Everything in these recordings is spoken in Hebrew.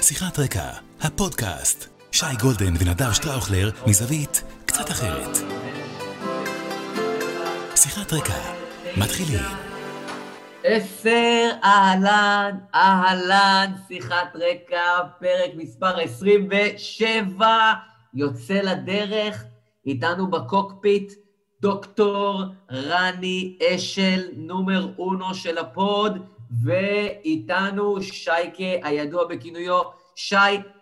שיחת רקע, הפודקאסט. שי גולדן ונדב שטראוכלר מזווית קצת אחרת. שיחת רקע, מתחילים. עשר, אהלן, אהלן, שיחת רקע, פרק מספר 27, יוצא לדרך, איתנו בקוקפיט, דוקטור רן אשל, numero uno של הפוד, ואיתנו שייקה, הידוע בכינויו שי,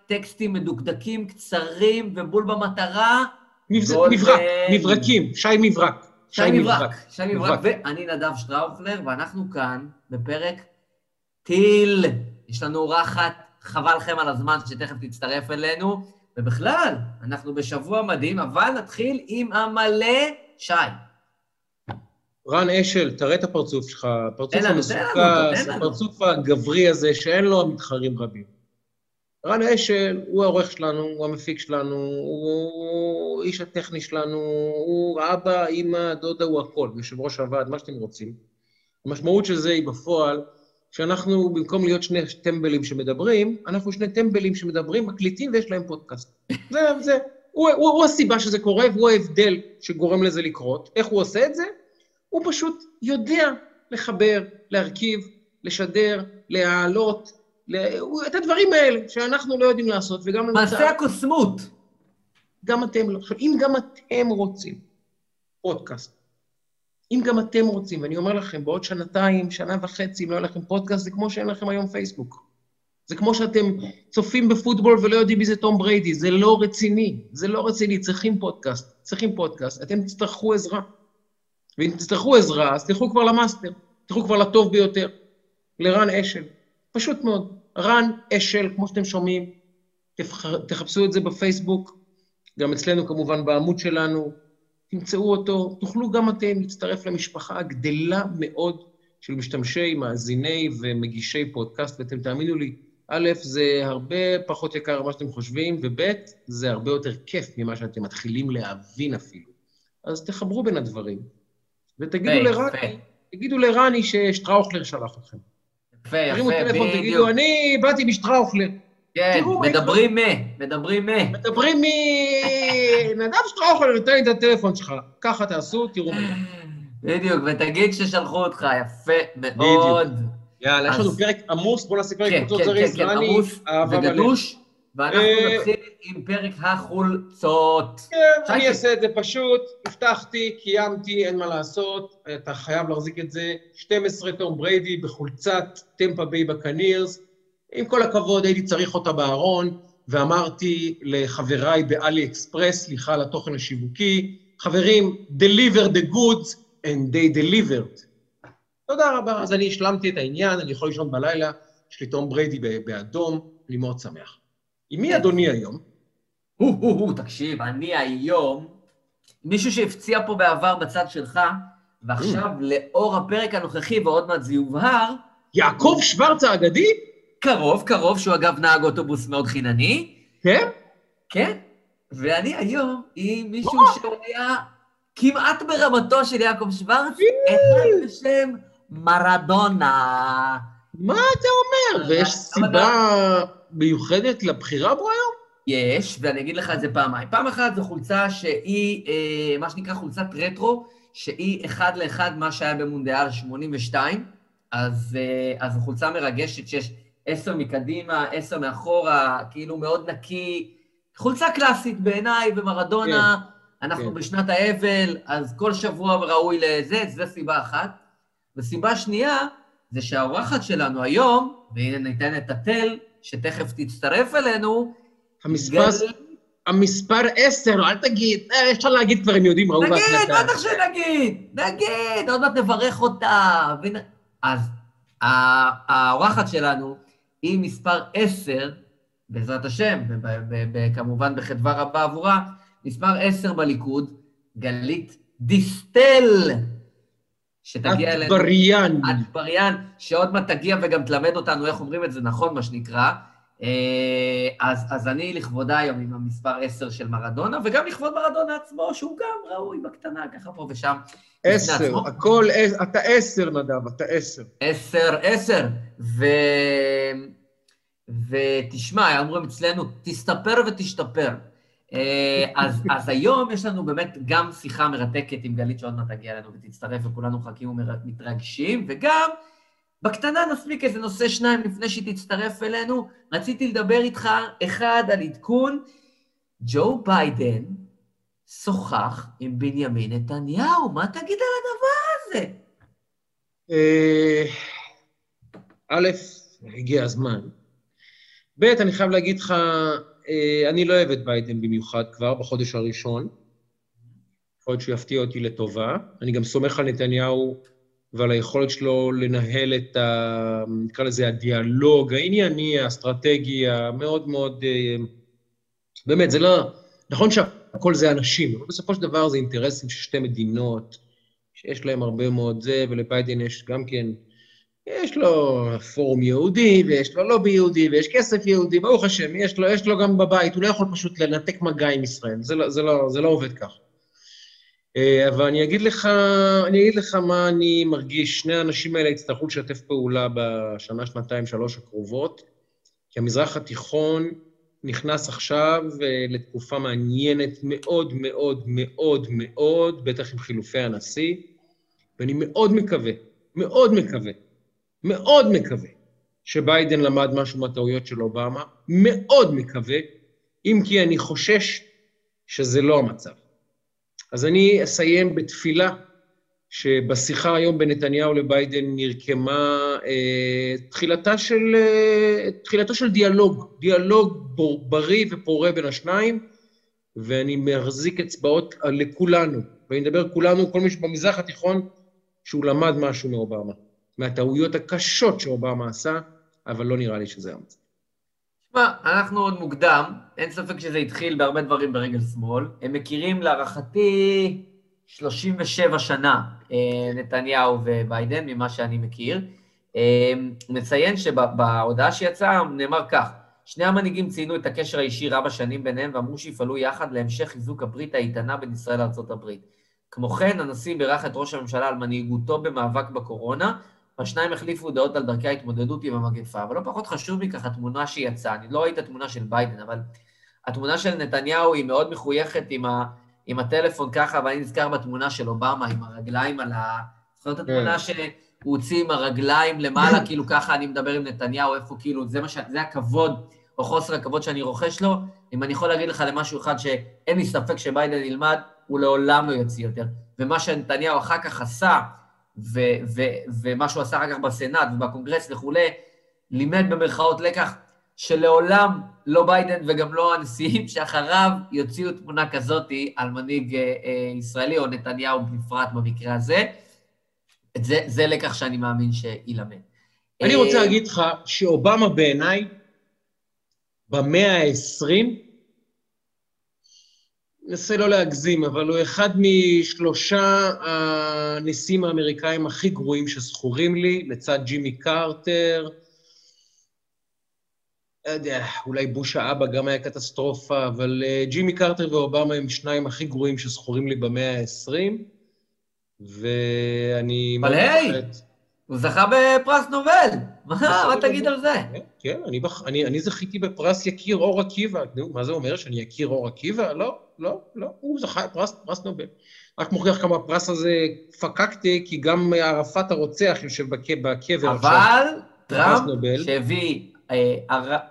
טקסטים מדוקדקים, קצרים ובול במטרה. מברק, מברקים, שי מברק. שי מברק, שי מברק, ואני נדב שטראוכלר, ואנחנו כאן בפרק טיל. יש לנו אורחת, חבל לכם על הזמן שתכף תצטרף אלינו, ובכלל, אנחנו בשבוע מדהים, אבל נתחיל עם המלא שי. רן אשל, תראה את הפרצוף שלך, הפרצוף המסוכס. הפרצוף הגברי הזה, שאין לו מתחרים רבים. רן אשל הוא העורך שלנו, הוא המפיק שלנו, הוא איש הטכני שלנו, הוא אבא, אימא, דודה, הוא הכל, יושב ראש הוועד, מה שאתם רוצים. המשמעות של זה היא בפועל, שאנחנו, במקום להיות שני טמבלים שמדברים, אנחנו שני טמבלים שמדברים, מקליטים ויש להם פודקאסט. זה, זה. הוא, הוא, הוא הסיבה שזה קורה, והוא ההבדל שגורם לזה לקרות. איך הוא עושה את זה? הוא פשוט יודע לחבר, להרכיב, לשדר, להעלות, לה... את הדברים האלה שאנחנו לא יודעים לעשות, וגם... מעשה הקוסמות. גם אתם לא. עכשיו, אם גם אתם רוצים פודקאסט, אם גם אתם רוצים, ואני אומר לכם, בעוד שנתיים, שנה וחצי, אם לא יהיה לכם פודקאסט, זה כמו שאין לכם היום פייסבוק. זה כמו שאתם צופים בפוטבול ולא יודעים מי זה תום בריידי, זה לא רציני, זה לא רציני, צריכים פודקאסט, צריכים פודקאסט, אתם תצטרכו עזרה. ואם תצטרכו עזרה, אז תלכו כבר למאסטר, תלכו כבר לטוב ביותר, לרן אשל. פשוט מאוד, רן אשל, כמו שאתם שומעים, תבח- תחפשו את זה בפייסבוק, גם אצלנו כמובן בעמוד שלנו, תמצאו אותו, תוכלו גם אתם להצטרף למשפחה הגדלה מאוד של משתמשי, מאזיני ומגישי פודקאסט, ואתם תאמינו לי, א', זה הרבה פחות יקר ממה שאתם חושבים, וב', זה הרבה יותר כיף ממה שאתם מתחילים להבין אפילו. אז תחברו בין הדברים, ותגידו לרני. תגידו לרני ששטראוכלר שלח אתכם. יפה, תרימו יפה, טלפון, בדיוק. תגידו, אני באתי משטראוכלר. כן, מדברים מה, מדברים מה. מדברים מ... נדב שטראוכלר נותן לי את הטלפון שלך. ככה תעשו, תראו מה. בדיוק, ותגיד ששלחו אותך, יפה מאוד. יאללה, יש לנו פרק עמוס, בוא נעשה פרק כן, קבוצות כן, זריז. כן, כן, רני, עמוס אהבה מלא. וגדוש, ואנחנו אה, נתחיל עם פרק החולצות. כן. אני אעשה את זה פשוט. הבטחתי, קיימתי, אין מה לעשות. אתה חייב להחזיק את זה. 12 תום בריידי בחולצת טמפה ביי בקנירס. עם כל הכבוד, הייתי צריך אותה בארון, ואמרתי לחבריי בעלי אקספרס, סליחה על התוכן השיווקי, חברים, deliver the goods and they delivered. תודה רבה. אז אני השלמתי את העניין, אני יכול לישון בלילה, יש לי תום בריידי באדום, אני מאוד שמח. עם מי אדוני היום? הו, הו, הו, תקשיב, אני היום, מישהו שהפציע פה בעבר בצד שלך, ועכשיו, לאור הפרק הנוכחי, ועוד מעט זה יובהר, יעקב שוורץ האגדי? קרוב, קרוב, שהוא אגב נהג אוטובוס מאוד חינני, כן? כן? ואני היום עם מישהו שהוא היה כמעט ברמתו של יעקב שוורץ, אחד בשם מרדונה. מה אתה אומר? ויש סיבה מיוחדת לבחירה בו היום? יש, ואני אגיד לך את זה פעמיים. פעם אחת זו חולצה שהיא, אה, מה שנקרא חולצת רטרו, שהיא אחד לאחד מה שהיה במונדיאל 82, אז, אה, אז זו חולצה מרגשת שיש עשר מקדימה, עשר מאחורה, כאילו מאוד נקי. חולצה קלאסית בעיניי, ומרדונה, אנחנו כן. בשנת האבל, אז כל שבוע ראוי לזה, זו סיבה אחת. וסיבה שנייה, זה שהאורחת שלנו היום, והנה ניתן את התל, שתכף תצטרף אלינו, המספר, המספר עשר, אל תגיד, אה, אפשר להגיד כבר, הם יודעים, ראו נגיד, בהקלטה. בטח שנגיד, נגיד, עוד מעט נברך אותה. ונ... אז האורחת שלנו היא מספר 10, בעזרת השם, וב- ב- ב- כמובן בחדווה רבה עבורה, מספר 10 בליכוד, גלית דיסטל, שתגיע אלינו. אטבריאן. אטבריאן, שעוד מעט תגיע וגם תלמד אותנו איך אומרים את זה נכון, מה שנקרא. אה, אז, אז אני לכבודה היום עם המספר 10 של מרדונה, וגם לכבוד מרדונה עצמו, שהוא גם ראוי בקטנה, ככה פה ושם. בפני עשר, עצמו. הכל, עשר, אתה עשר, נדב, אתה עשר. עשר, עשר. ו... ותשמע, אומרים אצלנו, תסתפר ותשתפר. אה, אז, אז היום יש לנו באמת גם שיחה מרתקת עם גלית שעוד מעט תגיע אלינו ותצטרף, וכולנו מחכים ומתרגשים, וגם בקטנה נספיק איזה נושא שניים לפני שהיא תצטרף אלינו. רציתי לדבר איתך, אחד, על עדכון, ג'ו ביידן שוחח עם בנימין נתניהו, מה תגיד על הדבר הזה? אה, א', הגיע הזמן. ב', אני חייב להגיד לך, אני לא אוהב את ביידן במיוחד כבר בחודש הראשון. יכול להיות שהוא יפתיע אותי לטובה. אני גם סומך על נתניהו ועל היכולת שלו לנהל את ה... נקרא לזה הדיאלוג הענייני, האסטרטגי, המאוד מאוד... אה, באמת, זה לא... נכון שהכל זה אנשים, אבל בסופו של דבר זה אינטרסים של שתי מדינות, שיש להם הרבה מאוד זה, ולביידן יש גם כן... יש לו פורום יהודי, ויש לו לובי יהודי, ויש כסף יהודי, ברוך השם, יש לו, יש לו גם בבית, הוא לא יכול פשוט לנתק מגע עם ישראל, זה לא, זה לא, זה לא עובד כך. אה, אבל אני אגיד לך, אני אגיד לך מה אני מרגיש, שני האנשים האלה יצטרכו לשתף פעולה בשנה, שנתיים, שלוש הקרובות, כי המזרח התיכון נכנס עכשיו אה, לתקופה מעניינת מאוד מאוד מאוד מאוד, בטח עם חילופי הנשיא, ואני מאוד מקווה, מאוד מקווה, מאוד מקווה שביידן למד משהו מהטעויות של אובמה, מאוד מקווה, אם כי אני חושש שזה לא המצב. אז אני אסיים בתפילה שבשיחה היום בין נתניהו לביידן נרקמה אה, תחילתה של, אה, תחילתו של דיאלוג, דיאלוג בור, בריא ופורה בין השניים, ואני מחזיק אצבעות לכולנו, ואני מדבר כולנו, כל מי שבמזרח התיכון, שהוא למד משהו מאובמה. מהטעויות הקשות שאובמה עשה, אבל לא נראה לי שזה המצב. תשמע, אנחנו עוד מוקדם, אין ספק שזה התחיל בהרבה דברים ברגל שמאל. הם מכירים להערכתי 37 שנה, אה, נתניהו וביידן, ממה שאני מכיר. אה, מציין שבהודעה שיצאה נאמר כך, שני המנהיגים ציינו את הקשר האישי רב השנים ביניהם ואמרו שיפעלו יחד להמשך חיזוק הברית האיתנה בין ישראל לארה"ב. כמו כן, הנשיא בירך את ראש הממשלה על מנהיגותו במאבק בקורונה, והשניים החליפו דעות על דרכי ההתמודדות עם המגפה, אבל לא פחות חשוב מכך התמונה שיצאה. אני לא ראיתי את התמונה של ביידן, אבל התמונה של נתניהו היא מאוד מחויכת עם, ה, עם הטלפון ככה, ואני נזכר בתמונה של אובמה עם הרגליים על ה... זוכר את התמונה כן. שהוא הוציא עם הרגליים למעלה, כאילו ככה אני מדבר עם נתניהו, איפה כאילו, זה, ש... זה הכבוד או חוסר הכבוד שאני רוכש לו. אם אני יכול להגיד לך למשהו אחד שאין לי ספק שביידן ילמד, הוא לעולם לא יוציא יותר. ומה שנתניהו אחר כך עשה, ו- ו- ומה שהוא עשה אחר כך בסנאט ובקונגרס וכולי, לימד במרכאות לקח שלעולם לא ביידן וגם לא הנשיאים שאחריו יוציאו תמונה כזאת על מנהיג אה, אה, ישראלי, או נתניהו בפרט במקרה הזה. זה, זה לקח שאני מאמין שיילמד. אני רוצה אה, להגיד לך שאובמה בעיניי, במאה ה-20, ננסה לא להגזים, אבל הוא אחד משלושה הנשיאים האמריקאים הכי גרועים שזכורים לי, לצד ג'ימי קרטר. לא יודע, אולי בוש האבא גם היה קטסטרופה, אבל uh, ג'ימי קרטר ואובמה הם שניים הכי גרועים שזכורים לי במאה ה-20, ואני... אבל היי! הוא זכה בפרס נובל, מה תגיד על זה? כן, כן אני זכיתי בפרס יקיר אור עקיבא. מה זה אומר, שאני יקיר אור עקיבא? לא, לא, לא, הוא זכה בפרס נובל. רק מוכיח כמה הפרס הזה פקקתי, כי גם ערפאת הרוצח יושב בקבר עכשיו. אבל טראמפ, שהביא, אה,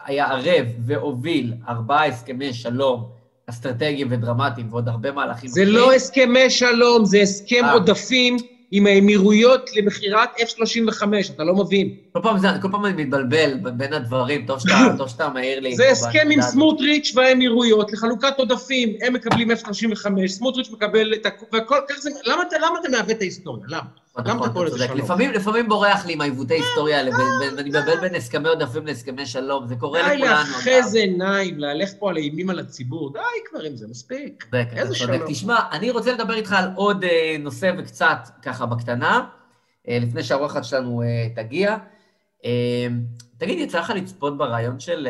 היה ערב והוביל ארבעה הסכמי שלום אסטרטגיים ודרמטיים ועוד הרבה מהלכים. זה לא הסכמי שלום, זה הסכם אה. עודפים. עם האמירויות למכירת F-35, אתה לא מבין. כל פעם, זה, כל פעם אני מתבלבל בין הדברים, טוב שאתה, טוב שאתה מעיר לי. זה הסכם עם סמוטריץ' והאמירויות לחלוקת עודפים, הם מקבלים F-35, סמוטריץ' מקבל את הכול, והכל, כך זה, למה, למה אתה מעוות את ההיסטוריה? למה? נכון, אתה צודק. לפעמים, לפעמים בורח לי עם העיוותי היסטוריה האלה, ואני מבלבל בין הסכמי עודפים להסכמי שלום, זה קורה לכולנו. די לאחז עיניים, להלך פה על אימים על הציבור, די כבר עם זה, מספיק. איזה שלום. תשמע, אני רוצה לדבר איתך על עוד אה, נושא וקצת ככה בקטנה, אה, לפני שהאורחת שלנו אה, תגיע. תגיד, יצא לך לצפות ברעיון של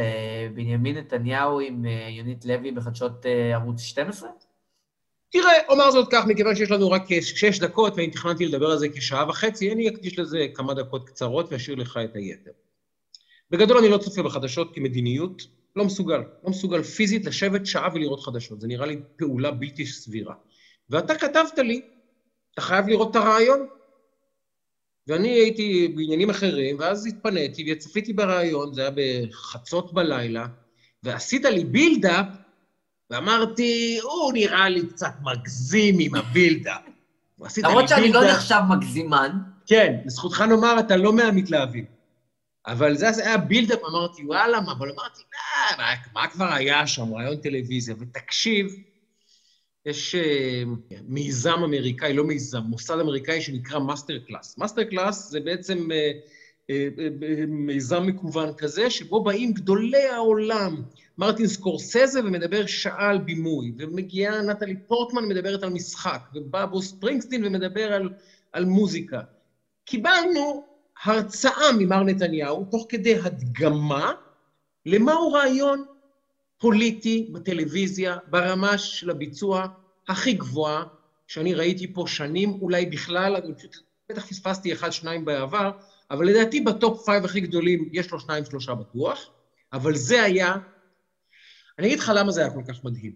בנימין נתניהו עם יונית לוי בחדשות ערוץ 12? תראה, אומר זאת כך, מכיוון שיש לנו רק שש דקות, ואני תכננתי לדבר על זה כשעה וחצי, אני אקדיש לזה כמה דקות קצרות ואשאיר לך את היתר. בגדול אני לא צופה בחדשות כמדיניות, לא מסוגל. לא מסוגל פיזית לשבת שעה ולראות חדשות. זה נראה לי פעולה בלתי סבירה. ואתה כתבת לי, אתה חייב לראות את הריאיון. ואני הייתי בעניינים אחרים, ואז התפניתי וצפיתי בריאיון, זה היה בחצות בלילה, ועשית לי build-up, ואמרתי, הוא נראה לי קצת מגזים עם ה build-up. למרות שאני לא נחשב מגזימן. כן, לזכותך נאמר, אתה לא מהמתלהבים. אבל זה היה build-up, אמרתי, וואלה, מה, אבל אמרתי, לא, מה, מה כבר היה שם, ריאיון טלוויזיה, ותקשיב, יש אה, מיזם אמריקאי, לא מיזם, מוסד אמריקאי שנקרא מאסטר קלאס. מאסטר קלאס זה בעצם אה, מיזם מקוון כזה, שבו באים גדולי העולם, מרטין סקורסזה ומדבר שעה על בימוי, ומגיעה נטלי פורטמן ומדברת על משחק, ובא ברוס ספרינגסטין ומדבר על, על מוזיקה. קיבלנו הרצאה ממר נתניהו, תוך כדי הדגמה, למהו ריאיון פוליטי בטלוויזיה, ברמה של הביצוע הכי גבוהה שאני ראיתי פה שנים, אולי בכלל, אני פשוט, בטח פספסתי אחד, שניים בעבר, אבל לדעתי ב top five הכי גדולים יש לו שניים, שלושה בטוח, אבל זה היה... אני אגיד לך למה זה היה כל כך מדהים.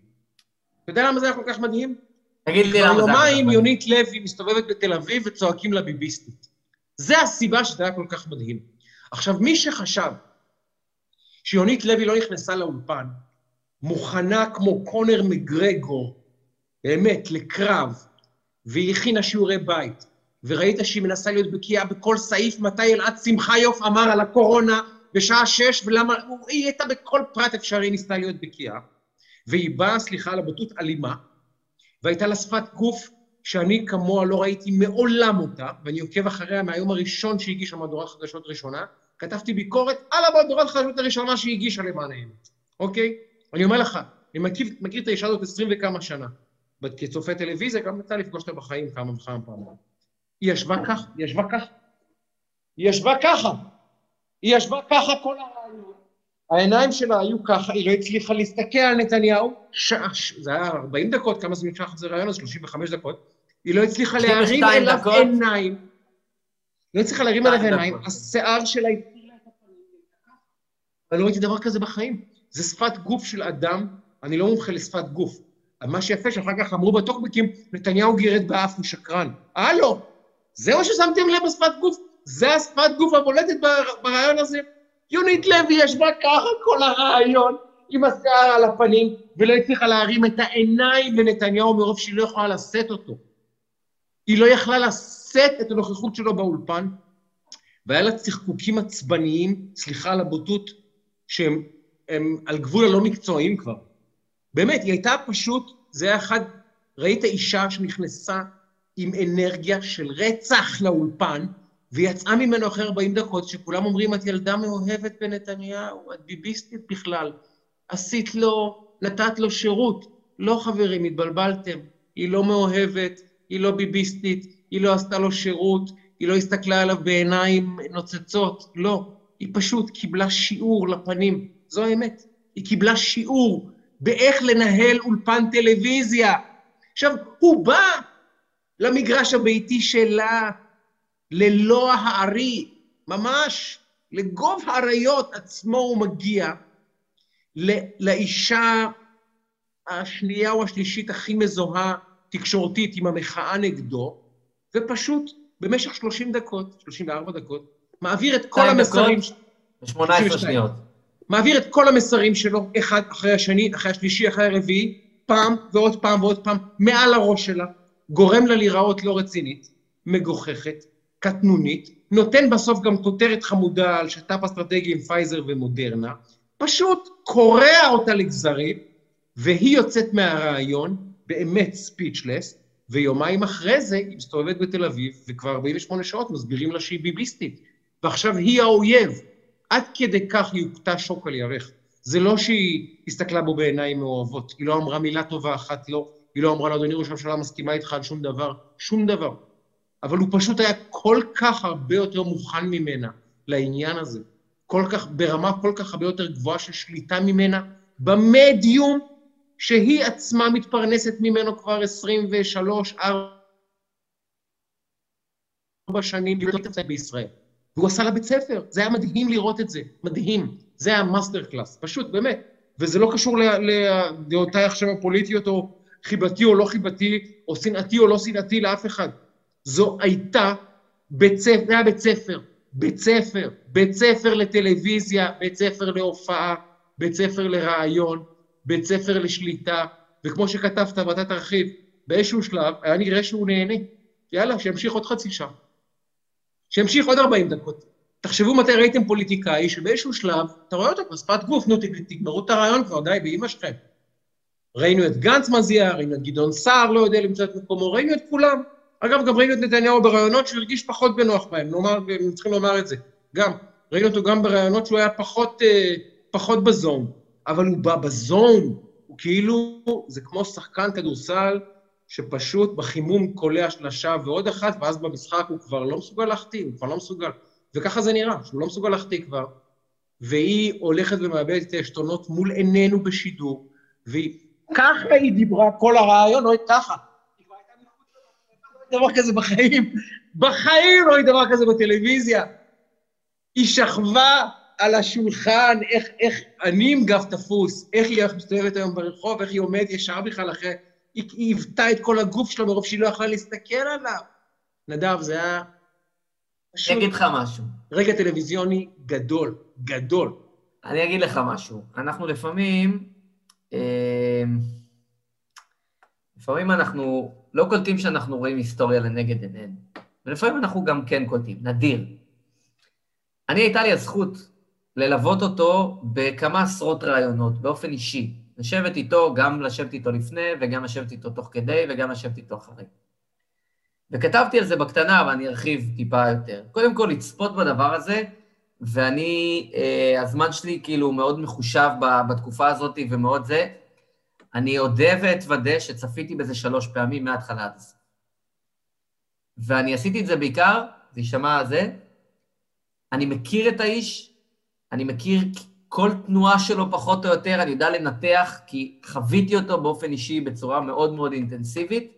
אתה יודע למה זה היה כל כך מדהים? תגיד לי למה זה היה כל כך מדהים. יומיים יונית לוי מסתובבת בתל אביב וצועקים לה ביביסטית. זה הסיבה שזה היה כל כך מדהים. עכשיו, מי שחשב שיונית לוי לא נכנסה לאולפן, מוכנה כמו קונר מגרגור, באמת, לקרב, והיא הכינה שיעורי בית, וראית שהיא מנסה להיות בקיאה בכל סעיף מתי אלעד שמחיוף אמר על הקורונה בשעה שש, ולמה... היא הייתה בכל פרט אפשרי ניסתה להיות בקיאה, והיא באה, סליחה על הבוטות, אלימה, והייתה לה שפת גוף שאני כמוה לא ראיתי מעולם אותה, ואני עוקב אחריה מהיום הראשון שהגישה מהדורת חדשות ראשונה, כתבתי ביקורת על המהדורת חדשות הראשונה שהיא הגישה למען האמת, אוקיי? אני אומר לך, אני מכיר, מכיר את האישה הזאת עשרים וכמה שנה. כצופה טלוויזיה, גם יצא לפגוש אותה בחיים כמה וכמה פעמים. היא ישבה ככה, היא ישבה ככה. היא ישבה ככה. היא ישבה ככה כל הרעיון. העיניים שלה היו ככה, היא לא הצליחה להסתכל על נתניהו. שעה, זה היה 40 דקות, כמה נמשך את זה רעיון? אז 35 דקות. היא לא הצליחה להרים אליו דקות. עיניים. לא הצליחה להרים אליו עיניים, השיער שלה הפילה את הפנים. אני לא ראיתי דבר כזה בחיים. זה שפת גוף של אדם, אני לא מומחה לשפת גוף. מה שיפה שאחר כך אמרו בטוקבקים, נתניהו גירד באף, הוא שקרן. הלו, זה מה ששמתם לב בשפת גוף? זה השפת גוף הבולטת ברעיון הזה? יונית לוי ישבה ככה כל הרעיון, עם השיער על הפנים, ולא הצליחה להרים את העיניים לנתניהו מרוב שהיא לא יכולה לשאת אותו. היא לא יכלה לשאת את הנוכחות שלו באולפן, והיה לה צחקוקים עצבניים, סליחה על הבוטות, שהם הם על גבול הלא מקצועיים כבר. באמת, היא הייתה פשוט, זה היה אחד, ראית אישה שנכנסה עם אנרגיה של רצח לאולפן, ויצאה ממנו אחרי 40 דקות, שכולם אומרים, את ילדה מאוהבת בנתניהו, את ביביסטית בכלל, עשית לו, נתת לו שירות. לא, חברים, התבלבלתם. היא לא מאוהבת, היא לא ביביסטית, היא לא עשתה לו שירות, היא לא הסתכלה עליו בעיניים נוצצות, לא. היא פשוט קיבלה שיעור לפנים. זו האמת. היא קיבלה שיעור באיך לנהל אולפן טלוויזיה. עכשיו, הוא בא למגרש הביתי שלה, ללא הארי, ממש, לגוב האריות עצמו הוא מגיע, לאישה השנייה או השלישית הכי מזוהה תקשורתית עם המחאה נגדו, ופשוט במשך 30 דקות, 34 דקות, מעביר את כל המסרים... ב-18 שניות. מעביר את כל המסרים שלו, אחד אחרי השני, אחרי השלישי, אחרי הרביעי, פעם ועוד פעם ועוד פעם, מעל הראש שלה, גורם לה להיראות לא רצינית, מגוחכת, קטנונית, נותן בסוף גם כותרת חמודה על שת"פ אסטרטגי עם פייזר ומודרנה, פשוט קורע אותה לגזרים, והיא יוצאת מהריאיון, באמת speechless, ויומיים אחרי זה היא מסתובבת בתל אביב, וכבר 48 שעות מסבירים לה שהיא ביביסטית, ועכשיו היא האויב. עד כדי כך היא הוכתה שוק על ירך. זה לא שהיא הסתכלה בו בעיניים מאוהבות, היא לא אמרה מילה טובה אחת לא, היא לא אמרה לו, אדוני ראש הממשלה, מסכימה איתך על שום דבר, שום דבר. אבל הוא פשוט היה כל כך הרבה יותר מוכן ממנה לעניין הזה, כל כך, ברמה כל כך הרבה יותר גבוהה של שליטה ממנה, במדיום שהיא עצמה מתפרנסת ממנו כבר 23, 4 שנים, להיות בישראל. והוא עשה לה בית ספר. זה היה מדהים לראות את זה, מדהים. זה היה master class, פשוט, באמת. וזה לא קשור לדעותיי עכשיו הפוליטיות, או חיבתי או לא חיבתי, או שנאתי או לא שנאתי לאף אחד. זו הייתה בית ספר, זה היה בית ספר, בית ספר, בית ספר לטלוויזיה, בית ספר להופעה, בית ספר לריאיון, בית ספר לשליטה, וכמו שכתבת ואתה תרחיב, באיזשהו שלב היה נראה שהוא נהנה. יאללה, שימשיך עוד חצי שעה. שימשיך עוד 40 דקות. תחשבו מתי ראיתם פוליטיקאי שבאיזשהו שלב, אתה רואה אותו כבר שפת גוף, נו, תגמרו את הרעיון כבר, די, באמא שלכם. ראינו את גנץ מזיע, ראינו את גדעון סער לא יודע למצוא את מקומו, ראינו את כולם. אגב, גם ראינו את נתניהו ברעיונות שהוא הרגיש פחות בנוח בהם, נאמר, צריכים לומר את זה. גם, ראינו אותו גם ברעיונות שהוא היה פחות, אה, פחות בזון, אבל הוא בא בזון, הוא כאילו, זה כמו שחקן כדורסל שפשוט בחימום קולע שלשה ועוד אחת, ואז במשחק הוא כבר לא מסוגל להחטיא, הוא כבר לא מסוגל. וככה זה נראה, שהוא לא מסוגל להחטיא כבר, והיא הולכת ומאבדת את העשתונות מול עינינו בשידור, והיא... ככה היא דיברה כל הרעיון, לא ככה. דבר כזה בחיים, בחיים לא היה דבר כזה בטלוויזיה. היא שכבה על השולחן, איך, איך אני עם גב תפוס, איך היא מסתובבת היום ברחוב, איך היא עומדת ישר בכלל אחרי... היא היוותה את כל הגוף שלה מרוב שהיא לא יכלה להסתכל עליו. נדב, זה היה... אני אגיד לך משהו. רגע טלוויזיוני גדול, גדול. אני אגיד לך משהו. אנחנו לפעמים, אה, לפעמים אנחנו לא קולטים שאנחנו רואים היסטוריה לנגד עינינו, ולפעמים אנחנו גם כן קולטים, נדיר. אני, הייתה לי הזכות ללוות אותו בכמה עשרות ראיונות, באופן אישי. לשבת איתו, גם לשבת איתו לפני, וגם לשבת איתו תוך כדי, וגם לשבת איתו אחרי. וכתבתי על זה בקטנה, ואני ארחיב טיפה יותר. קודם כל, לצפות בדבר הזה, ואני, אה, הזמן שלי כאילו מאוד מחושב בתקופה הזאת ומאוד זה. אני אודה ואתוודה שצפיתי בזה שלוש פעמים מההתחלה עד הסוף. ואני עשיתי את זה בעיקר, זה יישמע זה, אני מכיר את האיש, אני מכיר כל תנועה שלו פחות או יותר, אני יודע לנתח, כי חוויתי אותו באופן אישי בצורה מאוד מאוד אינטנסיבית,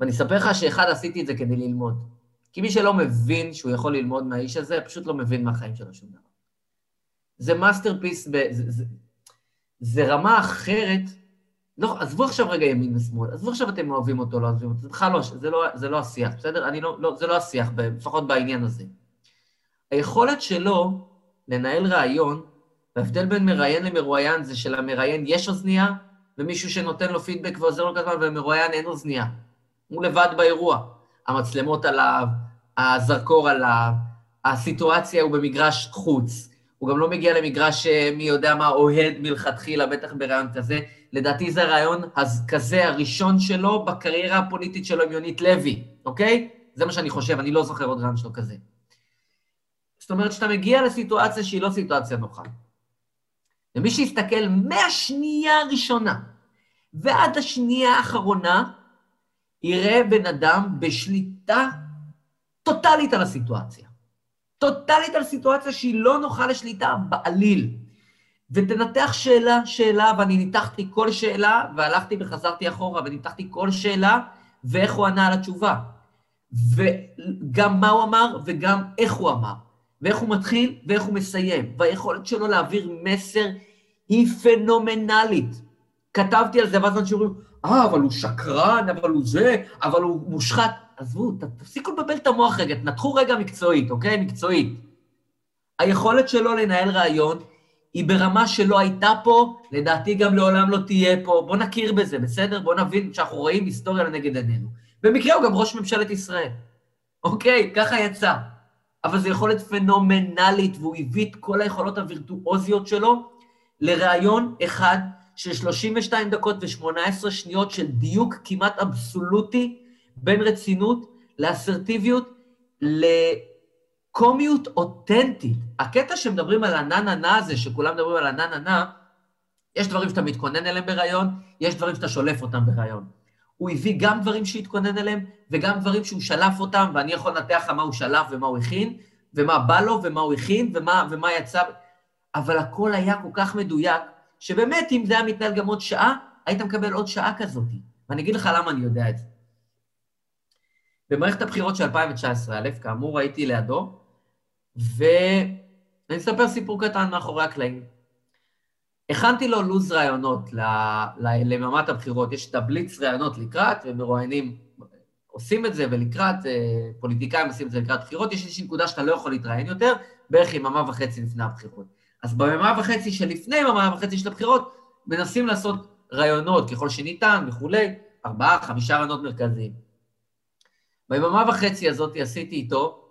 ואני אספר לך שאחד, עשיתי את זה כדי ללמוד. כי מי שלא מבין שהוא יכול ללמוד מהאיש הזה, פשוט לא מבין מהחיים שלו שום דבר. זה masterpiece. זה, זה, זה רמה אחרת. לא, עזבו עכשיו רגע ימין ושמאל, עזבו עכשיו אתם אוהבים אותו, לא אוהבים אותו, זה בכלל לא, זה לא, זה לא השיח, בסדר? אני לא, לא, זה לא השיח, לפחות בעניין הזה. היכולת שלו לנהל ראיון, וההבדל בין מראיין למרואיין זה שלמראיין יש אוזנייה, ומישהו שנותן לו פידבק ועוזר לו כזמן, ולמרואיין אין אוזנייה. הוא לבד באירוע. המצלמות עליו, הזרקור עליו, הסיטואציה הוא במגרש חוץ. הוא גם לא מגיע למגרש אה, מי יודע מה אוהד מלכתחילה, בטח ברעיון כזה. לדעתי זה הרעיון כזה הראשון שלו בקריירה הפוליטית שלו עם יונית לוי, אוקיי? זה מה שאני חושב, אני לא זוכר עוד רעיון שלו כזה. זאת אומרת שאתה מגיע לסיטואציה שהיא לא סיטואציה נוחה. ומי שיסתכל מהשנייה הראשונה ועד השנייה האחרונה, יראה בן אדם בשליטה טוטאלית על הסיטואציה. טוטאלית על סיטואציה שהיא לא נוחה לשליטה בעליל. ותנתח שאלה, שאלה, ואני ניתחתי כל שאלה, והלכתי וחזרתי אחורה וניתחתי כל שאלה, ואיך הוא ענה על התשובה. וגם מה הוא אמר וגם איך הוא אמר. ואיך הוא מתחיל ואיך הוא מסיים. והיכולת שלו להעביר מסר היא פנומנלית. כתבתי על זה, ואז אנשים אומרים, אה, אבל הוא שקרן, אבל הוא זה, אבל הוא מושחת. עזבו, תפסיקו לבלבל את המוח רגע, תנתחו רגע מקצועית, אוקיי? מקצועית. היכולת שלו לנהל רעיון היא ברמה שלא הייתה פה, לדעתי גם לעולם לא תהיה פה. בואו נכיר בזה, בסדר? בואו נבין שאנחנו רואים היסטוריה לנגד עינינו. במקרה הוא גם ראש ממשלת ישראל. אוקיי, ככה יצא. אבל זו יכולת פנומנלית, והוא הביא את כל היכולות הווירטואוזיות שלו לראיון אחד של 32 דקות ו-18 שניות של דיוק כמעט אבסולוטי בין רצינות לאסרטיביות, לקומיות אותנטית. הקטע שמדברים על הנה-נה-נה הזה, שכולם מדברים על הנה-נה-נה, יש דברים שאתה מתכונן אליהם בריאיון, יש דברים שאתה שולף אותם בריאיון. הוא הביא גם דברים שהתכונן אליהם, וגם דברים שהוא שלף אותם, ואני יכול לנתח לך מה הוא שלף ומה הוא הכין, ומה בא לו ומה הוא הכין, ומה, ומה יצא, אבל הכל היה כל כך מדויק, שבאמת, אם זה היה מתנהל גם עוד שעה, היית מקבל עוד שעה כזאת. ואני אגיד לך למה אני יודע את זה. במערכת הבחירות של 2019, א', כאמור, הייתי לידו, ואני אספר סיפור קטן מאחורי הקלעים. הכנתי לו לו"ז ראיונות ליממת הבחירות, יש את הבליץ ראיונות לקראת, ומרואיינים עושים את זה, ולקראת, אה, פוליטיקאים עושים את זה לקראת בחירות, יש איזושהי נקודה שאתה לא יכול להתראיין יותר, בערך יממה וחצי לפני הבחירות. אז ביממה וחצי שלפני יממה וחצי של הבחירות, מנסים לעשות ראיונות ככל שניתן וכולי, ארבעה, חמישה ראיונות מרכזיים. ביממה וחצי הזאת עשיתי איתו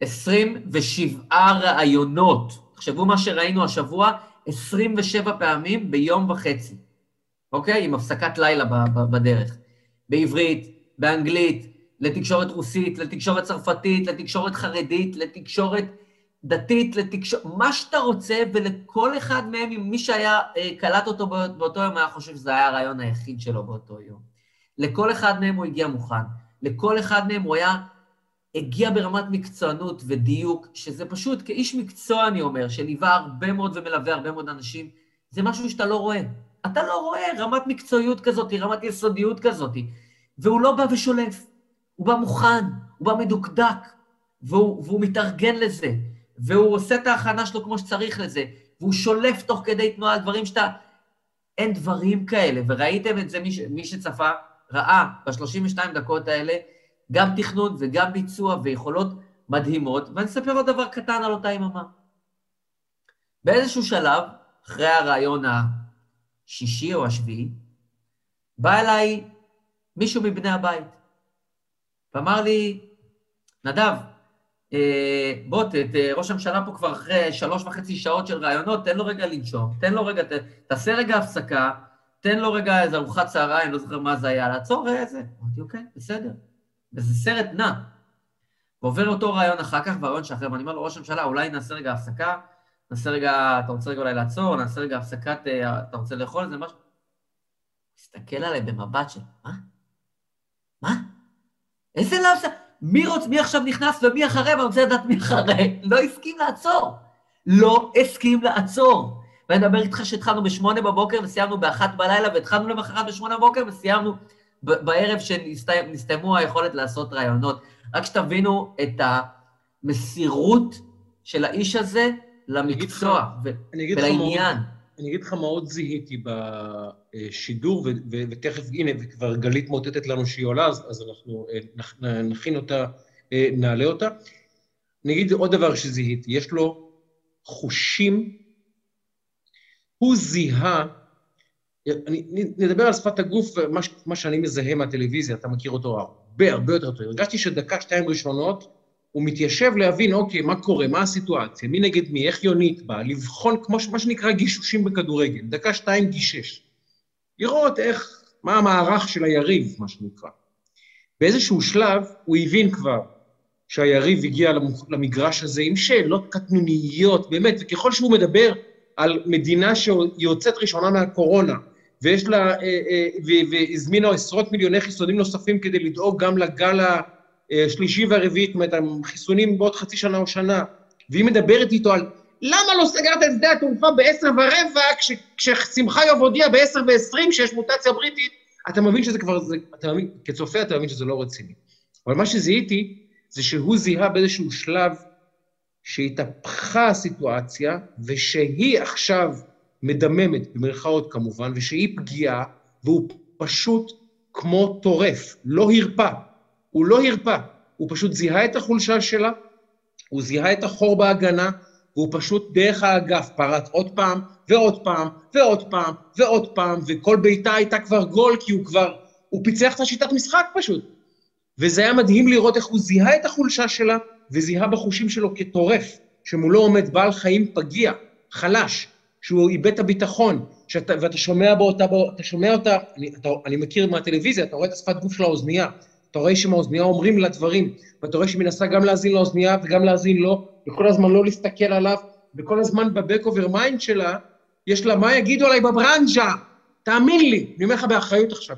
27 ראיונות. תחשבו מה שראינו השבוע, 27 פעמים ביום וחצי, אוקיי? עם הפסקת לילה בדרך. בעברית, באנגלית, לתקשורת רוסית, לתקשורת צרפתית, לתקשורת חרדית, לתקשורת דתית, לתקשורת, מה שאתה רוצה, ולכל אחד מהם, מי שהיה, אה, קלט אותו באותו יום, היה חושב שזה היה הרעיון היחיד שלו באותו יום. לכל אחד מהם הוא הגיע מוכן. לכל אחד מהם הוא היה, הגיע ברמת מקצוענות ודיוק, שזה פשוט, כאיש מקצוע, אני אומר, שליווה הרבה מאוד ומלווה הרבה מאוד אנשים, זה משהו שאתה לא רואה. אתה לא רואה רמת מקצועיות כזאת, רמת יסודיות כזאת. והוא לא בא ושולף, הוא בא מוכן, הוא בא מדוקדק, והוא, והוא מתארגן לזה, והוא עושה את ההכנה שלו כמו שצריך לזה, והוא שולף תוך כדי תנועה דברים שאתה... אין דברים כאלה, וראיתם את זה, מי, ש... מי שצפה, ראה ב-32 דקות האלה גם תכנון וגם ביצוע ויכולות מדהימות, ואני אספר עוד דבר קטן על אותה יממה. באיזשהו שלב, אחרי הרעיון השישי או השביעי, בא אליי מישהו מבני הבית, ואמר לי, נדב, אה, בוא, ת, ת, ראש הממשלה פה כבר אחרי שלוש וחצי שעות של רעיונות, תן לו רגע לנשום, תן לו רגע, ת, תעשה רגע הפסקה, תן לו רגע איזה ארוחת צהריים, לא זוכר מה זה היה, לעצור איזה. אמרתי, אוקיי, בסדר. וזה סרט נע. ועובר אותו רעיון אחר כך, והרעיון שאחר, ואני אומר לו, ראש הממשלה, אולי נעשה רגע הפסקה, נעשה רגע, אתה רוצה רגע אולי לעצור, נעשה רגע הפסקת, אה, אתה רוצה לאכול איזה משהו? מסתכל עליי במבט של, מה? מה? איזה לאפסה? מי, רוצ... מי עכשיו נכנס ומי אחרי, ואני רוצה לדעת מי אחרי. לא הסכים לעצור. לא הסכים לעצור. ואני מדבר איתך שהתחלנו בשמונה בבוקר וסיימנו באחת בלילה, והתחלנו למחרת בשמונה בבוקר וסיימנו בערב שנסתיימו היכולת לעשות רעיונות. רק שתבינו את המסירות של האיש הזה למקצוע ולעניין. אני אגיד לך מה עוד זיהיתי בשידור, ותכף, הנה, וכבר גלית מוטטת לנו שהיא עולה, אז אנחנו אה, נכין אותה, אה, נעלה אותה. אני אגיד עוד דבר שזיהיתי, יש לו חושים, הוא זיהה, אני, נדבר על שפת הגוף, מה, מה שאני מזהה מהטלוויזיה, אתה מכיר אותו הרבה הרבה יותר טוב. הרגשתי שדקה, שתיים ראשונות, הוא מתיישב להבין, אוקיי, מה קורה, מה הסיטואציה, מי נגד מי, איך יונית באה, לבחון, כמו מה שנקרא גישושים בכדורגל, דקה שתיים גישש. לראות איך, מה המערך של היריב, מה שנקרא. באיזשהו שלב הוא הבין כבר שהיריב הגיע למגרש הזה עם שאלות קטנוניות, באמת, וככל שהוא מדבר על מדינה שיוצאת ראשונה מהקורונה, ויש לה, אה, אה, והזמינה עשרות מיליוני חיסונים נוספים כדי לדאוג גם לגל ה... שלישי והרביעי, זאת אומרת, החיסונים בעוד חצי שנה או שנה, והיא מדברת איתו על למה לא סגרת את שדה התעופה בעשר ורבע, כש, כששמחה יוב הודיע בעשר ועשרים שיש מוטציה בריטית, אתה מבין שזה כבר, זה, אתה מבין, כצופה אתה מבין שזה לא רציני. אבל מה שזיהיתי, זה שהוא זיהה באיזשהו שלב שהתהפכה הסיטואציה, ושהיא עכשיו מדממת, במרכאות כמובן, ושהיא פגיעה, והוא פשוט כמו טורף, לא הרפה. הוא לא הרפה, הוא פשוט זיהה את החולשה שלה, הוא זיהה את החור בהגנה, והוא פשוט דרך האגף פרץ עוד פעם, ועוד פעם, ועוד פעם, ועוד פעם, וכל בעיטה הייתה כבר גול, כי הוא כבר, הוא פיצח את השיטת משחק פשוט. וזה היה מדהים לראות איך הוא זיהה את החולשה שלה, וזיהה בחושים שלו כטורף, שמולו עומד בעל חיים פגיע, חלש, שהוא איבד את הביטחון, שאתה, ואתה שומע בו אותה, אתה שומע אותה, אני, אתה, אני מכיר מהטלוויזיה, אתה רואה את השפת גוף של האוזנייה, אתה רואה שמהאוזנייה אומרים לה דברים, ואתה רואה שהיא מנסה גם להאזין לאוזנייה וגם להאזין לו, וכל הזמן לא להסתכל עליו, וכל הזמן ב back of her mind שלה, יש לה, מה יגידו עליי בברנז'ה? תאמין לי, אני אומר לך באחריות עכשיו.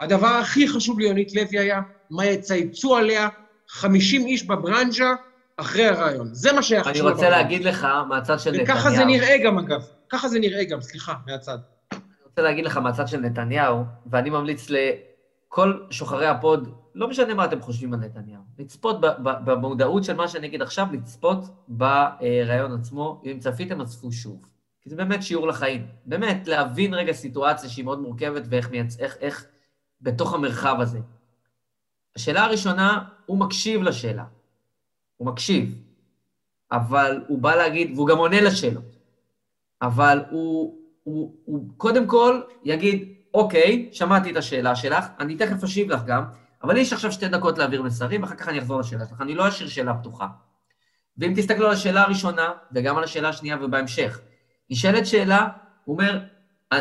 הדבר הכי חשוב ליונית לוי היה, מה יצייצו עליה 50 איש בברנז'ה אחרי הריאיון. זה מה שהיה חשוב. אני רוצה להגיד לך מהצד של נתניהו. וככה זה נראה גם, אגב. ככה זה נראה גם, סליחה, מהצד. אני רוצה להגיד לך מהצד של נתניהו, ואני ממליץ ל... כל שוחרי הפוד, לא משנה מה אתם חושבים על נתניהו, לצפות במודעות של מה שאני אגיד עכשיו, לצפות בריאיון עצמו. אם צפיתם, צפו שוב. כי זה באמת שיעור לחיים. באמת, להבין רגע סיטואציה שהיא מאוד מורכבת ואיך מייצ... איך, איך בתוך המרחב הזה. השאלה הראשונה, הוא מקשיב לשאלה. הוא מקשיב, אבל הוא בא להגיד, והוא גם עונה לשאלות. אבל הוא, הוא, הוא קודם כל יגיד, אוקיי, שמעתי את השאלה שלך, אני תכף אשיב לך גם, אבל יש עכשיו שתי דקות להעביר מסרים, ואחר כך אני אחזור לשאלה שלך, אני לא אשאיר שאלה פתוחה. ואם תסתכלו על השאלה הראשונה, וגם על השאלה השנייה ובהמשך, נשאלת שאלה, הוא אומר,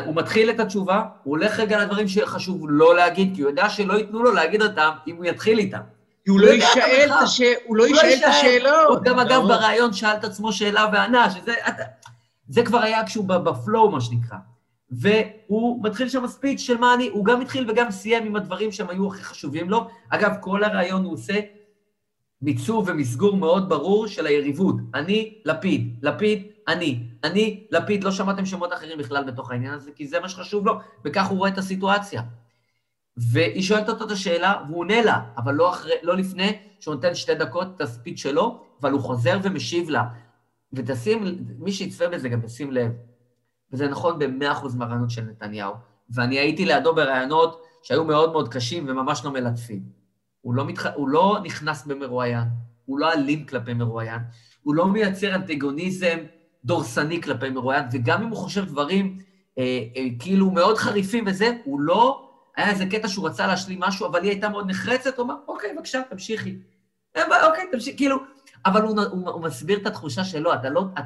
הוא מתחיל את התשובה, הוא הולך רגע לדברים שחשוב לא להגיד, כי הוא יודע שלא ייתנו לו להגיד אותם אם הוא יתחיל איתם. כי הוא לא יישאל את הש... הוא לא את השאלות. הוא גם אגב בריאיון שאל את עצמו שאלה וענה, שזה זה כבר היה כשהוא בפלואו, מה שנקרא. והוא מתחיל שם ספיץ' של מה אני, הוא גם התחיל וגם סיים עם הדברים שהם היו הכי חשובים לו. אגב, כל הריאיון הוא עושה מיצוב ומסגור מאוד ברור של היריבות. אני, לפיד, לפיד, אני, אני, לפיד, לא שמעתם שמות אחרים בכלל בתוך העניין הזה, כי זה מה שחשוב לו, וכך הוא רואה את הסיטואציה. והיא שואלת אותו את השאלה, והוא עונה לה, אבל לא, אחרי, לא לפני שהוא נותן שתי דקות את הספיץ שלו, אבל הוא חוזר ומשיב לה. ותשים, מי שיצפה בזה גם ישים לב, וזה נכון ב-100% מהרעיונות של נתניהו, ואני הייתי לידו ברעיונות שהיו מאוד מאוד קשים וממש לא מלטפים. הוא לא, מתח... הוא לא נכנס במרואיין, הוא לא אלים כלפי מרואיין, הוא לא מייצר אנטגוניזם דורסני כלפי מרואיין, וגם אם הוא חושב דברים אה, אה, כאילו מאוד חריפים וזה, הוא לא... היה איזה קטע שהוא רצה להשלים משהו, אבל היא הייתה מאוד נחרצת, הוא אמר, אוקיי, בבקשה, תמשיכי. אוקיי, תמשיכי, כאילו... אבל הוא, הוא, הוא מסביר את התחושה שלו, אתה לא... אתה,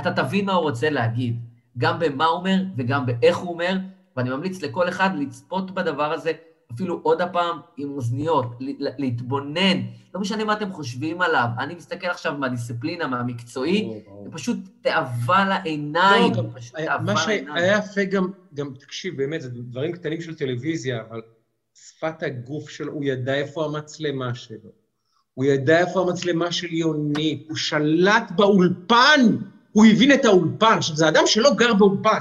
אתה תבין מה הוא רוצה להגיד, גם במה הוא אומר וגם באיך הוא אומר, ואני ממליץ לכל אחד לצפות בדבר הזה אפילו עוד הפעם עם אוזניות, להתבונן, לא משנה מה אתם חושבים עליו, אני מסתכל עכשיו מהדיסציפלינה, מהמקצועי, זה פשוט תאווה לעיניים, לא, פשוט תאווה לעיניים. מה שהיה יפה גם, גם, תקשיב, באמת, זה דברים קטנים של טלוויזיה, אבל שפת הגוף שלו, הוא ידע איפה המצלמה שלו, הוא ידע איפה המצלמה של יונית, הוא שלט באולפן, הוא הבין את האולפן. עכשיו, זה אדם שלא גר באולפן.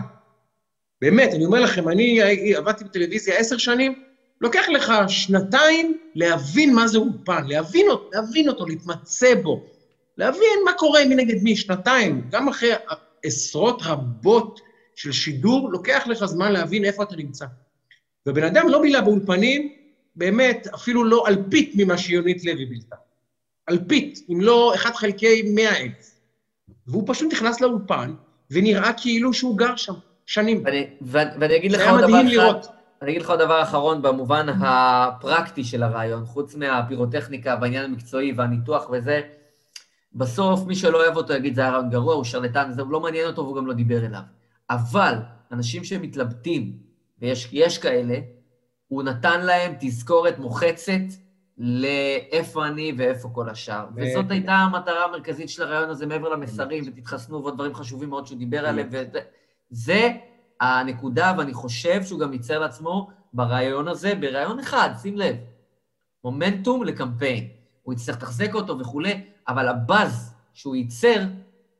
באמת, אני אומר לכם, אני עבדתי בטלוויזיה עשר שנים, לוקח לך שנתיים להבין מה זה אולפן, להבין אותו, להבין אותו, להתמצא בו, להבין מה קורה מנגד מי, שנתיים, גם אחרי עשרות רבות של שידור, לוקח לך זמן להבין איפה אתה נמצא. ובן אדם לא בילה באולפנים, באמת, אפילו לא אלפית ממה שיונית לוי בילתה. אלפית, אם לא אחד חלקי מאה אלף. והוא פשוט נכנס לאולפן, ונראה כאילו שהוא גר שם שנים. ואני, ואני אגיד לך עוד דבר אחד. היה מדהים לראות. אני אגיד לך עוד דבר אחרון במובן הפרקטי של הרעיון, חוץ מהפירוטכניקה והעניין המקצועי והניתוח וזה, בסוף מי שלא אוהב אותו יגיד זה היה רעיון גרוע, הוא שרלטן, זה לא מעניין אותו והוא גם לא דיבר אליו. אבל אנשים שמתלבטים, ויש כאלה, הוא נתן להם תזכורת מוחצת לאיפה אני ואיפה כל השאר. וזאת הייתה המטרה המרכזית של הרעיון הזה, מעבר למסרים, ותתחסנו ועוד דברים חשובים מאוד שהוא דיבר עליהם, וזה הנקודה, ואני חושב שהוא גם ייצר לעצמו ברעיון הזה, ברעיון אחד, שים לב, מומנטום לקמפיין. הוא יצטרך לתחזק אותו וכולי, אבל הבאז שהוא ייצר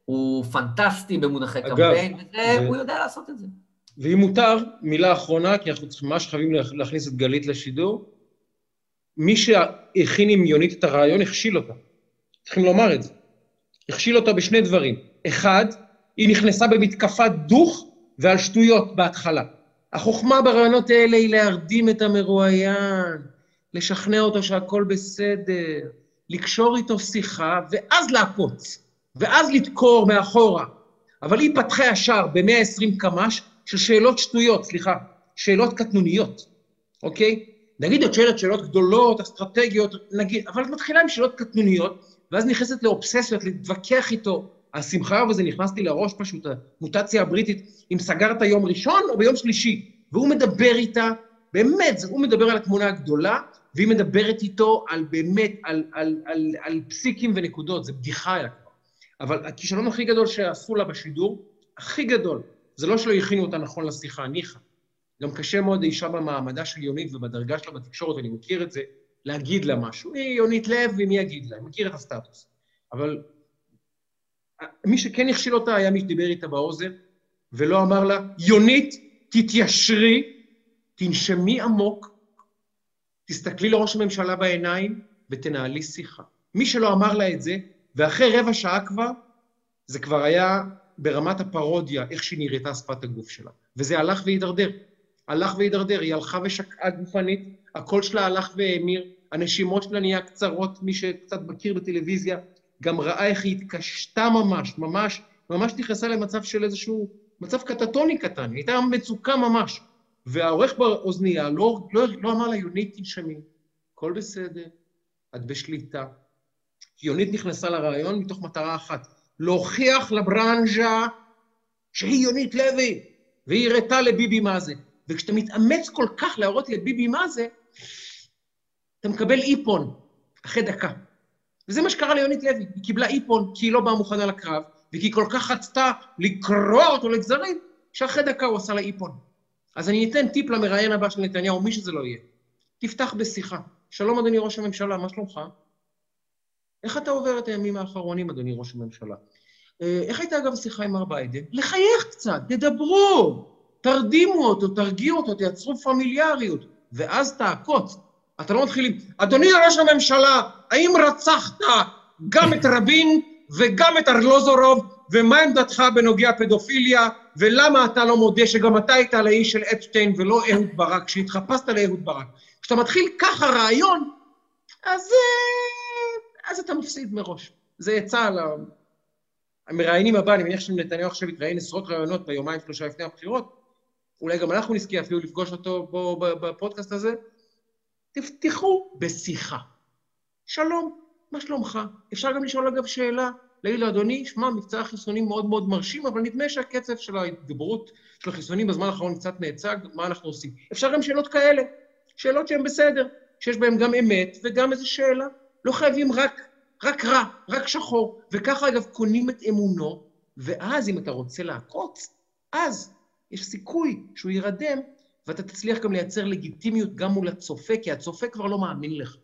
הוא פנטסטי במונחי אגב, קמפיין, והוא ו... יודע לעשות את זה. ואם מותר, מילה אחרונה, כי אנחנו ממש חייבים להכניס את גלית לשידור, מי שהכין עם יונית את הרעיון, הכשיל אותה. צריכים לומר את זה. הכשיל אותה בשני דברים. אחד, היא נכנסה במתקפת דוך ועל שטויות בהתחלה. החוכמה ברעיונות האלה היא להרדים את המרואיין, לשכנע אותו שהכל בסדר, לקשור איתו שיחה, ואז לעקוץ, ואז לדקור מאחורה. אבל היא פתחה ישר ב-120 קמ"ש של שאלות שטויות, סליחה, שאלות קטנוניות, אוקיי? נגיד את שואלת שאלות גדולות, אסטרטגיות, נגיד, אבל את מתחילה עם שאלות קטנוניות, ואז נכנסת לאובססיות, להתווכח איתו, השמחה וזה נכנס לי לראש פשוט, המוטציה הבריטית, אם סגרת יום ראשון או ביום שלישי. והוא מדבר איתה, באמת, הוא מדבר על התמונה הגדולה, והיא מדברת איתו על באמת, על, על, על, על פסיקים ונקודות, זה בדיחה היה כבר. אבל הכישלון הכי גדול שעשו לה בשידור, הכי גדול, זה לא שלא הכינו אותה נכון לשיחה, ניחא. גם קשה מאוד לאישה במעמדה של יונית ובדרגה שלה בתקשורת, אני מכיר את זה, להגיד לה משהו. היא יונית לוי, מי יגיד לה? אני מכיר את הסטטוס. אבל מי שכן הכשיל אותה היה מי שדיבר איתה באוזן, ולא אמר לה, יונית, תתיישרי, תנשמי עמוק, תסתכלי לראש הממשלה בעיניים ותנהלי שיחה. מי שלא אמר לה את זה, ואחרי רבע שעה כבר, זה כבר היה ברמת הפרודיה, איך שהיא נראתה שפת הגוף שלה. וזה הלך והידרדר. הלך והידרדר, היא הלכה ושקעה גופנית, הקול שלה הלך והאמיר, הנשימות שלה נהיה קצרות, מי שקצת מכיר בטלוויזיה, גם ראה איך היא התקשתה ממש, ממש, ממש נכנסה למצב של איזשהו, מצב קטטוני קטן, היא הייתה מצוקה ממש. והעורך באוזנייה לא, לא, לא אמר לה, יונית, תנשמי, הכל בסדר, את בשליטה. יונית נכנסה לרעיון מתוך מטרה אחת, להוכיח לברנז'ה שהיא יונית לוי, והיא הראתה לביבי מה זה. וכשאתה מתאמץ כל כך להראות לביבי מה זה, אתה מקבל איפון אחרי דקה. וזה מה שקרה ליונית לוי, היא קיבלה איפון כי היא לא באה מוכנה לקרב, וכי היא כל כך רצתה לקרוע אותו לגזרים, שאחרי דקה הוא עשה לה איפון. אז אני אתן טיפ למראיין הבא של נתניהו, מי שזה לא יהיה. תפתח בשיחה. שלום, אדוני ראש הממשלה, מה שלומך? איך אתה עובר את הימים האחרונים, אדוני ראש הממשלה? אה, איך הייתה אגב השיחה עם מר ביידן? לחייך קצת, תדברו, תרדימו אותו, תרגיעו אותו, תייצרו פמיליאריות, ואז תעקוץ. אתה לא מתחיל עם, אדוני ראש הממשלה, האם רצחת גם את רבין וגם את ארלוזורוב, ומה עמדתך בנוגע פדופיליה, ולמה אתה לא מודה שגם אתה היית על האיש של אפשטיין ולא אהוד ברק, כשהתחפשת לאהוד ברק. כשאתה מתחיל ככה רעיון, אז, אה, אז אתה מפסיד מראש. זה עצה על המראיינים הבא, אני מניח שנתניהו עכשיו יתראיין עשרות רעיונות ביומיים שלושה לפני הבחירות, אולי גם אנחנו נזכה אפילו לפגוש אותו בו בפודקאסט הזה, תפתחו בשיחה. שלום, מה שלומך? אפשר גם לשאול אגב שאלה, להגיד לו, אדוני, שמע, מבצע החיסונים מאוד מאוד מרשים, אבל נדמה שהקצב של ההתגברות של החיסונים בזמן האחרון קצת נעצג, מה אנחנו עושים? אפשר גם שאלות כאלה, שאלות שהן בסדר, שיש בהן גם אמת וגם איזו שאלה. לא חייבים רק, רק רע, רק שחור. וככה, אגב, קונים את אמונו, ואז אם אתה רוצה לעקוץ, אז יש סיכוי שהוא יירדם, ואתה תצליח גם לייצר לגיטימיות גם מול הצופה, כי הצופה כבר לא מאמין לך.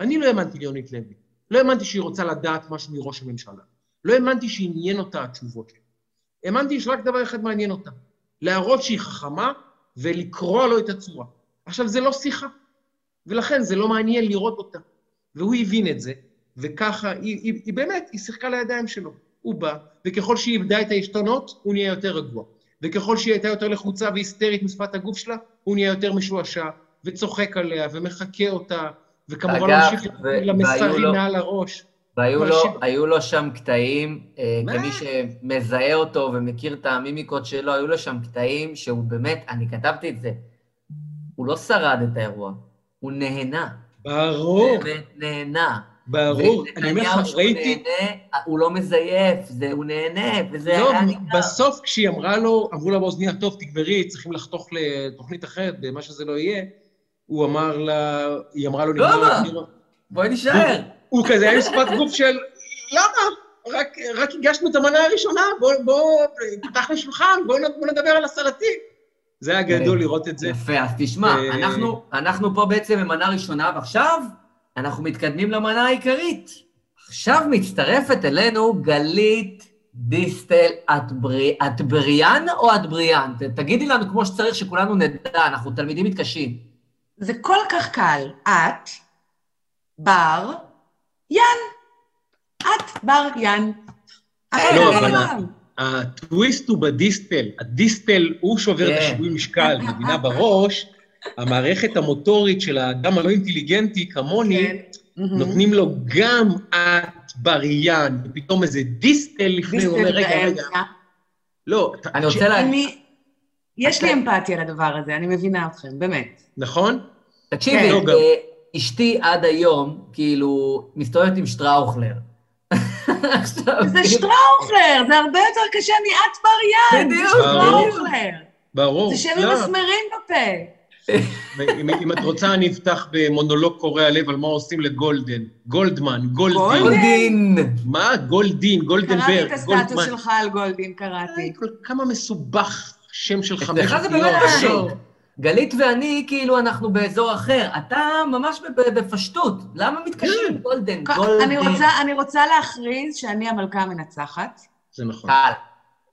אני לא האמנתי ליונית לוי. לא האמנתי שהיא רוצה לדעת משהו מראש הממשלה. לא האמנתי שעניין אותה התשובות שלה. האמנתי שרק דבר אחד מעניין אותה, להראות שהיא חכמה ולקרוע לו את הצורה. עכשיו, זה לא שיחה, ולכן זה לא מעניין לראות אותה. והוא הבין את זה, וככה, היא, היא, היא באמת, היא שיחקה לידיים שלו. הוא בא, וככל שהיא איבדה את העשתונות, הוא נהיה יותר רגוע. וככל שהיא הייתה יותר לחוצה והיסטרית משפת הגוף שלה, הוא נהיה יותר משועשע, וצוחק עליה, ומחקה אותה, וכמובן ממשיך למסרים מעל הראש. והיו לו, היו לו שם קטעים, אה, כמי שמזהה אותו ומכיר את המימיקות שלו, היו לו שם קטעים שהוא באמת, אני כתבתי את זה, הוא לא שרד את האירוע, הוא נהנה. ברור. באמת נהנה. ברור, אני אומר לך, ראיתי... נהנה, הוא לא מזייף, זה, הוא נהנה, וזה לא, היה נהנה. בסוף כשהיא אמרה לו, אמרו לה באוזניה, טוב, תגברי, צריכים לחתוך לתוכנית אחרת, במה שזה לא יהיה, הוא אמר לה, היא אמרה לו, לא, מה? בואי נישאר. הוא כזה היה עם שפת גוף של, למה? רק, רק הגשנו את המנה הראשונה, בוא, בוא, פתח לשולחן, בוא, בוא נדבר על הסרטים. זה היה גדול לראות את זה. יפה, אז תשמע, אנחנו, אנחנו פה בעצם במנה ראשונה, ועכשיו אנחנו מתקדמים למנה העיקרית. עכשיו מצטרפת אלינו גלית דיסטל אטבריאן או אטבריאן? תגידי לנו כמו שצריך, שכולנו נדע, אנחנו תלמידים מתקשים. זה כל כך קל. את, בר, ין. את בר ין. לא, אבל הטוויסט הוא בדיסטל. הדיסטל הוא שובר את כן. השיווי משקל, מבינה בראש. המערכת המוטורית של האדם הלא אינטליגנטי כמוני, כן. נותנים לו גם את בריין, ופתאום איזה דיסטל לפני, הוא אומר, רגע, רגע. לא, אני רוצה להגיד... יש לי אמפתיה לדבר הזה, אני מבינה אתכם, באמת. נכון? תקשיבי, כן. לא, אשתי עד היום, כאילו, מסתובבת עם שטראוכלר. זה שטראוכלר, זה הרבה יותר קשה מאט בריין. בדיוק, שטראוכלר. ברור. זה שם עם לא. מסמרים בפה. אם את רוצה, אני אפתח במונולוג קורע לב על מה עושים לגולדן. גולדמן, גולדין. גולדין? מה? גולדין, גולדנברג, קראתי את הסטטוס שלך על גולדין, קראתי. כמה מסובך שם של חמש... אצלך זה באמת פשוט. גלית ואני, כאילו, אנחנו באזור אחר. אתה ממש בפשטות. למה מתקשרים כן. גולדן? גולדן. אני רוצה להכריז שאני המלכה המנצחת. זה נכון. קל.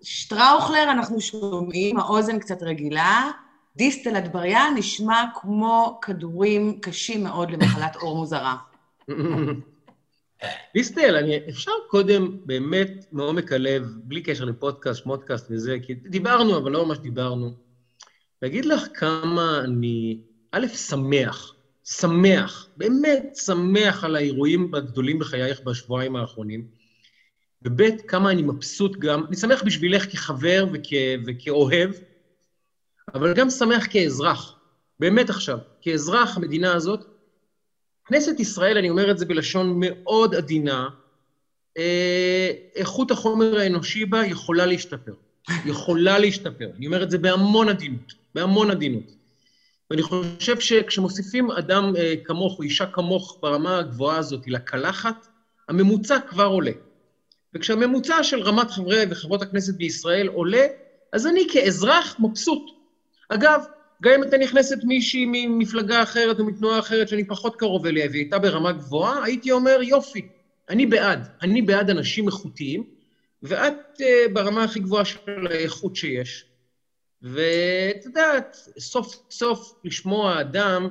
שטראוכלר אנחנו שומעים, האוזן קצת רגילה. דיסטל אטבריאן נשמע כמו כדורים קשים מאוד למחלת עור מוזרה. דיסטל, אני, אפשר קודם באמת מעומק הלב, בלי קשר לפודקאסט, שמודקאסט וזה, כי דיברנו, אבל לא ממש דיברנו. להגיד לך כמה אני, א', שמח, שמח, באמת שמח על האירועים הגדולים בחייך בשבועיים האחרונים, וב', כמה אני מבסוט גם, אני שמח בשבילך כחבר וכ, וכאוהב, אבל גם שמח כאזרח, באמת עכשיו, כאזרח המדינה הזאת. כנסת ישראל, אני אומר את זה בלשון מאוד עדינה, אה, איכות החומר האנושי בה יכולה להשתפר. יכולה להשתפר. אני אומר את זה בהמון עדינות, בהמון עדינות. ואני חושב שכשמוסיפים אדם אה, כמוך או אישה כמוך ברמה הגבוהה הזאת לקלחת, הממוצע כבר עולה. וכשהממוצע של רמת חברי וחברות הכנסת בישראל עולה, אז אני כאזרח מבסוט. אגב, גם אם הייתה נכנסת מישהי ממפלגה אחרת או מתנועה אחרת שאני פחות קרוב אליה והיא הייתה ברמה גבוהה, הייתי אומר, יופי, אני בעד. אני בעד אנשים איכותיים, ואת uh, ברמה הכי גבוהה של האיכות שיש. ואת יודעת, סוף סוף לשמוע אדם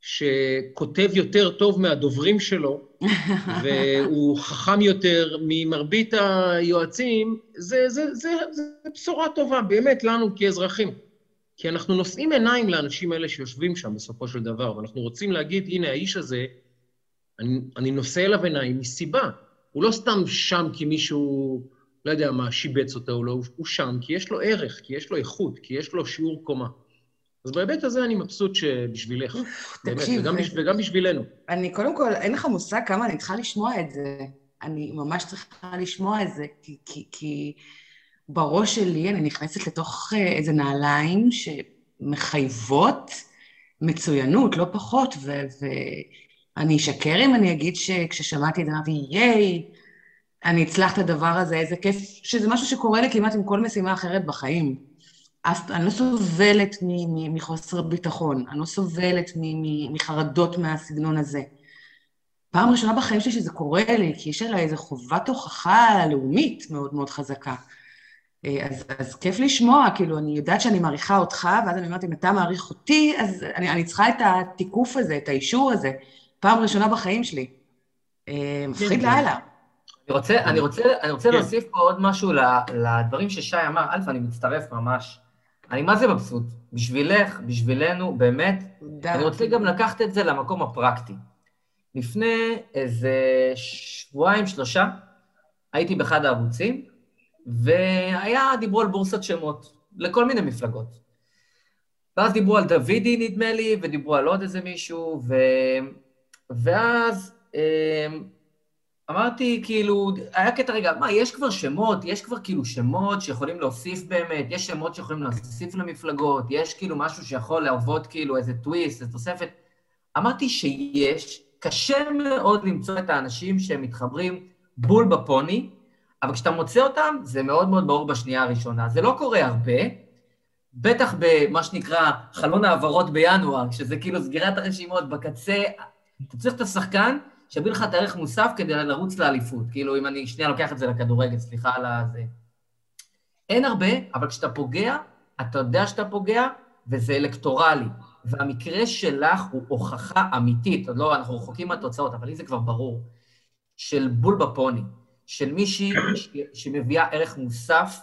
שכותב יותר טוב מהדוברים שלו, והוא חכם יותר ממרבית היועצים, זה, זה, זה, זה בשורה טובה, באמת, לנו כאזרחים. כי אנחנו נושאים עיניים לאנשים האלה שיושבים שם בסופו של דבר, ואנחנו רוצים להגיד, הנה, האיש הזה, אני, אני נושא אליו עיניים מסיבה. הוא לא סתם שם כי מישהו, לא יודע מה, שיבץ אותו או לא, הוא שם כי יש לו ערך, כי יש לו איכות, כי יש לו שיעור קומה. אז בהיבט הזה אני מבסוט שבשבילך, באמת, תקשיב, וגם, בש, וגם בשבילנו. אני, קודם כל, אין לך מושג כמה אני צריכה לשמוע את זה. אני ממש צריכה לשמוע את זה, כי, כי, כי בראש שלי אני נכנסת לתוך אה, איזה נעליים שמחייבות מצוינות, לא פחות, ואני אשקר אם אני אגיד שכששמעתי את זה אמרתי, ייי, אני אצלח את הדבר הזה, איזה כיף, שזה משהו שקורה לי כמעט עם כל משימה אחרת בחיים. אז אני לא סובלת מחוסר ביטחון, אני לא סובלת מחרדות מהסגנון הזה. פעם ראשונה בחיים שלי שזה קורה לי, כי יש עליי איזו חובת הוכחה לאומית מאוד מאוד חזקה. אה, אז, אז כיף לשמוע, כאילו, אני יודעת שאני מעריכה אותך, ואז אני אומרת, אם אתה מעריך אותי, אז אני, אני צריכה את התיקוף הזה, את האישור הזה, פעם ראשונה בחיים שלי. אה, מפחיד כן, לאללה. אני רוצה, אני רוצה, אני רוצה כן. להוסיף פה עוד משהו לדברים ששי אמר. א', אני מצטרף ממש. אני מה זה מבסוט? בשבילך, בשבילנו, באמת. דה. אני רוצה גם לקחת את זה למקום הפרקטי. לפני איזה שבועיים, שלושה, הייתי באחד הערוצים, והיה, דיברו על בורסת שמות, לכל מיני מפלגות. ואז דיברו על דוידי, נדמה לי, ודיברו על עוד איזה מישהו, ו... ואז אה, אמרתי, כאילו, היה קטע, רגע, מה, יש כבר שמות, יש כבר כאילו שמות שיכולים להוסיף באמת, יש שמות שיכולים להוסיף למפלגות, יש כאילו משהו שיכול להוות כאילו איזה טוויסט, איזה תוספת. אמרתי שיש, קשה מאוד למצוא את האנשים שהם מתחברים בול בפוני, אבל כשאתה מוצא אותם, זה מאוד מאוד ברור בשנייה הראשונה. זה לא קורה הרבה, בטח במה שנקרא חלון העברות בינואר, שזה כאילו סגירת הרשימות בקצה, אתה צריך את השחקן שיביא לך את הערך מוסף כדי לרוץ לאליפות. כאילו, אם אני שנייה לוקח את זה לכדורגל, סליחה על הזה. אין הרבה, אבל כשאתה פוגע, אתה יודע שאתה פוגע, וזה אלקטורלי. והמקרה שלך הוא הוכחה אמיתית, עוד לא, אנחנו רחוקים מהתוצאות, אבל לי זה כבר ברור, של בול בפוני. של מישהי שמביאה ערך מוסף,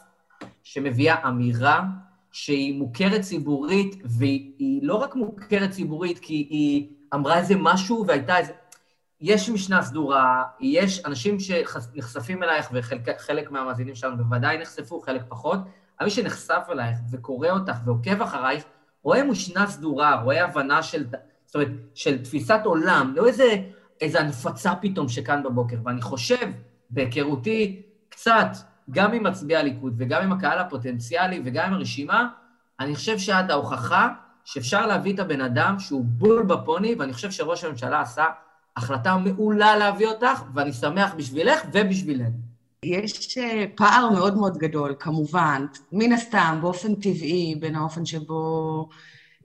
שמביאה אמירה, שהיא מוכרת ציבורית, והיא לא רק מוכרת ציבורית כי היא אמרה איזה משהו והייתה איזה... יש משנה סדורה, יש אנשים שנחשפים אלייך, וחלק מהמאזינים שלנו בוודאי נחשפו, חלק פחות, אבל מי שנחשף אלייך וקורא אותך ועוקב אחרייך, רואה משנה סדורה, רואה הבנה של, זאת אומרת, של תפיסת עולם, לא איזה, איזה הנפצה פתאום שכאן בבוקר. ואני חושב בהיכרותי קצת, גם עם מצביעי הליכוד וגם עם הקהל הפוטנציאלי וגם עם הרשימה, אני חושב שאת ההוכחה שאפשר להביא את הבן אדם שהוא בול בפוני, ואני חושב שראש הממשלה עשה החלטה מעולה להביא אותך, ואני שמח בשבילך ובשבילנו. יש אה, פער מאוד מאוד גדול, כמובן, מן הסתם, באופן טבעי, בין האופן שבו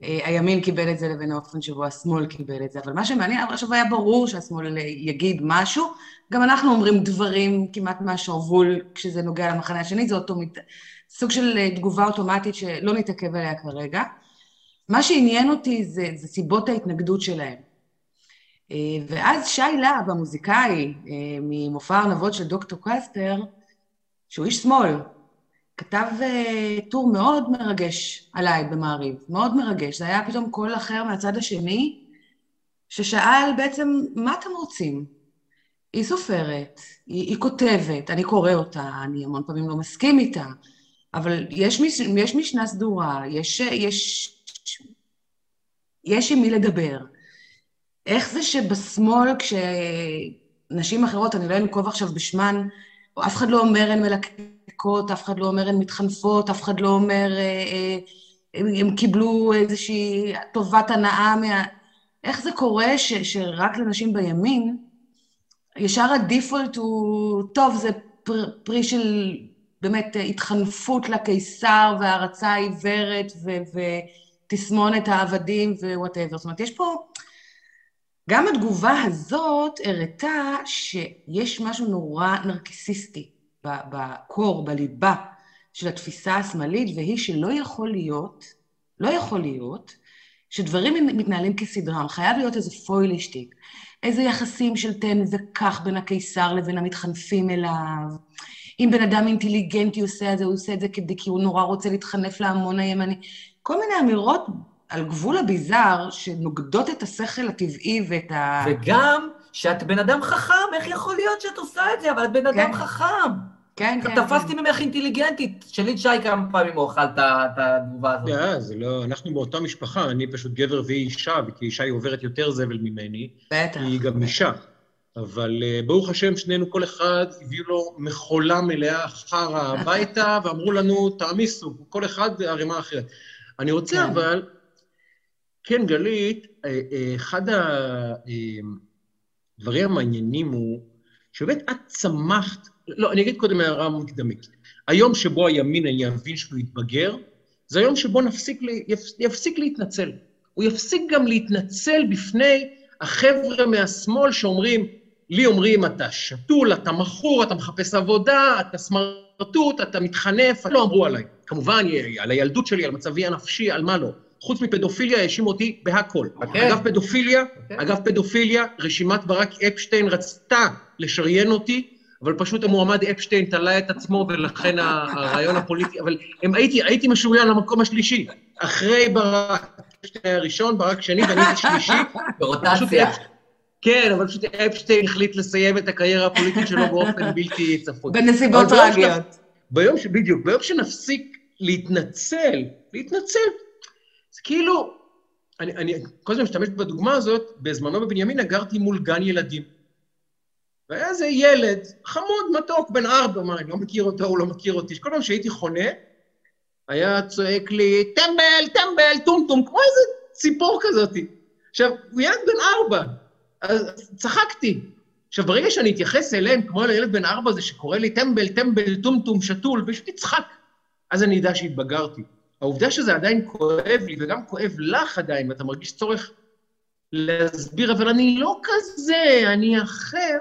הימין קיבל את זה לבין האופן שבו השמאל קיבל את זה. אבל מה שמעניין, עכשיו היה ברור שהשמאל יגיד משהו, גם אנחנו אומרים דברים כמעט מהשרוול כשזה נוגע למחנה השני, זה אותו סוג של אה, תגובה אוטומטית שלא נתעכב עליה כרגע. מה שעניין אותי זה, זה סיבות ההתנגדות שלהם. אה, ואז שי להב, המוזיקאי אה, ממופע ארנבות של דוקטור קספר, שהוא איש שמאל, כתב uh, טור מאוד מרגש עליי במעריב, מאוד מרגש. זה היה פתאום קול אחר מהצד השני, ששאל בעצם, מה אתם רוצים? היא סופרת, היא, היא כותבת, אני קורא אותה, אני המון פעמים לא מסכים איתה, אבל יש, מש, יש משנה סדורה, יש, יש, יש עם מי לדבר. איך זה שבשמאל, כשנשים אחרות, אני לא אנקוב עכשיו בשמן, אף אחד לא אומר הן מלקקות, אף אחד לא אומר הן מתחנפות, אף אחד לא אומר אה, אה, הם, קיבלו איזושהי טובת הנאה מה... איך זה קורה ש, שרק לנשים בימין, ישר ה default הוא, טוב, זה פר, פרי של באמת התחנפות לקיסר והערצה העיוורת ותסמונת העבדים ו whatever. זאת אומרת, יש פה... גם התגובה הזאת הראתה שיש משהו נורא נרקיסיסטי ב core, בליבה של התפיסה השמאלית, והיא שלא יכול להיות, לא יכול להיות, שדברים מתנהלים כסדרם. חייב להיות איזה פוילישטיק, איזה יחסים של תן וקח בין הקיסר לבין המתחנפים אליו. אם בן אדם אינטליגנטי עושה את זה, הוא עושה את זה כדי כי הוא נורא רוצה להתחנף להמון הימני. כל מיני אמירות על גבול הביזאר, שנוגדות את השכל הטבעי ואת ה... וגם שאת בן אדם חכם, איך יכול להיות שאת עושה את זה? אבל את בן אדם כן. חכם. כן, כן. תפסתי כן. ממך אינטליגנטית. את שי כמה פעמים הוא אכל את התגובה הזאת. לא, זה לא, אנחנו באותה משפחה, אני פשוט גבר והיא אישה, וכי אישה היא עוברת יותר זבל ממני. בטח. היא גם אישה. אבל uh, ברוך השם, שנינו, כל אחד הביאו לו מכולה מלאה חרא הביתה, ואמרו לנו, תעמיסו, כל אחד ערימה אחרת. אני רוצה כן. אבל כן, גלית, אה, אה, אחד הדברים המעניינים הוא שבאמת את צמחת, לא, אני אגיד קודם הערה מקדמית. היום שבו הימין אני אבין שהוא יתבגר, זה היום שבו נפסיק, יפסיק להתנצל. הוא יפסיק גם להתנצל בפני החבר'ה מהשמאל שאומרים, לי אומרים, אתה שתול, אתה מכור, אתה מחפש עבודה, אתה סמרטוט, אתה מתחנף, לא אמרו עליי. כמובן, על הילדות שלי, על מצבי הנפשי, על מה לא. חוץ מפדופיליה, האשימו אותי בהכל. Okay. אוקיי. אגב פדופיליה, okay. אוקיי. אגב פדופיליה, רשימת ברק אפשטיין רצתה לשריין אותי, אבל פשוט המועמד אפשטיין תלה את עצמו, ולכן הרעיון הפוליטי, אבל הם, הייתי, הייתי משוריין למקום השלישי. אחרי ברק אפשטיין הראשון, ברק שני, ואני הייתי שלישי. ברוטציה. כן, אבל פשוט אפשטיין החליט לסיים את הקריירה הפוליטית שלו באופן בלתי צפוי. בנסיבות טרגיות. ביום ש... בדיוק, ביום שנפסיק להתנצל, להתנצל, זה כאילו, אני, אני כל הזמן משתמש בדוגמה הזאת, בזמנו בבנימינה גרתי מול גן ילדים. והיה איזה ילד, חמוד, מתוק, בן ארבע, מה, אני לא מכיר אותו, הוא לא מכיר אותי, שכל פעם שהייתי חונה, היה צועק לי, טמבל, טמבל, טומטום, כמו איזה ציפור כזאת. עכשיו, הוא ילד בן ארבע, אז צחקתי. עכשיו, ברגע שאני אתייחס אליהם כמו לילד בן ארבע הזה שקורא לי טמבל, טמבל, טומטום, שתול, פשוט יצחק, אז אני אדע שהתבגרתי. העובדה שזה עדיין כואב לי, וגם כואב לך עדיין, ואתה מרגיש צורך להסביר, אבל אני לא כזה, אני אחר,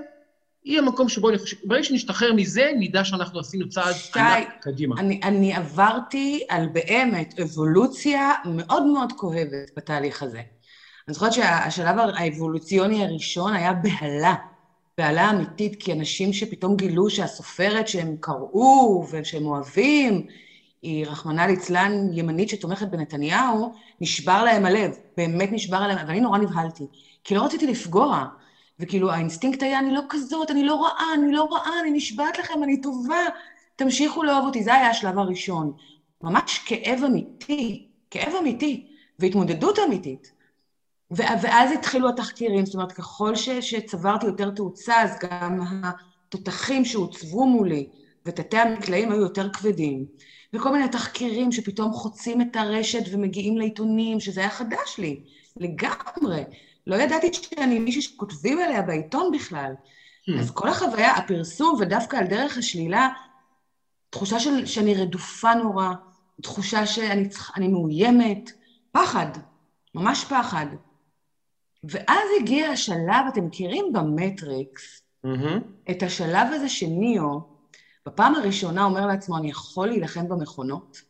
היא המקום שבו אני חושב, ברגע שנשתחרר מזה, נדע שאנחנו עשינו צעד ענק קדימה. אני, אני עברתי על באמת אבולוציה מאוד מאוד כואבת בתהליך הזה. אני זוכרת שהשלב האבולוציוני הראשון היה בהלה, בהלה אמיתית, כי אנשים שפתאום גילו שהסופרת שהם קראו ושהם אוהבים, היא רחמנא ליצלן ימנית שתומכת בנתניהו, נשבר להם הלב, באמת נשבר להם, ואני נורא נבהלתי, כי לא רציתי לפגוע, וכאילו האינסטינקט היה, אני לא כזאת, אני לא רעה, אני לא רעה, אני נשבעת לכם, אני טובה, תמשיכו לאהוב אותי, זה היה השלב הראשון. ממש כאב אמיתי, כאב אמיתי, והתמודדות אמיתית. ואז התחילו התחקירים, זאת אומרת, ככל ש, שצברתי יותר תאוצה, אז גם התותחים שהוצבו מולי ותתי המקלעים היו יותר כבדים. וכל מיני תחקירים שפתאום חוצים את הרשת ומגיעים לעיתונים, שזה היה חדש לי, לגמרי. לא ידעתי שאני מישהי שכותבים עליה בעיתון בכלל. Hmm. אז כל החוויה, הפרסום, ודווקא על דרך השלילה, תחושה של, שאני רדופה נורא, תחושה שאני מאוימת, פחד, ממש פחד. ואז הגיע השלב, אתם מכירים במטריקס, mm-hmm. את השלב הזה שניאו, בפעם הראשונה אומר לעצמו, אני יכול להילחם במכונות,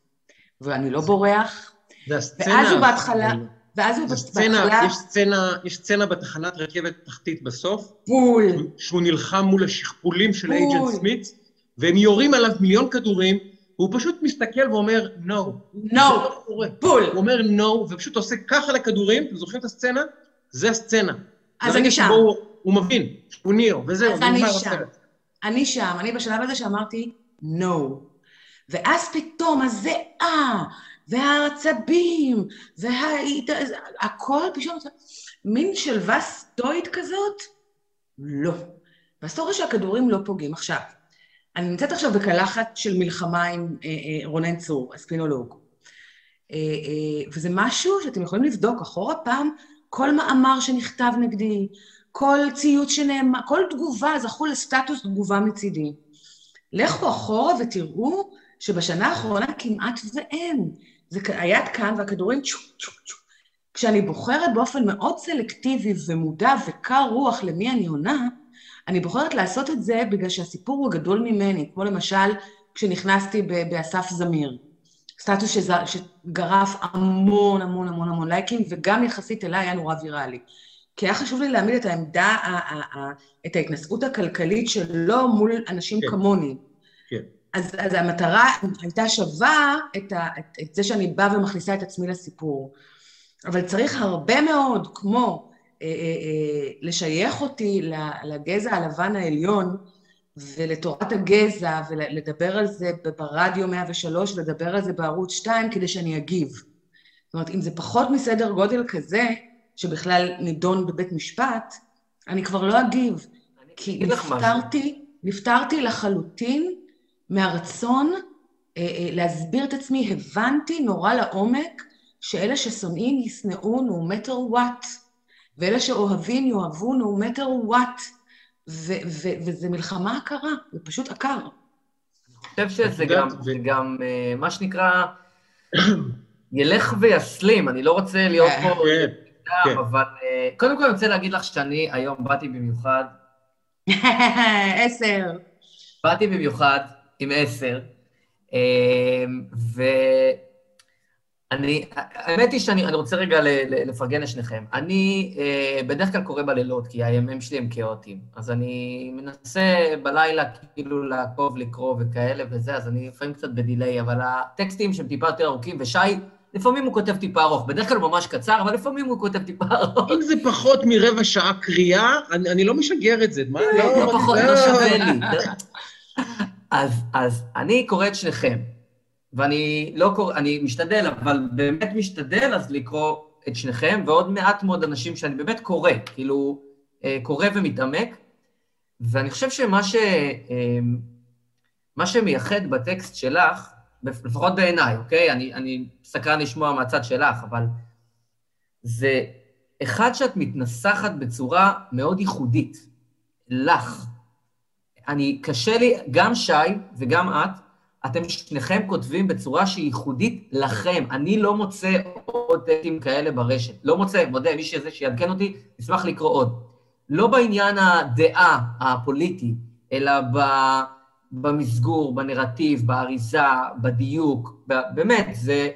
ואני לא בורח, זה הסצנה... ואז הוא בהתחלה, ואז הוא סצנה, בהתחלה יש סצנה, יש סצנה בתחנת רכבת תחתית בסוף, בול. שהוא נלחם מול השכפולים של. אייג'נט סמית, והם יורים עליו מיליון כדורים, והוא פשוט מסתכל ואומר, no. נו, לא. בול. הוא אומר no, ופשוט עושה ככה לכדורים, אתם זוכרים את הסצנה? זה הסצנה. אז אני שם. הוא, הוא מבין, הוא ניאו, וזהו, אז אני שם. הסרט. אני שם, אני בשלב הזה שאמרתי, no. ואז פתאום הזיעה, והעצבים, והכל פתאום, מין שלווה סטואית כזאת? לא. ואז רואה שהכדורים לא פוגעים. עכשיו, אני נמצאת עכשיו בקלחת של מלחמה עם אה, אה, רונן צור, הספינולוג. אה, אה, וזה משהו שאתם יכולים לבדוק אחורה פעם, כל מאמר שנכתב נגדי, כל ציוץ שנאמר, כל תגובה זכו לסטטוס תגובה מצידי. לכו אחורה ותראו שבשנה האחרונה כמעט ואין. זה היד כאן והכדורים צ'ו צ'ו צ'ו. כשאני בוחרת באופן מאוד סלקטיבי ומודע וקר רוח למי אני עונה, אני בוחרת לעשות את זה בגלל שהסיפור הוא גדול ממני, כמו למשל כשנכנסתי באסף זמיר. סטטוס. שגרף המון המון המון המון לייקים, וגם יחסית אליי היה נורא ויראלי. כי היה חשוב לי להעמיד את העמדה, את ההתנשאות הכלכלית שלו מול אנשים כן. כמוני. כן. אז, אז המטרה הייתה שווה את, ה, את, את זה שאני באה ומכניסה את עצמי לסיפור. אבל צריך הרבה מאוד, כמו אה, אה, אה, לשייך אותי לגזע הלבן העליון ולתורת הגזע ולדבר על זה ברדיו 103 ולדבר על זה בערוץ 2 כדי שאני אגיב. זאת אומרת, אם זה פחות מסדר גודל כזה, שבכלל נידון בבית משפט, אני כבר לא אגיב. כי. נפטרתי, נפטרתי לחלוטין מהרצון אה, אה, להסביר את עצמי, הבנתי נורא לעומק שאלה ששונאים ישנאו no matter what, ואלה שאוהבים יאהבו no matter what, ו- ו- וזה מלחמה עקרה, זה פשוט עקר. אני חושב שזה גם, ו- זה גם אה, מה שנקרא, ילך ויסלים, אני לא רוצה להיות כן, פה כן, כן. אבל אה, קודם כל אני רוצה להגיד לך שאני היום באתי במיוחד, עשר. באתי במיוחד עם עשר, אה, ואני, האמת היא שאני אני רוצה רגע ל- ל- לפרגן לשניכם. אני אה, בדרך כלל קורא בלילות, כי הימים שלי הם כאוטיים, אז אני מנסה בלילה כאילו לעקוב, לקרוא וכאלה וזה, אז אני לפעמים קצת בדיליי, אבל הטקסטים שהם טיפה יותר ארוכים, ושי, לפעמים הוא כותב טיפה ארוך, בדרך כלל הוא ממש קצר, אבל לפעמים הוא כותב טיפה ארוך. אם זה פחות מרבע שעה קריאה, אני, אני לא משגר את זה. מה? לא פחות, לא לא. שווה לי. אז, אז אני קורא את שניכם, ואני לא קורא, אני משתדל, אבל באמת משתדל אז לקרוא את שניכם, ועוד מעט מאוד אנשים שאני באמת קורא, כאילו, אה, קורא ומתעמק, ואני חושב שמה ש... אה, מה שמייחד בטקסט שלך, לפחות בעיניי, אוקיי? אני, אני סקרן לשמוע מהצד שלך, אבל זה אחד שאת מתנסחת בצורה מאוד ייחודית, לך. אני, קשה לי, גם שי וגם את, אתם שניכם כותבים בצורה שהיא ייחודית לכם. אני לא מוצא עוד טקסטים כאלה ברשת. לא מוצא, מודה, מי שזה שיעדכן אותי, אשמח לקרוא עוד. לא בעניין הדעה הפוליטי, אלא ב, במסגור, בנרטיב, באריזה, בדיוק, באמת, זה...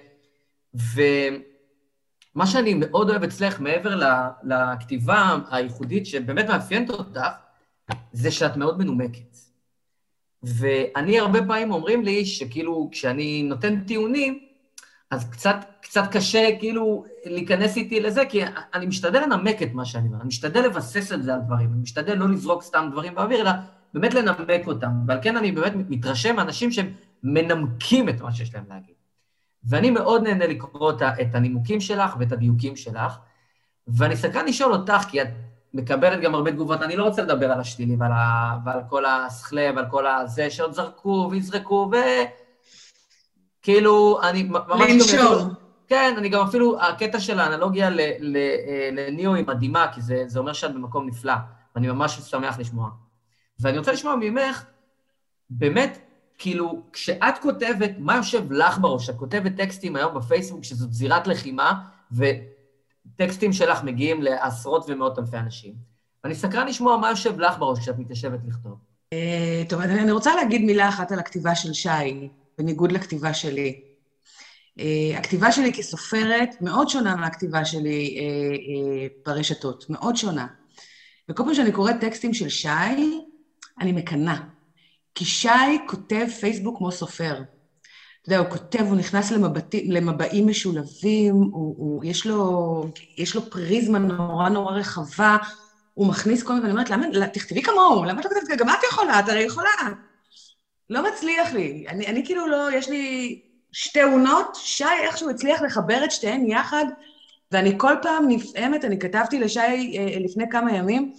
ומה שאני מאוד אוהב אצלך, מעבר לכתיבה הייחודית שבאמת מאפיינת אותך, זה שאת מאוד מנומקת. ואני הרבה פעמים אומרים לי שכאילו, כשאני נותן טיעונים, אז קצת, קצת קשה כאילו להיכנס איתי לזה, כי אני משתדל לנמק את מה שאני אומר, אני משתדל לבסס את זה על דברים, אני משתדל לא לזרוק סתם דברים באוויר, אלא באמת לנמק אותם. ועל כן אני באמת מתרשם מאנשים שהם מנמקים את מה שיש להם להגיד. ואני מאוד נהנה לקרוא את הנימוקים שלך ואת הדיוקים שלך, ואני סקרן לשאול אותך, כי את מקבלת גם הרבה תגובות, אני לא רוצה לדבר על השלילי ועל, ה... ועל כל הסכלה ועל כל הזה שעוד זרקו ויזרקו, ו... כאילו, אני ממש... גם לנשום. אפילו- כן, אני גם אפילו, הקטע של האנלוגיה אה, לניאו היא מדהימה, כי זה, זה אומר שאת במקום נפלא, ואני ממש שמח לשמוע. ואני רוצה לשמוע ממך, באמת, כאילו, כשאת כותבת, מה יושב לך בראש? את כותבת טקסטים היום בפייסבוק שזאת זירת לחימה, וטקסטים שלך מגיעים לעשרות ומאות אלפי אנשים. ואני סקרן לשמוע מה יושב לך בראש כשאת מתיישבת לכתוב. אה, טוב, אני רוצה להגיד מילה אחת על הכתיבה של שי, בניגוד לכתיבה שלי. אה, הכתיבה שלי כסופרת מאוד שונה מהכתיבה שלי אה, ברשתות, מאוד שונה. וכל פעם שאני קוראת טקסטים של שי, אני מקנאה. כי שי כותב פייסבוק כמו סופר. אתה יודע, הוא כותב, הוא נכנס למבטים, למבעים משולבים, הוא, הוא, יש, לו, יש לו פריזמה נורא נורא רחבה, הוא מכניס כל מיני, ואני אומרת, למה, תכתבי כמוהו, למה את לא כותבת, גם את יכולה, את הרי יכולה. לא מצליח לי. אני, אני כאילו לא, יש לי שתי אונות, שי איכשהו הצליח לחבר את שתיהן יחד, ואני כל פעם נפעמת, אני כתבתי לשי אה, לפני כמה ימים,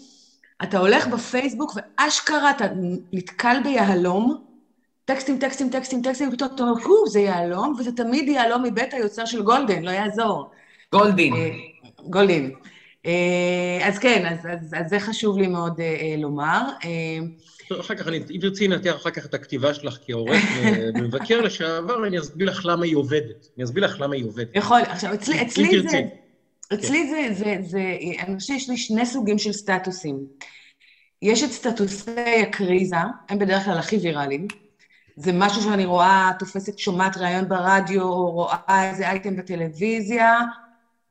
אתה הולך בפייסבוק ואשכרה אתה נתקל ביהלום, טקסטים, טקסטים, טקסטים, טקסטים, ופתאום אתה אומר, הו, זה יהלום, וזה תמיד יהלום מבית היוצר של גולדן, לא יעזור. גולדין. אה, גולדין. אה, אז כן, אז, אז, אז זה חשוב לי מאוד לומר. אחר כך, אם תרצי לנתח אחר כך את הכתיבה שלך כעורך ומבקר לשעבר, אני אסביר לך למה היא עובדת. אני אסביר לך למה היא עובדת. יכול, עכשיו, אצלי, אצלי זה... אצלי זה, זה, זה, אני חושבת שיש לי שני סוגים של סטטוסים. יש את סטטוסי הקריזה, הם בדרך כלל הכי ויראליים. זה משהו שאני רואה, תופסת, שומעת ראיון ברדיו, רואה איזה אייטם בטלוויזיה,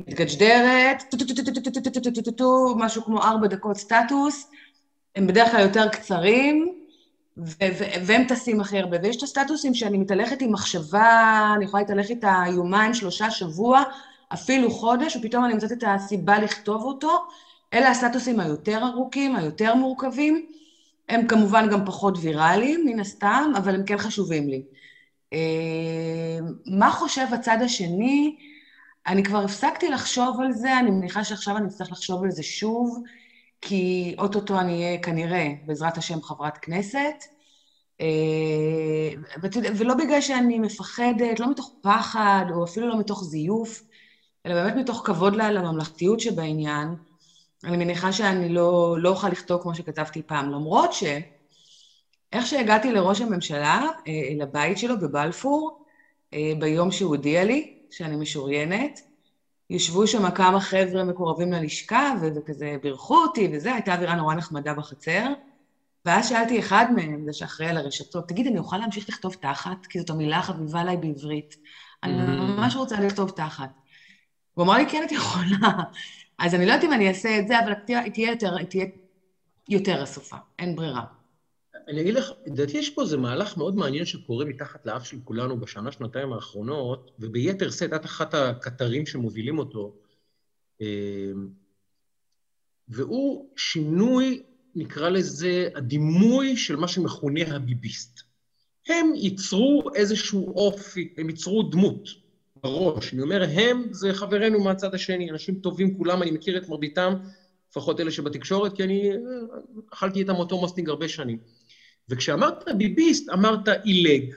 מתגג'דרת, משהו כמו ארבע דקות סטטוס. הם בדרך כלל יותר קצרים, והם טסים הכי הרבה. ויש את הסטטוסים שאני מתהלכת עם מחשבה, אני יכולה להתהלך איתה יומיים, שלושה, שבוע, אפילו חודש, ופתאום אני מוצאת את הסיבה לכתוב אותו. אלה הסטטוסים היותר ארוכים, היותר מורכבים. הם כמובן גם פחות ויראליים, מן הסתם, אבל הם כן חשובים לי. אה, מה חושב הצד השני? אני כבר הפסקתי לחשוב על זה, אני מניחה שעכשיו אני אצטרך לחשוב על זה שוב. כי אוטוטו אני אהיה כנראה, בעזרת השם, חברת כנסת. אה, ולא בגלל שאני מפחדת, לא מתוך פחד, או אפילו לא מתוך זיוף, אלא באמת מתוך כבוד לממלכתיות שבעניין. אני מניחה שאני לא, לא אוכל לכתוב כמו שכתבתי פעם, למרות ש... איך שהגעתי לראש הממשלה, אה, לבית שלו בבלפור, אה, ביום שהוא הודיע לי שאני משוריינת, ישבו שם כמה חבר'ה מקורבים ללשכה, וכזה בירכו אותי וזה, הייתה אווירה נורא נחמדה בחצר. ואז שאלתי אחד מהם, זה שאחראי על הרשתות, תגיד, אני אוכל להמשיך לכתוב תחת? כי זאת המילה החביבה עליי בעברית. אני mm. ממש רוצה לכתוב תחת. הוא אמר לי, כן, את יכולה. אז אני לא יודעת אם אני אעשה את זה, אבל תהיה, תהיה, יותר, יותר אסופה, אין ברירה. אני אגיד לך, לדעתי יש פה איזה מהלך מאוד מעניין שקורה מתחת לאף של כולנו בשנה, שנתיים האחרונות, וביתר שאת, את אחת הקטרים שמובילים אותו, אה, והוא שינוי, נקרא לזה, הדימוי של מה שמכונה הביביסט. הם ייצרו איזשהו אופי, הם ייצרו דמות בראש. אני אומר, הם זה חברינו מהצד השני, אנשים טובים כולם, אני מכיר את מרביתם, לפחות אלה שבתקשורת, כי אני אה, אכלתי איתם אותו מסטינג הרבה שנים. וכשאמרת ביביסט, אמרת עילג,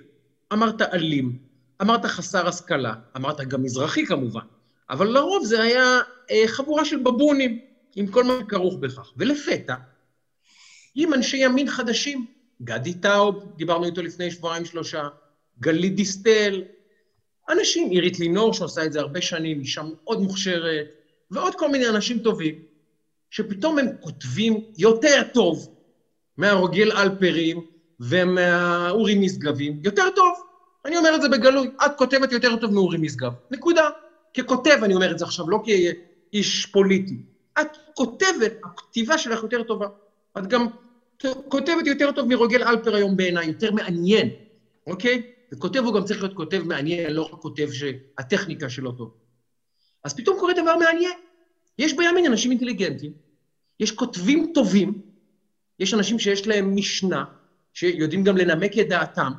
אמרת אלים, אמרת חסר השכלה, אמרת גם מזרחי כמובן, אבל לרוב זה היה אה, חבורה של בבונים, עם כל מה שכרוך בכך. ולפתע, עם אנשי ימין חדשים, גדי טאוב, דיברנו איתו לפני שבועיים-שלושה, גלית דיסטל, אנשים, עירית לינור, שעושה את זה הרבה שנים, אישה מאוד מוכשרת, ועוד כל מיני אנשים טובים, שפתאום הם כותבים יותר טוב מהרוגל אלפרים ומהאורי משגבים, יותר טוב. אני אומר את זה בגלוי, את כותבת יותר טוב מאורי משגב. נקודה. ככותב אני אומר את זה עכשיו, לא כאיש פוליטי. את כותבת, הכתיבה שלך יותר טובה. את גם כותבת יותר טוב מרוגל אלפר היום בעיניי, יותר מעניין, אוקיי? וכותב הוא גם צריך להיות כותב מעניין, לא רק כותב שהטכניקה שלו טוב. אז פתאום קורה דבר מעניין. יש בימין אנשים אינטליגנטים, יש כותבים טובים, יש אנשים שיש להם משנה, שיודעים גם לנמק את דעתם.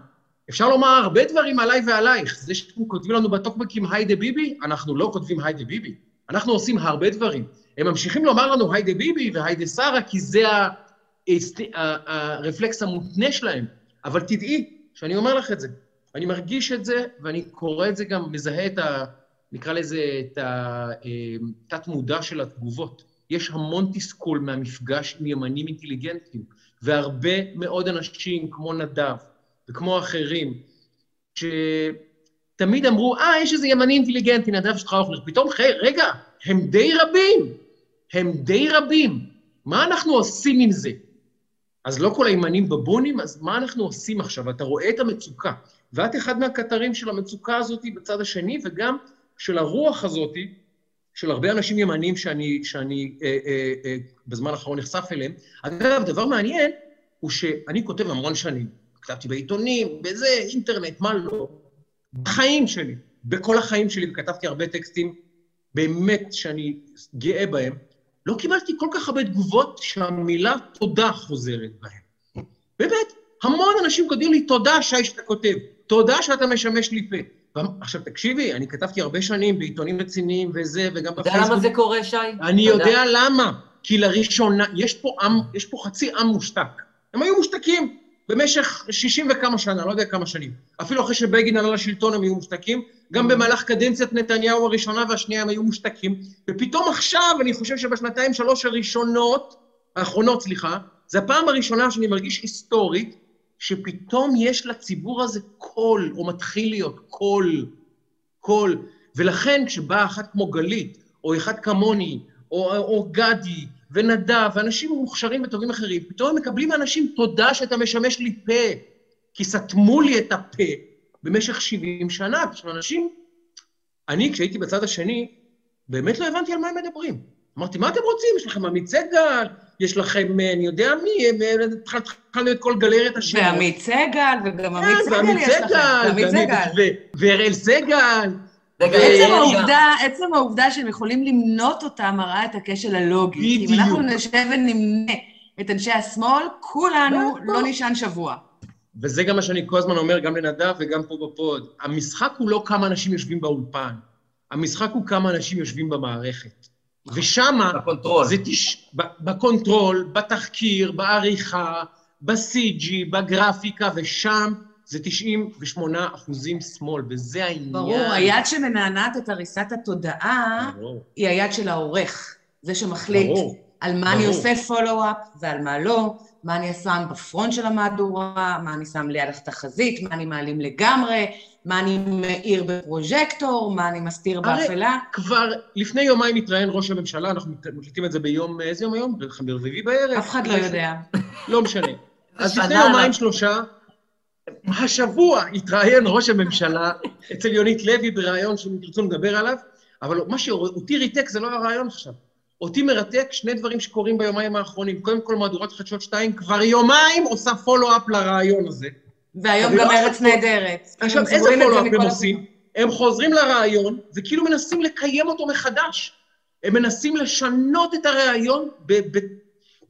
אפשר לומר הרבה דברים עליי ועלייך. זה שאתם כותבים לנו בטוקבקים היידה ביבי, אנחנו לא כותבים היידה ביבי. אנחנו עושים הרבה דברים. הם ממשיכים לומר לנו היידה ביבי והיידה שרה, כי זה הרפלקס המותנה שלהם. אבל תדעי שאני אומר לך את זה. אני מרגיש את זה, ואני קורא את זה גם, מזהה את ה... נקרא לזה, את התת-מודע אה, של התגובות. יש המון תסכול מהמפגש עם ימנים אינטליגנטים, והרבה מאוד אנשים כמו נדב וכמו אחרים, שתמיד אמרו, אה, יש איזה ימני אינטליגנטי, נדב שטראוכלר, פתאום, חי, רגע, הם די רבים, הם די רבים, מה אנחנו עושים עם זה? אז לא כל הימנים בבונים, אז מה אנחנו עושים עכשיו? אתה רואה את המצוקה. ואת אחד מהקטרים של המצוקה הזאת בצד השני, וגם של הרוח הזאת, של הרבה אנשים ימניים שאני, שאני אה, אה, אה, בזמן האחרון נחשף אליהם. אגב, דבר מעניין הוא שאני כותב המון שנים. כתבתי בעיתונים, בזה, אינטרנט, מה לא. בחיים שלי, בכל החיים שלי, וכתבתי הרבה טקסטים באמת שאני גאה בהם, לא קיבלתי כל כך הרבה תגובות שהמילה תודה חוזרת בהם. באמת, המון אנשים כותבים לי, תודה, שי, שאתה כותב. תודה שאתה משמש לי פה. עכשיו, תקשיבי, אני כתבתי הרבה שנים בעיתונים רציניים וזה, וגם בפייסבוק. אתה יודע למה זה קורה, שי? אני יודע למה. כי לראשונה, יש פה עם, יש פה חצי עם מושתק. הם היו מושתקים במשך 60 וכמה שנה, לא יודע כמה שנים. אפילו אחרי שבגין עלה לשלטון הם היו מושתקים. גם במהלך קדנציית נתניהו הראשונה והשנייה הם היו מושתקים. ופתאום עכשיו, אני חושב שבשנתיים, שלוש הראשונות, האחרונות, סליחה, זו הפעם הראשונה שאני מרגיש היסטורית, שפתאום יש לציבור הזה קול, או מתחיל להיות קול, קול. ולכן כשבאה אחת כמו גלית, או אחד כמוני, או, או גדי, ונדב, ואנשים מוכשרים וטובים אחרים, פתאום הם מקבלים מאנשים תודה שאתה משמש לי פה, כי סתמו לי את הפה במשך 70 שנה. עכשיו, אנשים, אני, כשהייתי בצד השני, באמת לא הבנתי על מה הם מדברים. אמרתי, מה אתם רוצים? יש לכם עמית סגל, יש לכם, אה, אני יודע מי, התחלנו את כל גלריית השמות. ועמית סגל, וגם עמית סגל יש לכם. ועמית סגל, ואראל סג"ל. עצם העובדה, עצם העובדה שהם יכולים למנות אותה מראה את הכשל הלוגי. בדיוק. אם אנחנו נשב ונמנה את אנשי השמאל, כולנו לא נישן שבוע. וזה גם מה שאני כל הזמן אומר, גם לנדב וגם פה בפוד. המשחק הוא לא כמה אנשים יושבים באולפן, המשחק הוא כמה אנשים יושבים במערכת. ושמה... ב control. זה תש... ב control, בתחקיר, בעריכה, ב-CG, בגרפיקה, ושם זה 98 אחוזים שמאל, וזה העניין. ברור, היד שמנענעת את הריסת התודעה, ברור. היא היד של העורך. זה שמחליט ברור. על מה ברור. אני עושה פולו-אפ ועל מה לא, מה אני שם בפרונט של המהדורה, מה אני שם ליד התחזית, מה אני מעלים לגמרי, מה אני מאיר בפרוז'קטור, מה אני מסתיר באפלה. כבר לפני יומיים התראיין ראש הממשלה, אנחנו מקליטים את זה ביום, איזה יום היום? ברביעי בערב? אף אחד לא יודע. לא משנה. אז לפני יומיים שלושה, השבוע התראיין ראש הממשלה אצל יונית לוי בריאיון שאם תרצו לדבר עליו, אבל מה שאותי ריתק זה לא הרעיון עכשיו. אותי מרתק שני דברים שקורים ביומיים האחרונים. קודם כל, מהדורת חדשות 2 כבר יומיים עושה פולו-אפ לרעיון הזה. והיום גם ארץ נהדרת. עכשיו, איזה פולו-אפ הם עושים? הם חוזרים לרעיון, וכאילו מנסים לקיים אותו מחדש. הם מנסים לשנות את הרעיון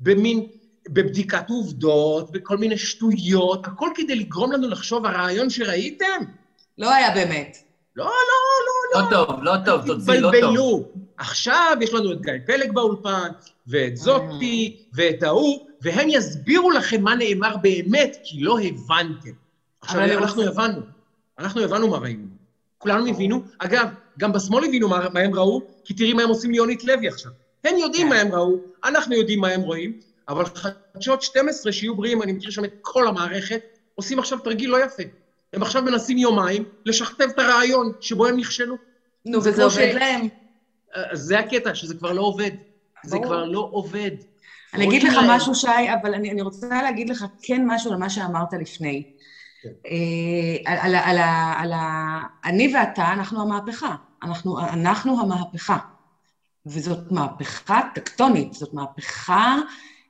במין, בבדיקת עובדות, בכל מיני שטויות, הכל כדי לגרום לנו לחשוב, הרעיון שראיתם? לא היה באמת. לא, לא, לא, לא. לא טוב, לא טוב, תוציא, לא טוב. עכשיו יש לנו את גיא פלג באולפן, ואת זאתי, ואת ההוא, והם יסבירו לכם מה נאמר באמת, כי לא הבנתם. עכשיו, אנחנו הבנו. אנחנו הבנו מה ראינו. כולנו הבינו. אגב, גם בשמאל הבינו מה, מה הם ראו, כי תראי מה הם עושים ליונית לוי עכשיו. הם יודעים כן. מה הם ראו, אנחנו יודעים מה הם רואים, אבל חדשות 12, שיהיו בריאים, אני מכיר שם את כל המערכת, עושים עכשיו תרגיל לא יפה. הם עכשיו מנסים יומיים לשכתב את הרעיון שבו הם נכשלו. נו, וזה עובד ש... להם. זה הקטע, שזה כבר לא עובד. זה כבר לא עובד. אני אגיד לך משהו, שי, אבל אני, אני רוצה להגיד לך כן משהו על מה שאמרת לפני. כן. אה, על, על, על, על. אני ואתה, אנחנו המהפכה. אנחנו, אנחנו המהפכה. וזאת מהפכה טקטונית, זאת מהפכה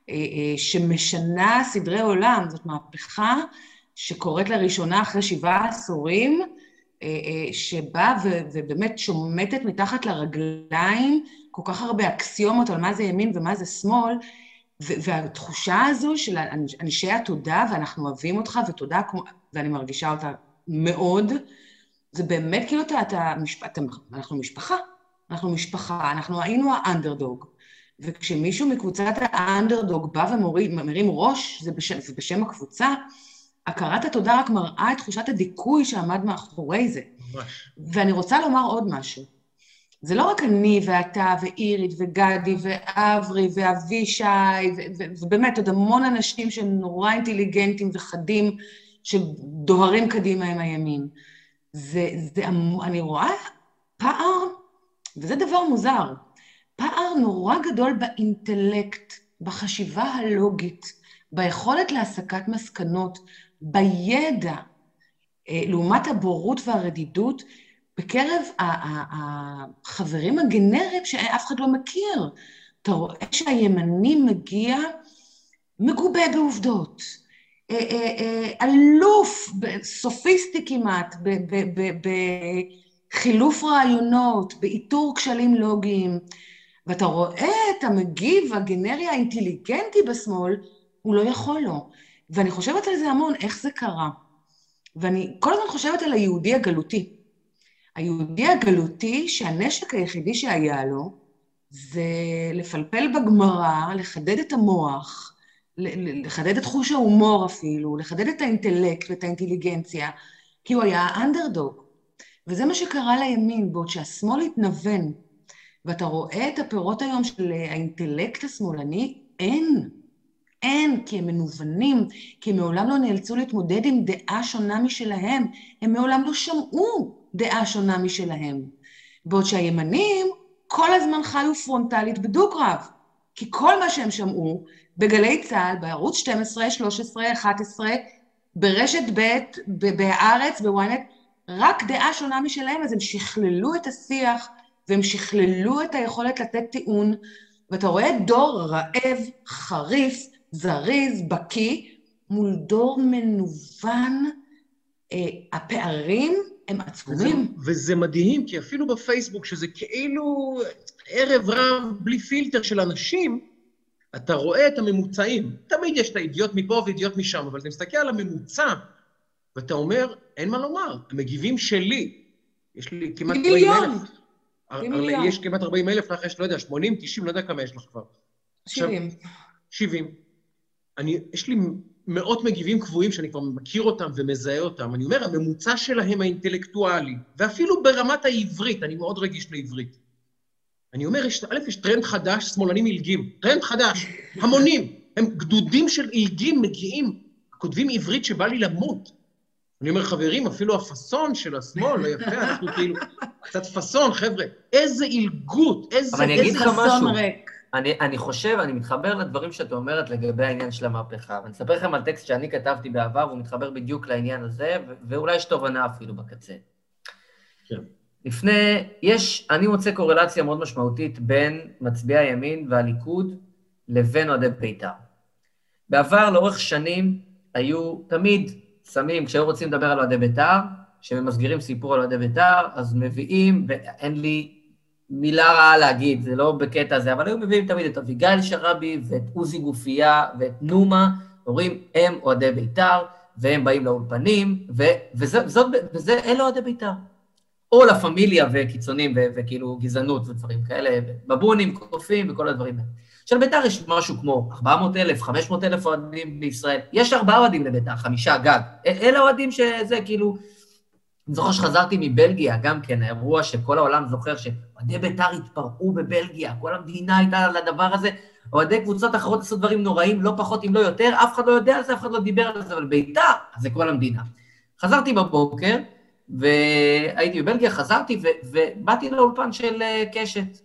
אה, אה, שמשנה סדרי עולם, זאת מהפכה שקורית לראשונה אחרי שבעה עשורים, אה, אה, שבאה ובאמת שומטת מתחת לרגליים כל כך הרבה אקסיומות על מה זה ימין ומה זה שמאל, והתחושה הזו של אנשי התודה, ואנחנו אוהבים אותך, ותודה, ואני מרגישה אותה מאוד, זה באמת כאילו אתה, אתה, אתה, אנחנו משפחה, אנחנו משפחה, אנחנו היינו האנדרדוג. וכשמישהו מקבוצת האנדרדוג בא ומרים ראש, זה בשם, זה בשם הקבוצה, הכרת התודה רק מראה את תחושת הדיכוי שעמד מאחורי זה. ממש. ואני רוצה לומר עוד משהו. זה לא רק אני ואתה ואירית וגדי ואברי ואבישי, ובאמת עוד המון אנשים שהם נורא אינטליגנטים וחדים, שדוהרים קדימה עם הימין. זה, זה, אני רואה פער, וזה דבר מוזר, פער נורא גדול באינטלקט, בחשיבה הלוגית, ביכולת להסקת מסקנות, בידע אה, לעומת הבורות והרדידות בקרב החברים הגנריים שאף אחד לא מכיר. אתה רואה שהימני מגיע מגובה בעובדות, אה, אה, אלוף, סופיסטי כמעט, בחילוף רעיונות, באיתור כשלים לוגיים, ואתה רואה את המגיב הגנרי האינטליגנטי בשמאל, הוא לא יכול לו. ואני חושבת על זה המון, איך זה קרה. ואני כל הזמן חושבת על היהודי הגלותי. היהודי הגלותי, שהנשק היחידי שהיה לו, זה לפלפל בגמרא, לחדד את המוח, לחדד את חוש ההומור אפילו, לחדד את האינטלקט ואת האינטליגנציה, כי הוא היה אנדרדוג. וזה מה שקרה לימין, בעוד שהשמאל התנוון, ואתה רואה את הפירות היום של האינטלקט השמאלני, אין. אין, כי הם מנוונים, כי הם מעולם לא נאלצו להתמודד עם דעה שונה משלהם, הם מעולם לא שמעו דעה שונה משלהם. בעוד שהימנים כל הזמן חיו פרונטלית בדו-קרב, כי כל מה שהם שמעו בגלי צה"ל, בערוץ 12, 13, 11, ברשת ב', בהארץ, בוויינט, רק דעה שונה משלהם, אז הם שכללו את השיח והם שכללו את היכולת לתת טיעון, ואתה רואה דור רעב, חריף, זריז, בקיא, מול דור מנוון, אה, הפערים הם עצומים. וזה, וזה מדהים, כי אפילו בפייסבוק, שזה כאילו ערב רב בלי פילטר של אנשים, אתה רואה את הממוצעים. תמיד יש את האידיוט מפה ואידיוט משם, אבל אתה מסתכל על הממוצע, ואתה אומר, אין מה לומר, המגיבים שלי, יש לי כמעט 40 אלף. יש כמעט 40 אלף, לך יש, לא יודע, 80, 90, לא יודע כמה יש לך כבר. 70. 70. אני, יש לי מאות מגיבים קבועים שאני כבר מכיר אותם ומזהה אותם. אני אומר, הממוצע שלהם האינטלקטואלי, ואפילו ברמת העברית, אני מאוד רגיש לעברית. אני אומר, יש, א', יש טרנד חדש, שמאלנים עילגים. טרנד חדש, המונים. הם גדודים של עילגים מגיעים, כותבים עברית שבא לי למות. אני אומר, חברים, אפילו הפאסון של השמאל לא יפה, אנחנו כאילו, קצת פאסון, חבר'ה. איזה עילגות, איזה... אבל אני אגיד לך משהו. אני, אני חושב, אני מתחבר לדברים שאת אומרת לגבי העניין של המהפכה, ואני אספר לכם על טקסט שאני כתבתי בעבר, הוא מתחבר בדיוק לעניין הזה, ואולי יש תובנה אפילו בקצה. כן. לפני, יש, אני מוצא קורלציה מאוד משמעותית בין מצביעי הימין והליכוד לבין אוהדי בית"ר. בעבר, לאורך שנים, היו תמיד שמים, כשהיו רוצים לדבר על אוהדי בית"ר, כשמסגירים סיפור על אוהדי בית"ר, אז מביאים, ואין לי מילה רעה להגיד, זה לא בקטע הזה, אבל היו מביאים תמיד את אביגיל שרבי ואת עוזי גופייה ואת נומה, אומרים, הם אוהדי בית"ר, והם באים לאולפנים, ו- וזה, וזה, אלה אוהדי בית"ר. או לה פמיליה וקיצונים ו- וכאילו גזענות ודברים כאלה, בבונים, קופים וכל הדברים האלה. של בית"ר יש משהו כמו 400 אלף, 500 אלף אוהדים בישראל. יש ארבעה אוהדים לבית"ר, חמישה גג. אלה אוהדים שזה כאילו... אני זוכר שחזרתי מבלגיה, גם כן, האירוע שכל העולם זוכר שאוהדי בית"ר התפרעו בבלגיה, כל המדינה הייתה על הדבר הזה, אוהדי קבוצות אחרות עשו דברים נוראים, לא פחות אם לא יותר, אף אחד לא יודע על זה, אף אחד לא דיבר על זה, אבל בית"ר, זה כל המדינה. חזרתי בבוקר, והייתי בבלגיה, חזרתי, ובאתי לאולפן של אה, קשת.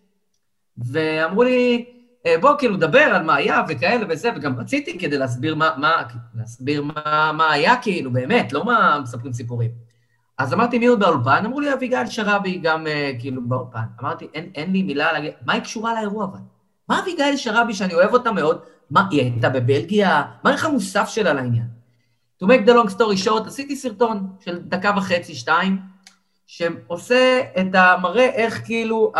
ואמרו לי, אה, בוא, כאילו, דבר על מה היה וכאלה וזה, וגם רציתי כדי להסביר מה, מה, להסביר מה, מה היה, כאילו, באמת, לא מה מספרים סיפורים. אז אמרתי, מי עוד באולפן? אמרו לי, אביגיל שרבי גם uh, כאילו באולפן. אמרתי, אין, אין לי מילה להגיד, מה היא קשורה לאירוע אבל? מה אביגיל שרבי, שאני אוהב אותה מאוד, מה, היא הייתה בבלגיה? מה הערך המוסף שלה לעניין? To make the long story short, עשיתי סרטון של דקה וחצי, שתיים, שעושה את המראה איך כאילו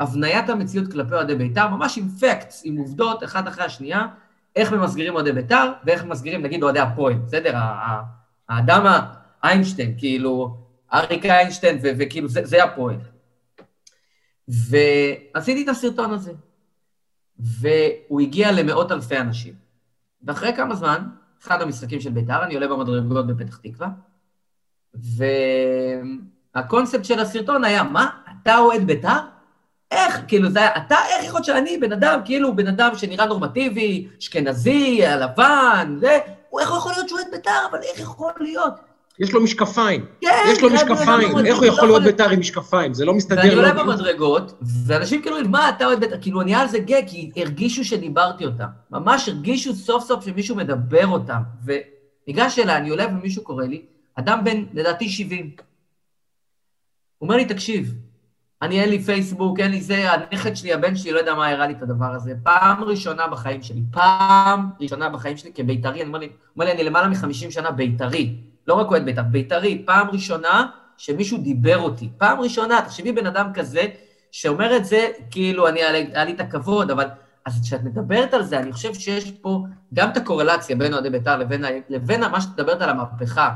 הבניית המציאות כלפי אוהדי בית"ר, ממש עם פקטס, עם עובדות, אחת אחרי השנייה, איך ממסגרים אוהדי בית"ר, ואיך ממסגרים, נגיד, אוהדי הפועל, בסדר? האדם איינשטיין, כאילו, אריק איינשטיין, וכאילו, זה, זה הפועל. ועשיתי את הסרטון הזה, והוא הגיע למאות אלפי אנשים. ואחרי כמה זמן, אחד המשחקים של בית"ר, אני עולה במדרגות בפתח תקווה, והקונספט של הסרטון היה, מה, אתה אוהד בית"ר? איך, כאילו, זה היה, אתה, איך יכול להיות שאני בן אדם, כאילו, בן אדם שנראה נורמטיבי, אשכנזי, הלבן, זה, איך יכול להיות שהוא אוהד בית"ר, אבל איך יכול להיות? יש לו משקפיים. כן, יש לו משקפיים. איך הוא יכול להיות בית"ר עם משקפיים? זה לא מסתדר. ואני עולה במדרגות, ואנשים כאילו, מה, אתה אוהד בית"ר? כאילו, נהיה על זה גג, כי הרגישו שדיברתי אותם. ממש הרגישו סוף סוף שמישהו מדבר אותם. וניגש אליי, אני עולה ומישהו קורא לי, אדם בן, לדעתי, 70. הוא אומר לי, תקשיב, אני אין לי פייסבוק, אין לי זה, הנכד שלי, הבן שלי, לא יודע מה הראה לי את הדבר הזה. פעם ראשונה בחיים שלי, פעם ראשונה בחיים שלי כבית"רי, אני אומר לי, אומר לי, אני למעלה מ-50 שנה בית"רי, לא רק אוהד בית"ר, בית"רי, פעם ראשונה שמישהו דיבר אותי. פעם ראשונה, תחשבי בן אדם כזה, שאומר את זה, כאילו, אני, היה לי את הכבוד, אבל... אז כשאת מדברת על זה, אני חושב שיש פה גם את הקורלציה בין אוהדי בית"ר לבין, לבין מה שאת מדברת על המהפכה.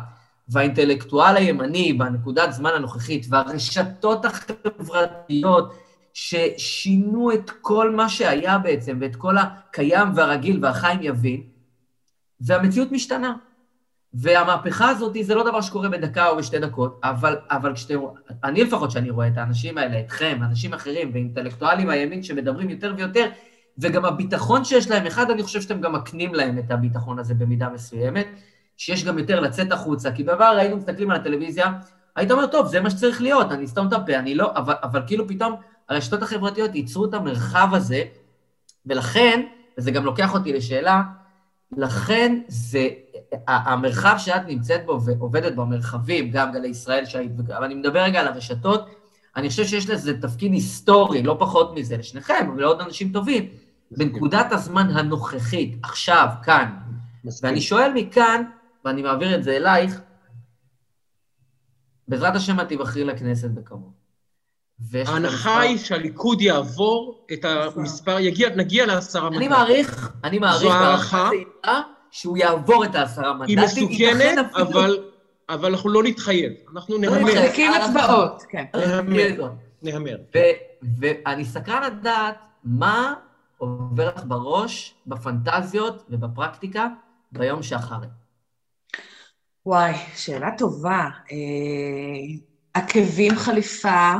והאינטלקטואל הימני בנקודת זמן הנוכחית, והרשתות החברתיות ששינו את כל מה שהיה בעצם, ואת כל הקיים והרגיל והחיים יבין, והמציאות משתנה. והמהפכה הזאת זה לא דבר שקורה בדקה או בשתי דקות, אבל, אבל כשאתם, אני לפחות, כשאני רואה את האנשים האלה, אתכם, אנשים אחרים, ואינטלקטואלים הימין שמדברים יותר ויותר, וגם הביטחון שיש להם, אחד, אני חושב שאתם גם מקנים להם את הביטחון הזה במידה מסוימת, שיש גם יותר לצאת החוצה, כי בעבר היינו מסתכלים על הטלוויזיה, היית אומר, טוב, זה מה שצריך להיות, אני אסתום את הפה, אני לא, אבל, אבל כאילו פתאום הרשתות החברתיות ייצרו את המרחב הזה, ולכן, וזה גם לוקח אותי לשאלה, לכן זה, המרחב שאת נמצאת בו ועובדת בו, גם גלי ישראל שהיית, אבל אני מדבר רגע על הרשתות, אני חושב שיש לזה תפקיד היסטורי, לא פחות מזה, לשניכם ולעוד אנשים טובים, בנקודת הזמן הנוכחית, עכשיו, כאן. מסכים. ואני שואל מכאן, ואני מעביר את זה אלייך, בעזרת השם את תיבחרי לכנסת בקרוב. ההנחה היא שהליכוד יעבור את המספר, יגיע, נגיע לעשרה מנדטים. אני מעריך, אני מעריך, זו הערכה, שהוא יעבור את העשרה מנדטים. היא מסוכנת, אבל, אבל אנחנו לא נתחייב, אנחנו לא נהמר. מחלקים אצבעות, כן. נהמר, נהמר. ואני סקרן לדעת מה עובר לך בראש, בפנטזיות ובפרקטיקה ביום שאחרי. וואי, שאלה טובה. אה, עקבים חליפה,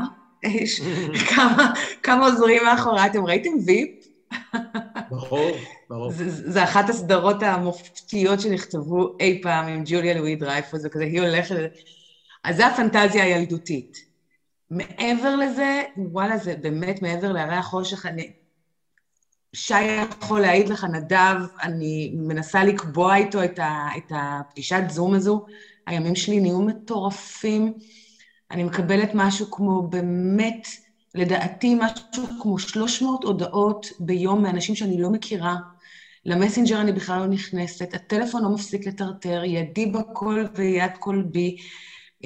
כמה, כמה עוזרים מאחורי, אתם ראיתם ויפ? ברור, זה אחת הסדרות המופתיות שנכתבו אי פעם עם ג'וליה לואי דרייפוס, וכזה, היא הולכת... אז זה הפנטזיה הילדותית. מעבר לזה, וואלה, זה באמת מעבר להרי החושך, אני... שי יכול להעיד לך, נדב, אני מנסה לקבוע איתו את, ה, את הפגישת זום הזו. הימים שלי נהיו מטורפים. אני מקבלת משהו כמו באמת, לדעתי, משהו כמו 300 הודעות ביום מאנשים שאני לא מכירה. למסנג'ר אני בכלל לא נכנסת, הטלפון לא מפסיק לטרטר, ידי בכל ויד כל בי.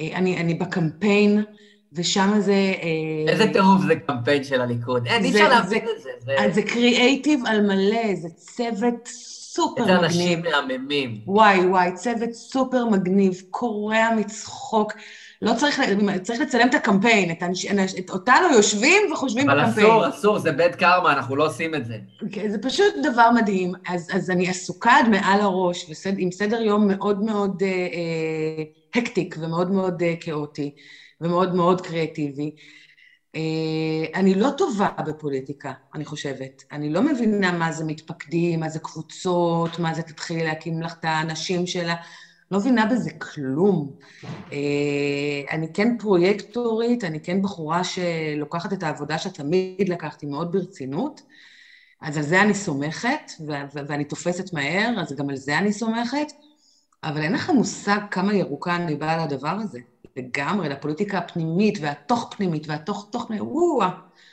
אה, אני, אני בקמפיין. ושם זה... אה, איזה טירוף זה קמפיין של הליכוד. אין, אי אפשר להבין את זה. זה... זה קריאייטיב על מלא, זה צוות סופר מגניב. איזה אנשים מהממים. וואי, וואי, צוות סופר מגניב, קורע מצחוק. לא צריך, צריך לצלם את הקמפיין, את, אנש, את אותנו יושבים וחושבים בקמפיין. אבל אסור, אסור, זה בית קרמה, אנחנו לא עושים את זה. כן, זה פשוט דבר מדהים. אז, אז אני עסוקה עד מעל הראש, וסד, עם סדר יום מאוד מאוד אה, אה, הקטיק ומאוד מאוד אה, כאוטי. ומאוד מאוד קריאטיבי. אה, אני לא טובה בפוליטיקה, אני חושבת. אני לא מבינה מה זה מתפקדים, מה זה קבוצות, מה זה תתחילי להקים לך את האנשים שלה. לא מבינה בזה כלום. אה, אני כן פרויקטורית, אני כן בחורה שלוקחת את העבודה שתמיד לקחתי מאוד ברצינות, אז על זה אני סומכת, ואני תופסת מהר, אז גם על זה אני סומכת, אבל אין לך מושג כמה ירוקה אני באה לדבר הזה. לגמרי, לפוליטיקה הפנימית והתוך-פנימית והתוך-תוך פנימית, וואו.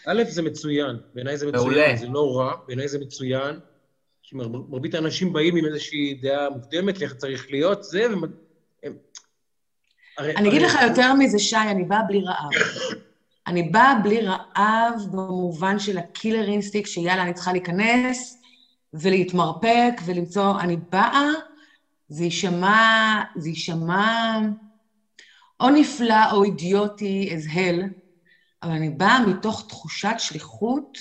א', זה מצוין, בעיניי זה מצוין, מעולה. זה לא רע, בעיניי זה מצוין. כי מרבית האנשים באים עם איזושהי דעה מוקדמת, איך צריך להיות, זה, והם... אני אגיד לך יותר מזה, שי, אני באה בלי רעב. אני באה בלי רעב במובן של הקילר אינסטיק, שיאללה, אני צריכה להיכנס ולהתמרפק ולמצוא... אני באה, זה יישמע, זה יישמע... או נפלא או אידיוטי as hell, אבל אני באה מתוך תחושת שליחות,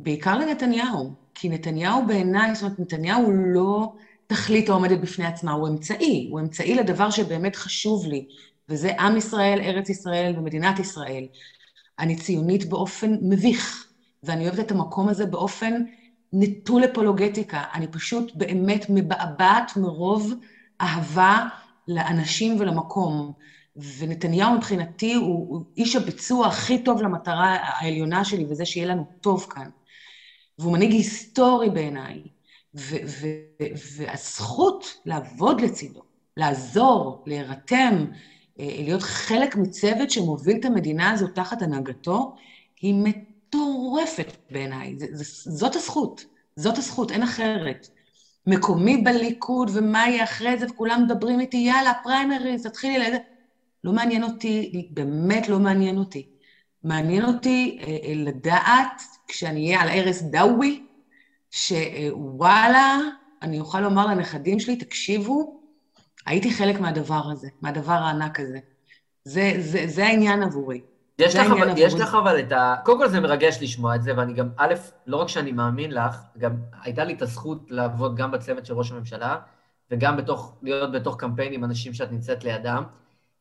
בעיקר לנתניהו. כי נתניהו בעיניי, זאת אומרת, נתניהו הוא לא תכלית העומדת בפני עצמה, הוא אמצעי. הוא אמצעי לדבר שבאמת חשוב לי, וזה עם ישראל, ארץ ישראל ומדינת ישראל. אני ציונית באופן מביך, ואני אוהבת את המקום הזה באופן נטול אפולוגטיקה. אני פשוט באמת מבעבעת מרוב אהבה לאנשים ולמקום. ונתניהו מבחינתי הוא, הוא איש הביצוע הכי טוב למטרה העליונה שלי, וזה שיהיה לנו טוב כאן. והוא מנהיג היסטורי בעיניי, והזכות לעבוד לצידו, לעזור, להירתם, אה, להיות חלק מצוות שמוביל את המדינה הזו תחת הנהגתו, היא מטורפת בעיניי. זאת הזכות, זאת הזכות, אין אחרת. מקומי בליכוד, ומה יהיה אחרי זה, וכולם מדברים איתי, יאללה, פריימריז, תתחילי לזה. לא מעניין אותי, באמת לא מעניין אותי. מעניין אותי אה, אה, לדעת, כשאני אהיה על ערש דאווי, שוואלה, אני אוכל לומר לנכדים שלי, תקשיבו, הייתי חלק מהדבר הזה, מהדבר הענק הזה. זה, זה, זה העניין עבורי. יש לך, אבל, יש לך אבל את ה... קודם כל זה מרגש לשמוע את זה, ואני גם, א', לא רק שאני מאמין לך, גם הייתה לי את הזכות לעבוד גם בצוות של ראש הממשלה, וגם בתוך, להיות בתוך קמפיין עם אנשים שאת נמצאת לידם.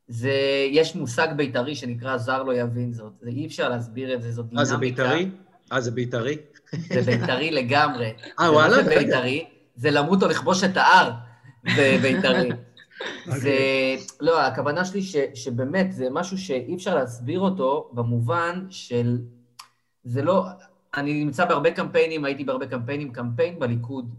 זה, יש מושג בית"רי שנקרא זר לא יבין זאת. זה אי אפשר להסביר את זה, זאת דינמיקה. אה, זה בית"רי? אה, זה בית"רי? זה בית"רי לגמרי. אה, וואלה? זה בית"רי, זה למות או לכבוש את ההר, זה בית"רי. זה, אוקיי. לא, הכוונה שלי ש, שבאמת זה משהו שאי אפשר להסביר אותו במובן של, זה לא, אני נמצא בהרבה קמפיינים, הייתי בהרבה קמפיינים, קמפיין בליכוד,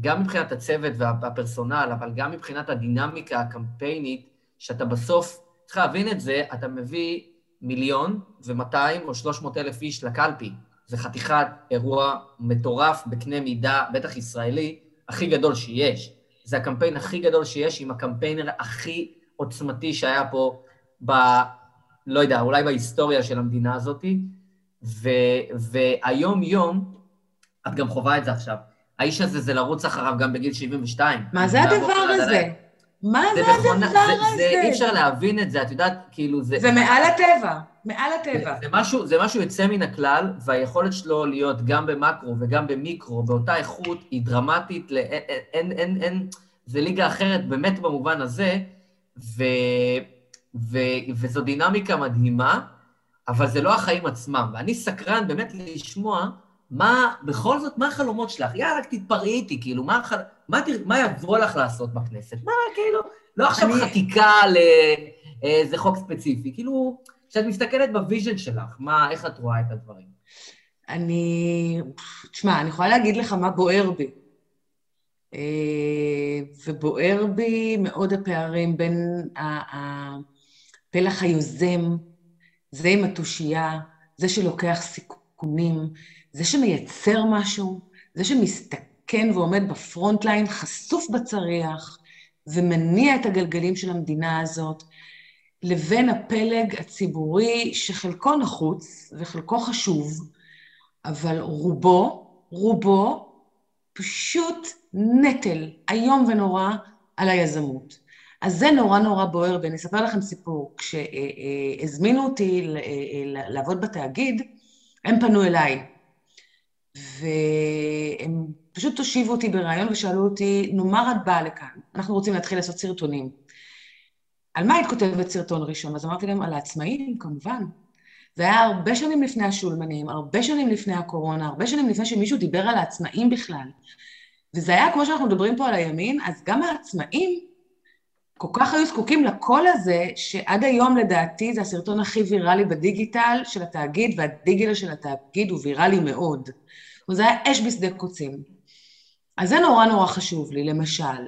גם מבחינת הצוות והפרסונל, אבל גם מבחינת הדינמיקה הקמפיינית, שאתה בסוף, צריך להבין את זה, אתה מביא מיליון ומאתיים או שלוש מאות אלף איש לקלפי. זה חתיכת אירוע מטורף בקנה מידה, בטח ישראלי, הכי גדול שיש. זה הקמפיין הכי גדול שיש, עם הקמפיינר הכי עוצמתי שהיה פה ב... לא יודע, אולי בהיסטוריה של המדינה הזאת, ו... והיום-יום, את גם חווה את זה עכשיו. האיש הזה זה לרוץ אחריו גם בגיל 72. מה זה הדבר הזה? מה זה, זה הדבר זה, הזה? זה, אי אפשר להבין את זה, את יודעת, כאילו זה... זה מעל הטבע, מעל הטבע. זה, זה, משהו, זה משהו יוצא מן הכלל, והיכולת שלו להיות גם במקרו וגם במיקרו, באותה איכות, היא דרמטית, לא, אין, אין, אין, אין, זה ליגה אחרת באמת במובן הזה, ו, ו, וזו דינמיקה מדהימה, אבל זה לא החיים עצמם. ואני סקרן באמת לשמוע מה, בכל זאת, מה החלומות שלך? יאללה, רק תתפרעי איתי, כאילו, מה, החל... מה, מה יבוא לך לעשות בכנסת? מה, כאילו, לא עכשיו אני... חקיקה לאיזה חוק ספציפי, כאילו, כשאת מסתכלת ב vision שלך, מה, איך את רואה את הדברים? אני, תשמע, אני יכולה להגיד לך מה בוער בי. אה, ובוער בי מאוד הפערים בין הפלח היוזם, זה עם התושייה, זה שלוקח סיכונים, זה שמייצר משהו, זה שמסתכן ועומד בפרונט ליין, חשוף בצריח, ומניע את הגלגלים של המדינה הזאת, לבין הפלג הציבורי שחלקו נחוץ וחלקו חשוב, אבל רובו, רובו, פשוט נטל איום ונורא על היזמות. אז זה נורא נורא בוער ואני אספר לכם סיפור. כשהזמינו אותי לעבוד בתאגיד, הם פנו אליי. והם פשוט הושיבו אותי בריאיון ושאלו אותי, נו, מה את באה לכאן? אנחנו רוצים להתחיל לעשות סרטונים. על מה היית כותבת סרטון ראשון? אז אמרתי להם, על העצמאים, כמובן. זה היה הרבה שנים לפני השולמנים, הרבה שנים לפני הקורונה, הרבה שנים לפני שמישהו דיבר על העצמאים בכלל. וזה היה כמו שאנחנו מדברים פה על הימין, אז גם העצמאים כל כך היו זקוקים לקול הזה, שעד היום לדעתי זה הסרטון הכי ויראלי בדיגיטל של התאגיד, והדיגיטל של התאגיד הוא ויראלי מאוד. זה היה אש בשדה קוצים. אז זה נורא נורא חשוב לי, למשל.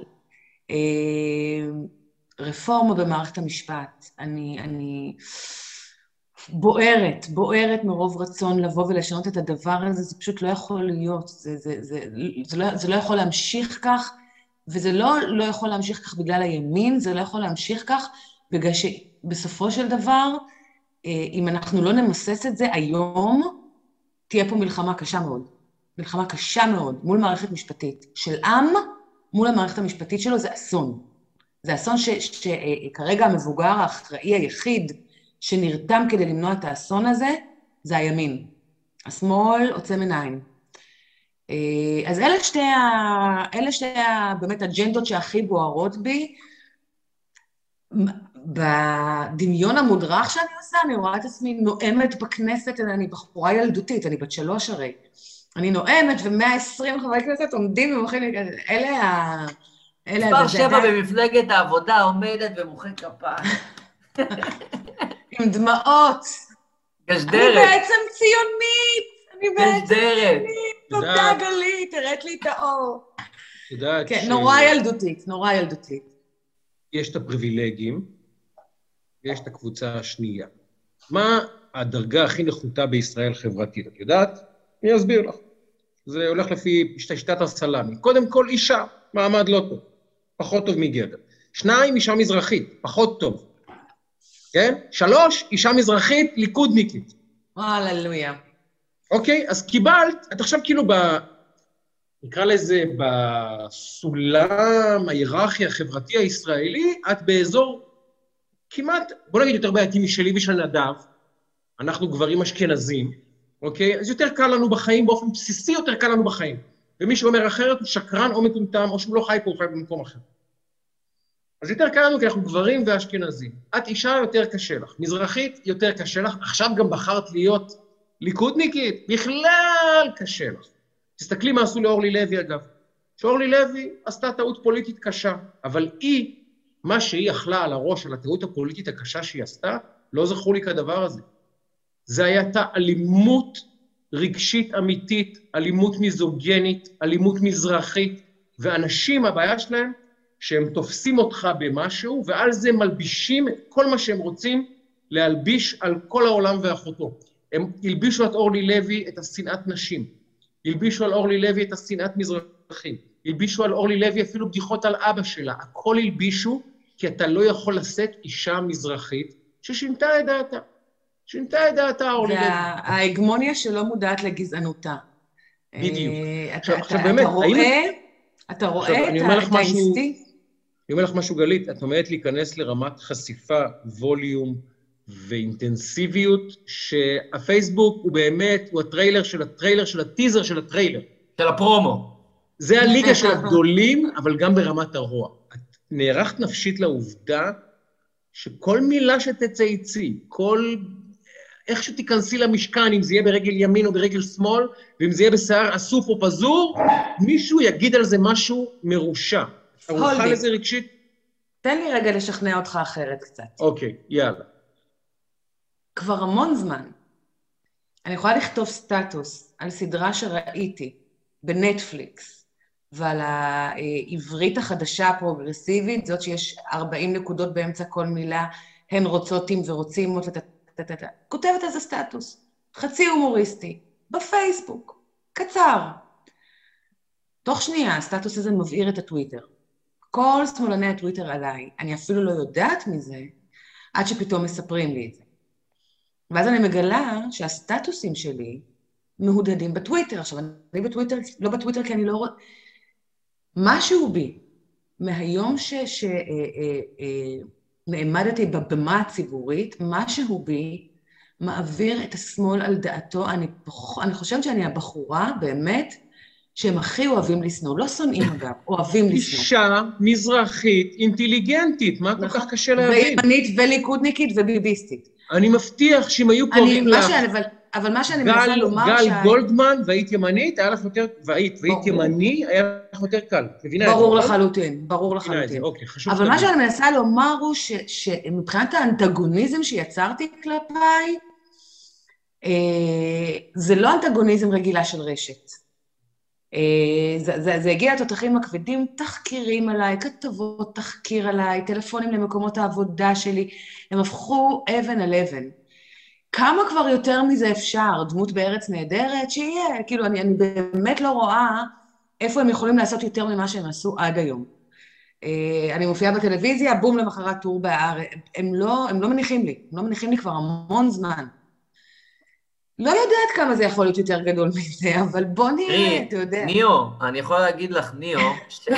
רפורמה במערכת המשפט. אני, אני בוערת, בוערת מרוב רצון לבוא ולשנות את הדבר הזה, זה פשוט לא יכול להיות, זה, זה, זה, זה, לא, זה לא יכול להמשיך כך, וזה לא, לא יכול להמשיך כך בגלל הימין, זה לא יכול להמשיך כך בגלל שבסופו של דבר, אה, אם אנחנו לא נמסס את זה היום, תהיה פה מלחמה קשה מאוד. מלחמה קשה מאוד מול מערכת משפטית של עם, מול המערכת המשפטית שלו, זה אסון. זה אסון שכרגע המבוגר האחראי היחיד שנרתם כדי למנוע את האסון הזה, זה הימין. השמאל עוצם עיניים. אה, אז אלה שתי, ה... אלה שתי ה... באמת אג'נדות שהכי בוערות בי. בדמיון המודרך שאני עושה, אני רואה את עצמי נואמת בכנסת, אני בחורה ילדותית, אני בת שלוש הרי. אני נואמת, ו-120 חברי כנסת עומדים ומוחאים לי, אלה ה... מספר שבע במפלגת העבודה עומדת ומוחא כפיים. עם דמעות. גשדרת. אני בעצם ציונית! אני בעצם ציונית! תודה, גלית, הראת לי את האור. יודעת כן, נורא ילדותית, נורא ילדותית. יש את הפריבילגים, ויש את הקבוצה השנייה. מה הדרגה הכי נחותה בישראל חברתית? את יודעת? אני אסביר לך. זה הולך לפי שיטת הסלאמי. קודם כל, אישה, מעמד לא טוב, פחות טוב מגבר. שניים, אישה מזרחית, פחות טוב. כן? שלוש, אישה מזרחית, ליכודניקית. הללויה. אוקיי? אז קיבלת, את עכשיו כאילו ב... נקרא לזה בסולם ההיררכי החברתי הישראלי, את באזור כמעט, בוא נגיד יותר בעייתי משלי ושל נדב, אנחנו גברים אשכנזים, אוקיי? אז יותר קל לנו בחיים, באופן בסיסי יותר קל לנו בחיים. ומי שאומר אחרת הוא שקרן או מטומטם, או שהוא לא חי פה, הוא חי במקום אחר. אז יותר קל לנו כי אנחנו גברים ואשכנזים. את אישה, יותר קשה לך. מזרחית, יותר קשה לך. עכשיו גם בחרת להיות ליכודניקית, בכלל קשה לך. תסתכלי מה עשו לאורלי לוי, אגב. שאורלי לוי עשתה טעות פוליטית קשה, אבל היא, מה שהיא אכלה על הראש, על הטעות הפוליטית הקשה שהיא עשתה, לא זכור לי כדבר הזה. זה הייתה אלימות רגשית אמיתית, אלימות מיזוגנית, אלימות מזרחית, ואנשים, הבעיה שלהם, שהם תופסים אותך במשהו, ועל זה מלבישים את כל מה שהם רוצים להלביש על כל העולם ואחותו. הם הלבישו את אורלי לוי את השנאת נשים, הלבישו על אורלי לוי את השנאת מזרחים, הלבישו על אורלי לוי אפילו בדיחות על אבא שלה, הכל הלבישו, כי אתה לא יכול לשאת אישה מזרחית ששינתה את דעתה. שינתה את דעתה, אורלי לוי. ההגמוניה שלא מודעת לגזענותה. בדיוק. אה, עכשיו, באמת, אתה רואה, האם- אתה רואה עכשיו, את האינסטינקט? אני אומר לך משהו, גלית, את עומדת להיכנס לרמת חשיפה, ווליום ואינטנסיביות, שהפייסבוק הוא באמת, הוא הטריילר של הטריילר של הטיזר של הטריילר. של הפרומו. זה הליגה של הגדולים, אבל גם ברמת הרוע. את נערכת נפשית לעובדה שכל מילה שתצייצי, כל... איך שתיכנסי למשכן, אם זה יהיה ברגל ימין או ברגל שמאל, ואם זה יהיה בשיער אסוף או פזור, מישהו יגיד על זה משהו מרושע. הולדי. לזה רגשית? תן לי רגע לשכנע אותך אחרת קצת. אוקיי, יאללה. כבר המון זמן. אני יכולה לכתוב סטטוס על סדרה שראיתי בנטפליקס, ועל העברית החדשה הפרוגרסיבית, זאת שיש 40 נקודות באמצע כל מילה, הן רוצות עם ורוצים, כותבת על זה סטטוס, חצי הומוריסטי, בפייסבוק, קצר. תוך שנייה הסטטוס הזה מבעיר את הטוויטר. כל שמאלני הטוויטר עליי, אני אפילו לא יודעת מזה, עד שפתאום מספרים לי את זה. ואז אני מגלה שהסטטוסים שלי מהודהדים בטוויטר. עכשיו, אני בטוויטר, לא בטוויטר כי אני לא רואה... משהו בי, מהיום שנעמדתי בבמה הציבורית, משהו בי מעביר את השמאל על דעתו. אני. אני חושבת שאני הבחורה, באמת, שהם הכי אוהבים לשנוא. לא שונאים אגב, אוהבים לשנוא. אישה מזרחית אינטליגנטית, מה כל נכון. כך קשה להבין? וימנית וליכודניקית וביביסטית. אני מבטיח שאם היו אני, קוראים מה לך שאני, אבל, אבל מה שאני מנסה לומר... גל שה- גולדמן והיית ימנית, היה לך יותר, והיית, והיית. ימני, היה לך יותר קל. את מבינה את זה? ברור נכון? לחלוטין, ברור לחלוטין. אוקיי, חשוב אבל מה. שאני מנסה לומר הוא ש, שמבחינת האנטגוניזם שיצרתי כלפיי, אה, זה לא אנטגוניזם רגילה של רשת. אה, זה, זה, זה הגיע לתותחים הכבדים, תחקירים עליי, כתבות תחקיר עליי, טלפונים למקומות העבודה שלי, הם הפכו אבן על אבן. כמה כבר יותר מזה אפשר? דמות בארץ נהדרת? שיהיה. כאילו, אני, אני באמת לא רואה איפה הם יכולים לעשות יותר ממה שהם עשו עד היום. אה, אני מופיעה בטלוויזיה, בום, למחרת טור בהארץ. הם לא, הם לא מניחים לי, הם לא מניחים לי כבר המון זמן. לא יודעת כמה זה יכול להיות יותר גדול מזה, אבל בוא נראה, אתה יודע. ניאו, אני יכול להגיד לך, ניאו,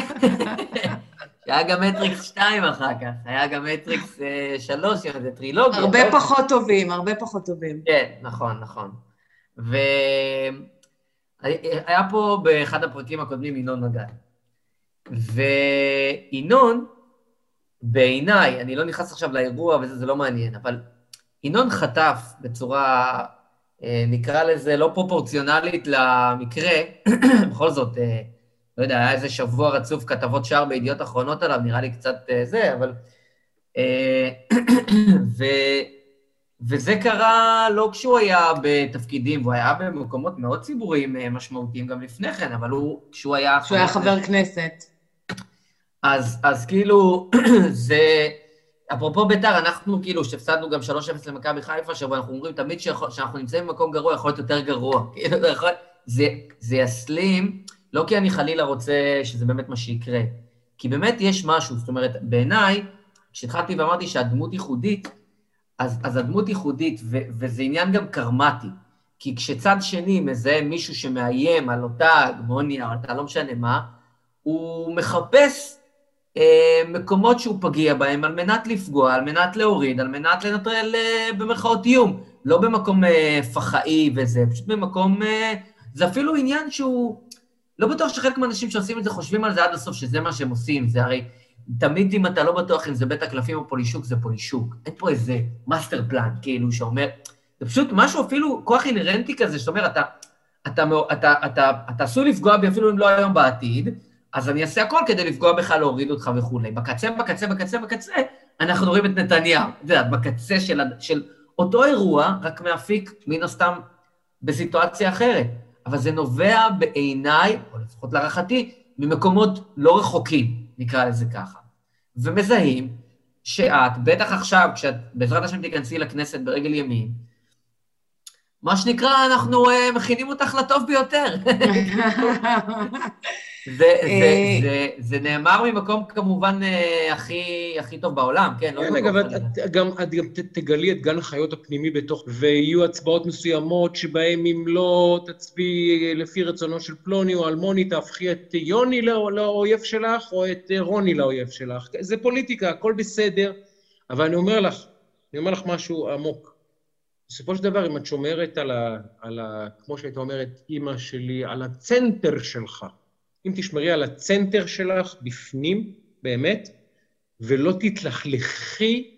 שהיה גם מטריקס 2 אחר כך, היה גם מטריקס 3, זה טרילוגיה. הרבה לא? פחות טובים, הרבה פחות טובים. כן, נכון, נכון. והיה פה באחד הפרקים הקודמים ינון מגל. וינון, בעיניי, אני לא נכנס עכשיו לאירוע וזה, זה לא מעניין, אבל ינון חטף בצורה, אה, נקרא לזה, לא פרופורציונלית למקרה, בכל זאת, אה, לא יודע, היה איזה שבוע רצוף כתבות שער בידיעות אחרונות עליו, נראה לי קצת אה, זה, אבל... אה, ו... וזה קרה לא כשהוא היה בתפקידים, והוא היה במקומות מאוד ציבוריים אה, משמעותיים גם לפני כן, אבל הוא, כשהוא היה... שהוא היה חבר כנסת. אז, אז כאילו, זה... אפרופו ביתר, אנחנו כאילו, שהפסדנו גם 3-0 למכבי חיפה, שבו אנחנו אומרים תמיד שאנחנו נמצאים במקום גרוע, יכול להיות יותר גרוע. כאילו. זה, זה יסלים, לא כי אני חלילה רוצה שזה באמת מה שיקרה, כי באמת יש משהו, זאת אומרת, בעיניי, כשהתחלתי ואמרתי שהדמות ייחודית, אז, אז הדמות ייחודית, ו, וזה עניין גם קרמטי. כי כשצד שני מזהה מישהו שמאיים על אותה הגמוניה, או אתה לא משנה מה, הוא מחפש אה, מקומות שהוא פגיע בהם על מנת לפגוע, על מנת להוריד, על מנת לנטרל אה, במרכאות איום. לא במקום אה, פח"עי וזה, פשוט במקום... אה, זה אפילו עניין שהוא... לא בטוח שחלק מהאנשים שעושים את זה חושבים על זה עד הסוף, שזה מה שהם עושים. זה הרי... תמיד אם אתה לא בטוח אם זה בית הקלפים או פולישוק, זה פולישוק. אין פה איזה master plan, כאילו, שאומר... זה פשוט משהו אפילו, כוח אינהרנטי כזה, שאומר, אתה, אתה, אתה, אתה, אתה, אתה עשוי לפגוע בי אפילו אם לא היום בעתיד, אז אני אעשה הכל כדי לפגוע בך, להוריד אותך וכולי. בקצה, בקצה, בקצה, בקצה, אנחנו רואים את נתניהו. את יודעת, בקצה של, של אותו אירוע, רק מאפיק, מן הסתם, בסיטואציה אחרת. אבל זה נובע בעיניי, או לפחות להערכתי, ממקומות לא רחוקים, נקרא לזה ככה. ומזהים שאת, בטח עכשיו, כשאת בעזרת השם תיכנסי לכנסת ברגל ימין, מה שנקרא, אנחנו uh, מכינים אותך לטוב ביותר. זה, זה, זה, זה נאמר ממקום כמובן uh, הכי, הכי טוב בעולם, כן? לא כן, אגב, את, את, גם, את גם תגלי את גן החיות הפנימי בתוך, ויהיו הצבעות מסוימות שבהן אם לא תצביעי לפי רצונו של פלוני או אלמוני, תהפכי את יוני לא, לאויב שלך, או את רוני לאויב שלך. זה פוליטיקה, הכל בסדר, אבל אני אומר לך, אני אומר לך משהו עמוק. בסופו של דבר, אם את שומרת על ה... על ה כמו שהיית אומרת, אימא שלי, על הצנטר שלך, אם תשמרי על הצנטר שלך בפנים, באמת, ולא תתלכלכי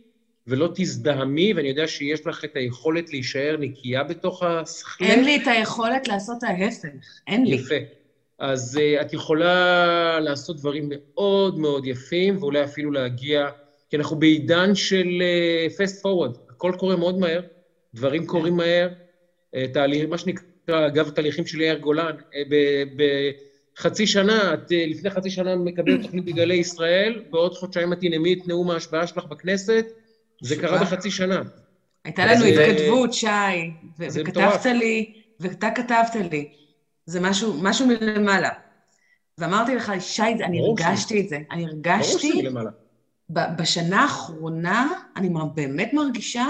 ולא תזדהמי, ואני יודע שיש לך את היכולת להישאר נקייה בתוך השכלך. אין לי את היכולת לעשות ההפך, אין לי. יפה. אז uh, את יכולה לעשות דברים מאוד מאוד יפים, ואולי אפילו להגיע, כי אנחנו בעידן של פסט uh, פורוורד, הכל קורה מאוד מהר, דברים קורים מהר, uh, תהליך, מה שנקרא, אגב, תהליכים של יאיר גולן, uh, בחצי שנה, את uh, לפני חצי שנה מקבלת תוכנית בגלי ישראל, בעוד חודשיים את תנאמי את נאום ההשבעה שלך בכנסת, זה קרה בחצי שנה. הייתה לנו התכתבות, שי, וכתבת לי, ואתה כתבת לי, זה משהו, משהו מלמעלה. ואמרתי לך, שי, אני הרגשתי את זה, אני הרגשתי... בשנה האחרונה, אני באמת מרגישה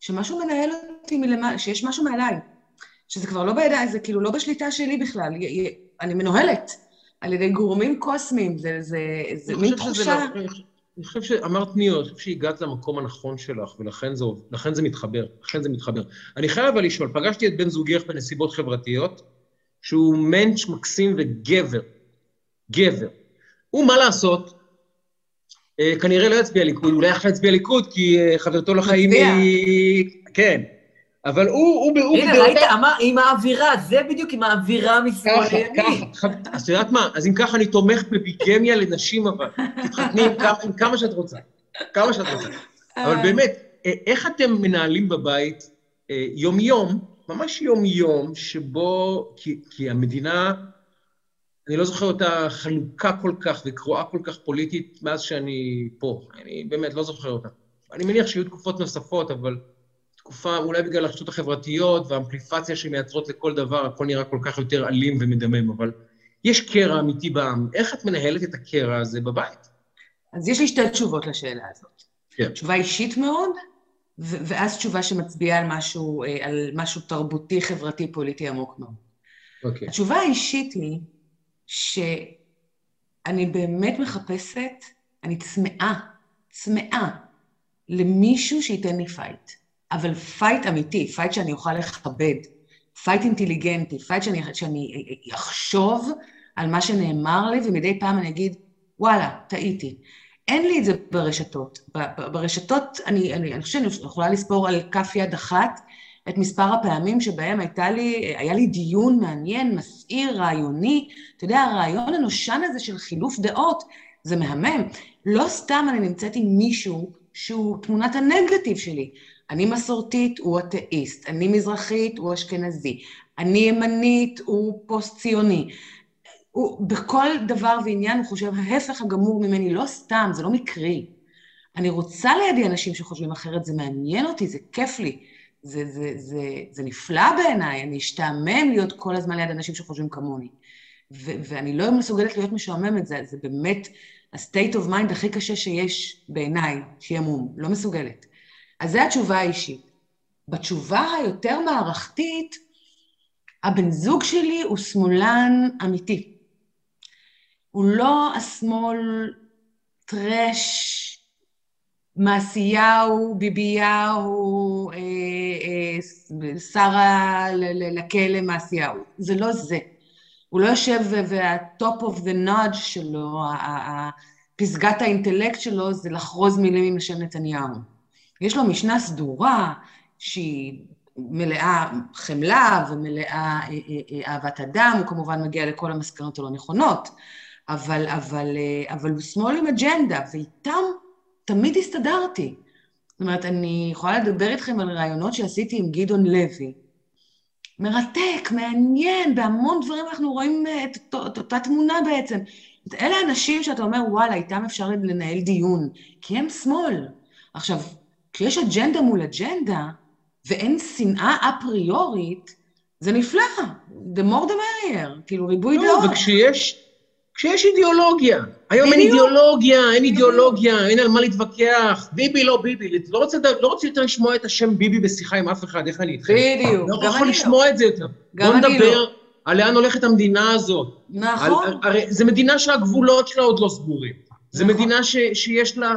שמשהו מנהל אותי מלמעלה, שיש משהו מעליי. שזה כבר לא בידיים, זה כאילו לא בשליטה שלי בכלל. אני מנוהלת על ידי גורמים קוסמיים, זה, זה, זה מין תחושה... לא, אני חושב שאמרת ניו, אני חושב שהגעת למקום הנכון שלך, ולכן זה, לכן זה מתחבר, לכן זה מתחבר. אני חייב אבל לשאול, פגשתי את בן זוגך בנסיבות חברתיות, שהוא מענץ' מקסים וגבר, גבר. הוא, מה לעשות, אה, כנראה לא יצביע ליכוד, אולי יכול להצביע ליכוד, כי אה, חברתו לחיים היא... כן. אבל הוא... הוא, הנה, ראית, אמר, עם האווירה, זה בדיוק עם האווירה משמאל לימין. ככה, ככה. אז את יודעת מה? אז אם ככה, אני תומך בביגמיה לנשים, אבל. תתחתני עם כמה שאת רוצה. כמה שאת רוצה. אבל באמת, אה, איך אתם מנהלים בבית יום-יום, ממש יום-יום, שבו... כי המדינה... אני לא זוכר אותה חלוקה כל כך וקרואה כל כך פוליטית מאז שאני פה. אני באמת לא זוכר אותה. אני מניח שיהיו תקופות נוספות, אבל תקופה, אולי בגלל הרשתות החברתיות והאמפליפציה שמייצרות לכל דבר, הכל נראה כל כך יותר אלים ומדמם, אבל יש קרע אמיתי בעם. איך את מנהלת את הקרע הזה בבית? אז יש לי שתי תשובות לשאלה הזאת. כן. תשובה אישית מאוד, ואז תשובה שמצביעה על משהו, אה, על משהו תרבותי, חברתי, פוליטי עמוק מאוד. אוקיי. התשובה האישית היא שאני באמת מחפשת, אני צמאה, צמאה, למישהו שייתן לי פייט. אבל פייט אמיתי, פייט שאני אוכל לכבד, פייט אינטליגנטי, פייט שאני, שאני אחשוב על מה שנאמר לי, ומדי פעם אני אגיד, וואלה, טעיתי. אין לי את זה ברשתות. ברשתות, אני, אני, אני חושבת שאני יכולה לספור על כף יד אחת את מספר הפעמים שבהם הייתה לי, היה לי דיון מעניין, מסעיר, רעיוני. אתה יודע, הרעיון הנושן הזה של חילוף דעות, זה מהמם. לא סתם אני נמצאת עם מישהו שהוא תמונת הנגטיב שלי. אני מסורתית, הוא אתאיסט. אני מזרחית, הוא אשכנזי. אני ימנית, הוא פוסט-ציוני. הוא בכל דבר ועניין הוא חושב ההפך הגמור ממני, לא סתם, זה לא מקרי. אני רוצה לידי אנשים שחושבים אחרת, זה מעניין אותי, זה כיף לי, זה, זה, זה, זה נפלא בעיניי, אני אשתעמם להיות כל הזמן ליד אנשים שחושבים כמוני. ו- ואני לא מסוגלת להיות משועממת, זה, זה באמת ה-state of mind הכי קשה שיש בעיניי, שיהיה מום, לא מסוגלת. אז זו התשובה האישית. בתשובה היותר מערכתית, הבן זוג שלי הוא שמאלן אמיתי. הוא לא השמאל טרש, מעשיהו, ביביהו, אה, אה, שרה לכלא מעשיהו. זה לא זה. הוא לא יושב וה-top of the nudge שלו, פסגת האינטלקט שלו זה לחרוז מילים עם השם נתניהו. יש לו משנה סדורה שהיא מלאה חמלה ומלאה אה, אה, אה, אהבת אדם, הוא כמובן מגיע לכל המסקנות הלא נכונות, אבל, אבל, אבל הוא שמאל עם אג'נדה, ואיתם תמיד הסתדרתי. זאת אומרת, אני יכולה לדבר איתכם על רעיונות שעשיתי עם גדעון לוי. מרתק, מעניין, בהמון דברים אנחנו רואים את, את אותה תמונה בעצם. אלה אנשים שאתה אומר, וואלה, איתם אפשר לנהל דיון, כי הם שמאל. עכשיו, כשיש אג'נדה מול אג'נדה, ואין שנאה אפריורית, זה נפלא. The more the merrier, כאילו ריבוי לא, דעות. לא, וכשיש כשיש אידיאולוגיה. היום אין אידיאולוגיה, אין אידיאולוגיה, אין על מה להתווכח. ביבי לא ביבי. לא רוצה, לא רוצה יותר לשמוע את השם ביבי בשיחה עם אף אחד, איך אני איתכם? בדיוק, לא יכול לשמוע את זה יותר. גם אני לא. בוא נדבר על לאן הולכת המדינה הזאת. נכון. הרי זו מדינה שהגבולות שלה עוד לא סגורים. זו נכון. מדינה שיש לה...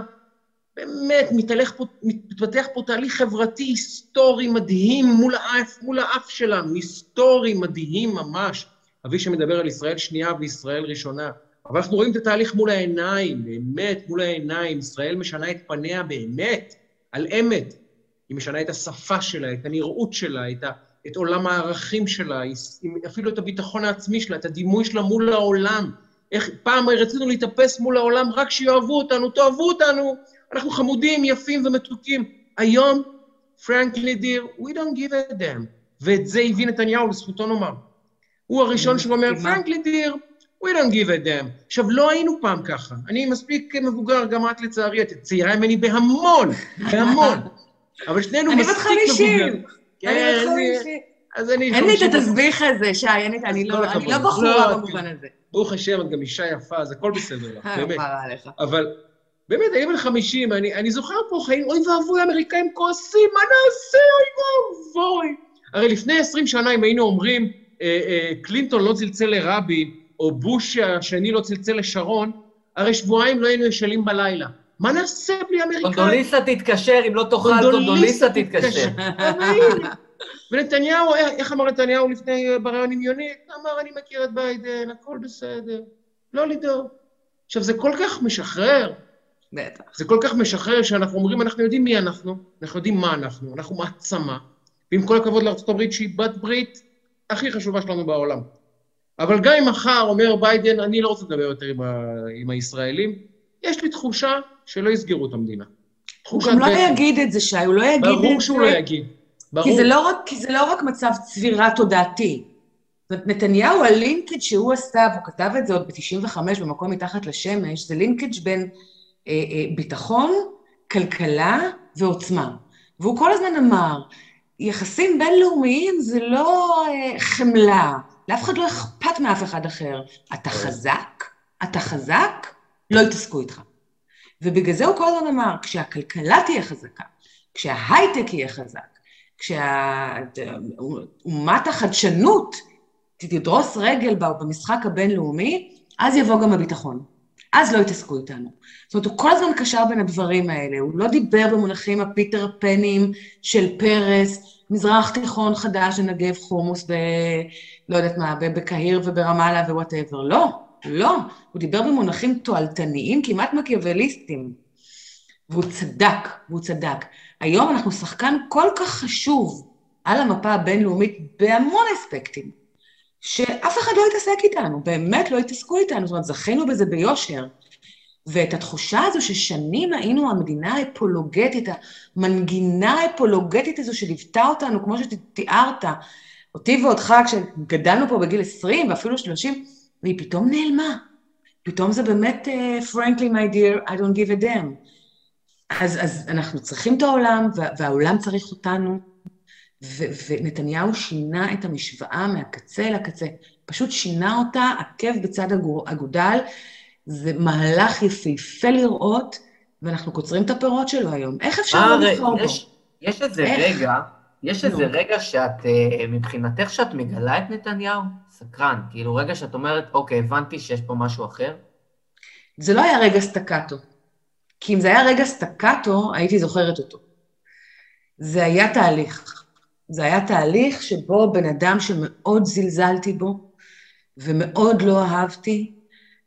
באמת, מתהלך פה, מתפתח פה תהליך חברתי היסטורי מדהים מול האף, מול האף שלנו, היסטורי מדהים ממש. אבי שמדבר על ישראל שנייה וישראל ראשונה. אבל אנחנו רואים את התהליך מול העיניים, באמת, מול העיניים. ישראל משנה את פניה באמת, על אמת. היא משנה את השפה שלה, את הנראות שלה, את, ה, את עולם הערכים שלה, אפילו את הביטחון העצמי שלה, את הדימוי שלה מול העולם. איך פעם רצינו להתאפס מול העולם רק שיאהבו אותנו, תאהבו אותנו, אנחנו חמודים, יפים ומתוקים. היום, פרנקלי דיר, we don't give a damn. ואת זה הביא נתניהו, לזכותו נאמר. הוא הראשון שאומר, פרנקלי דיר, we don't give a damn. עכשיו, לא היינו פעם ככה. אני מספיק מבוגר, גם את לצערי, את צעירה ממני בהמון, בהמון. אבל שנינו מספיק מבוגר. אני בת חמישים. אני בת חמישים. אז אני... אין לי את התסביך הזה, שי, אין לי, אני לא, לא בחורה לא, במובן הזה. ברוך השם, את גם אישה יפה, אז הכל בסדר לך, באמת. אבל באמת, אני בן 50, אני, אני זוכר פה חיים, אוי ואבוי, האמריקאים כועסים, מה נעשה, אוי ואבוי. הרי לפני 20 שנה, אם היינו אומרים, אה, אה, קלינטון לא צלצל לרבי, או בוש השני לא צלצל לשרון, הרי שבועיים לא היינו ישנים בלילה. מה נעשה בלי אמריקאים? קונדוליסה תתקשר, אם לא תאכל, קונדוליסה תתקשר. ונתניהו, איך אמר נתניהו לפני, אה, בריאיון עם יונית? אמר, אני מכיר את ביידן, הכל בסדר, לא לדאוג. עכשיו, זה כל כך משחרר. בטח. זה כל כך משחרר שאנחנו אומרים, אנחנו יודעים מי אנחנו, אנחנו יודעים מה אנחנו, אנחנו מעצמה. ועם כל הכבוד לארה"ב, שהיא בת ברית הכי חשובה שלנו בעולם. אבל גם אם מחר אומר ביידן, אני לא רוצה לדבר יותר עם, ה... עם הישראלים, יש לי תחושה שלא יסגרו את המדינה. הוא גם לא יגיד את זה, שי, הוא לא יגיד את זה. ברור שהוא לא יגיד. ברור. כי זה לא רק, כי זה לא רק מצב צבירה תודעתי. נתניהו, הלינקג' שהוא עשה, והוא כתב את זה עוד ב-95 במקום מתחת לשמש, זה לינקג' בין ביטחון, כלכלה ועוצמה. והוא כל הזמן אמר, יחסים בינלאומיים זה לא אה, חמלה, לאף אחד לא אכפת מאף אחד אחר. אתה חזק, אתה חזק, לא יתעסקו איתך. ובגלל זה הוא כל הזמן אמר, כשהכלכלה תהיה חזקה, כשההייטק יהיה חזק, כשאומת החדשנות תדרוס רגל במשחק הבינלאומי, אז יבוא גם הביטחון. אז לא יתעסקו איתנו. זאת אומרת, הוא כל הזמן קשר בין הדברים האלה, הוא לא דיבר במונחים הפיטר פנים של פרס, מזרח תיכון חדש לנגב חומוס ב... לא יודעת מה, בקהיר וברמאללה ו whatever. לא, לא. הוא דיבר במונחים תועלתניים, כמעט מקיאווליסטיים. והוא צדק, והוא צדק. היום אנחנו שחקן כל כך חשוב על המפה הבינלאומית בהמון אספקטים, שאף אחד לא יתעסק איתנו, באמת לא יתעסקו איתנו, זאת אומרת, זכינו בזה ביושר. ואת התחושה הזו ששנים היינו המדינה האפולוגטית, המנגינה האפולוגטית הזו שליוותה אותנו, כמו שתיארת, אותי ואותך, כשגדלנו פה בגיל 20 ואפילו 30, והיא פתאום נעלמה. פתאום זה באמת, uh, frankly my dear, I don't give a damn. אז, אז אנחנו צריכים את העולם, והעולם צריך אותנו, ונתניהו שינה את המשוואה מהקצה לקצה. פשוט שינה אותה עקב בצד אגודל. זה מהלך יפהפה לראות, ואנחנו קוצרים את הפירות שלו היום. איך אפשר לא לבחור בו? יש איזה איך? רגע, יש איזה רגע שאת, אה, מבחינתך שאת מגלה את נתניהו? סקרן. כאילו, רגע שאת אומרת, אוקיי, הבנתי שיש פה משהו אחר? זה לא היה רגע סטקטו. כי אם זה היה רגע סטקטו, הייתי זוכרת אותו. זה היה תהליך. זה היה תהליך שבו בן אדם שמאוד זלזלתי בו, ומאוד לא אהבתי,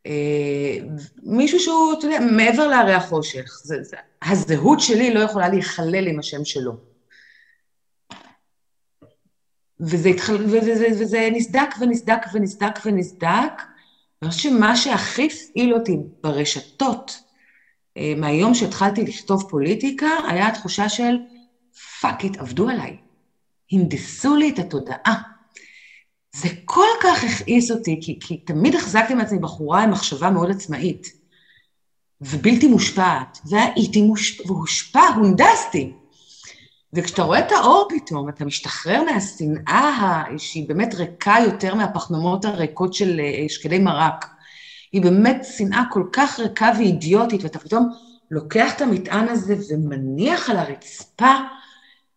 אה, מישהו שהוא, אתה יודע, מעבר להרי החושך. זה, זה, הזהות שלי לא יכולה להיכלל עם השם שלו. וזה, התחל, וזה, וזה, וזה נסדק ונסדק ונסדק ונסדק. אני חושבת שמה שהכי הפעיל אותי ברשתות, אה, מהיום שהתחלתי לכתוב פוליטיקה, היה התחושה של fuck, עבדו עליי. הנדסו לי את התודעה. זה כל כך הכעיס אותי, כי, כי תמיד החזקתי מעצמי בחורה עם מחשבה מאוד עצמאית, ובלתי מושפעת, והייתי מושפעת, והושפע, הונדסתי. וכשאתה רואה את האור פתאום, אתה משתחרר מהשנאה שהיא באמת ריקה יותר מהפחמימות הריקות של אה, שקדי מרק. היא באמת שנאה כל כך ריקה ואידיוטית, ואתה פתאום לוקח את המטען הזה ומניח על הרצפה,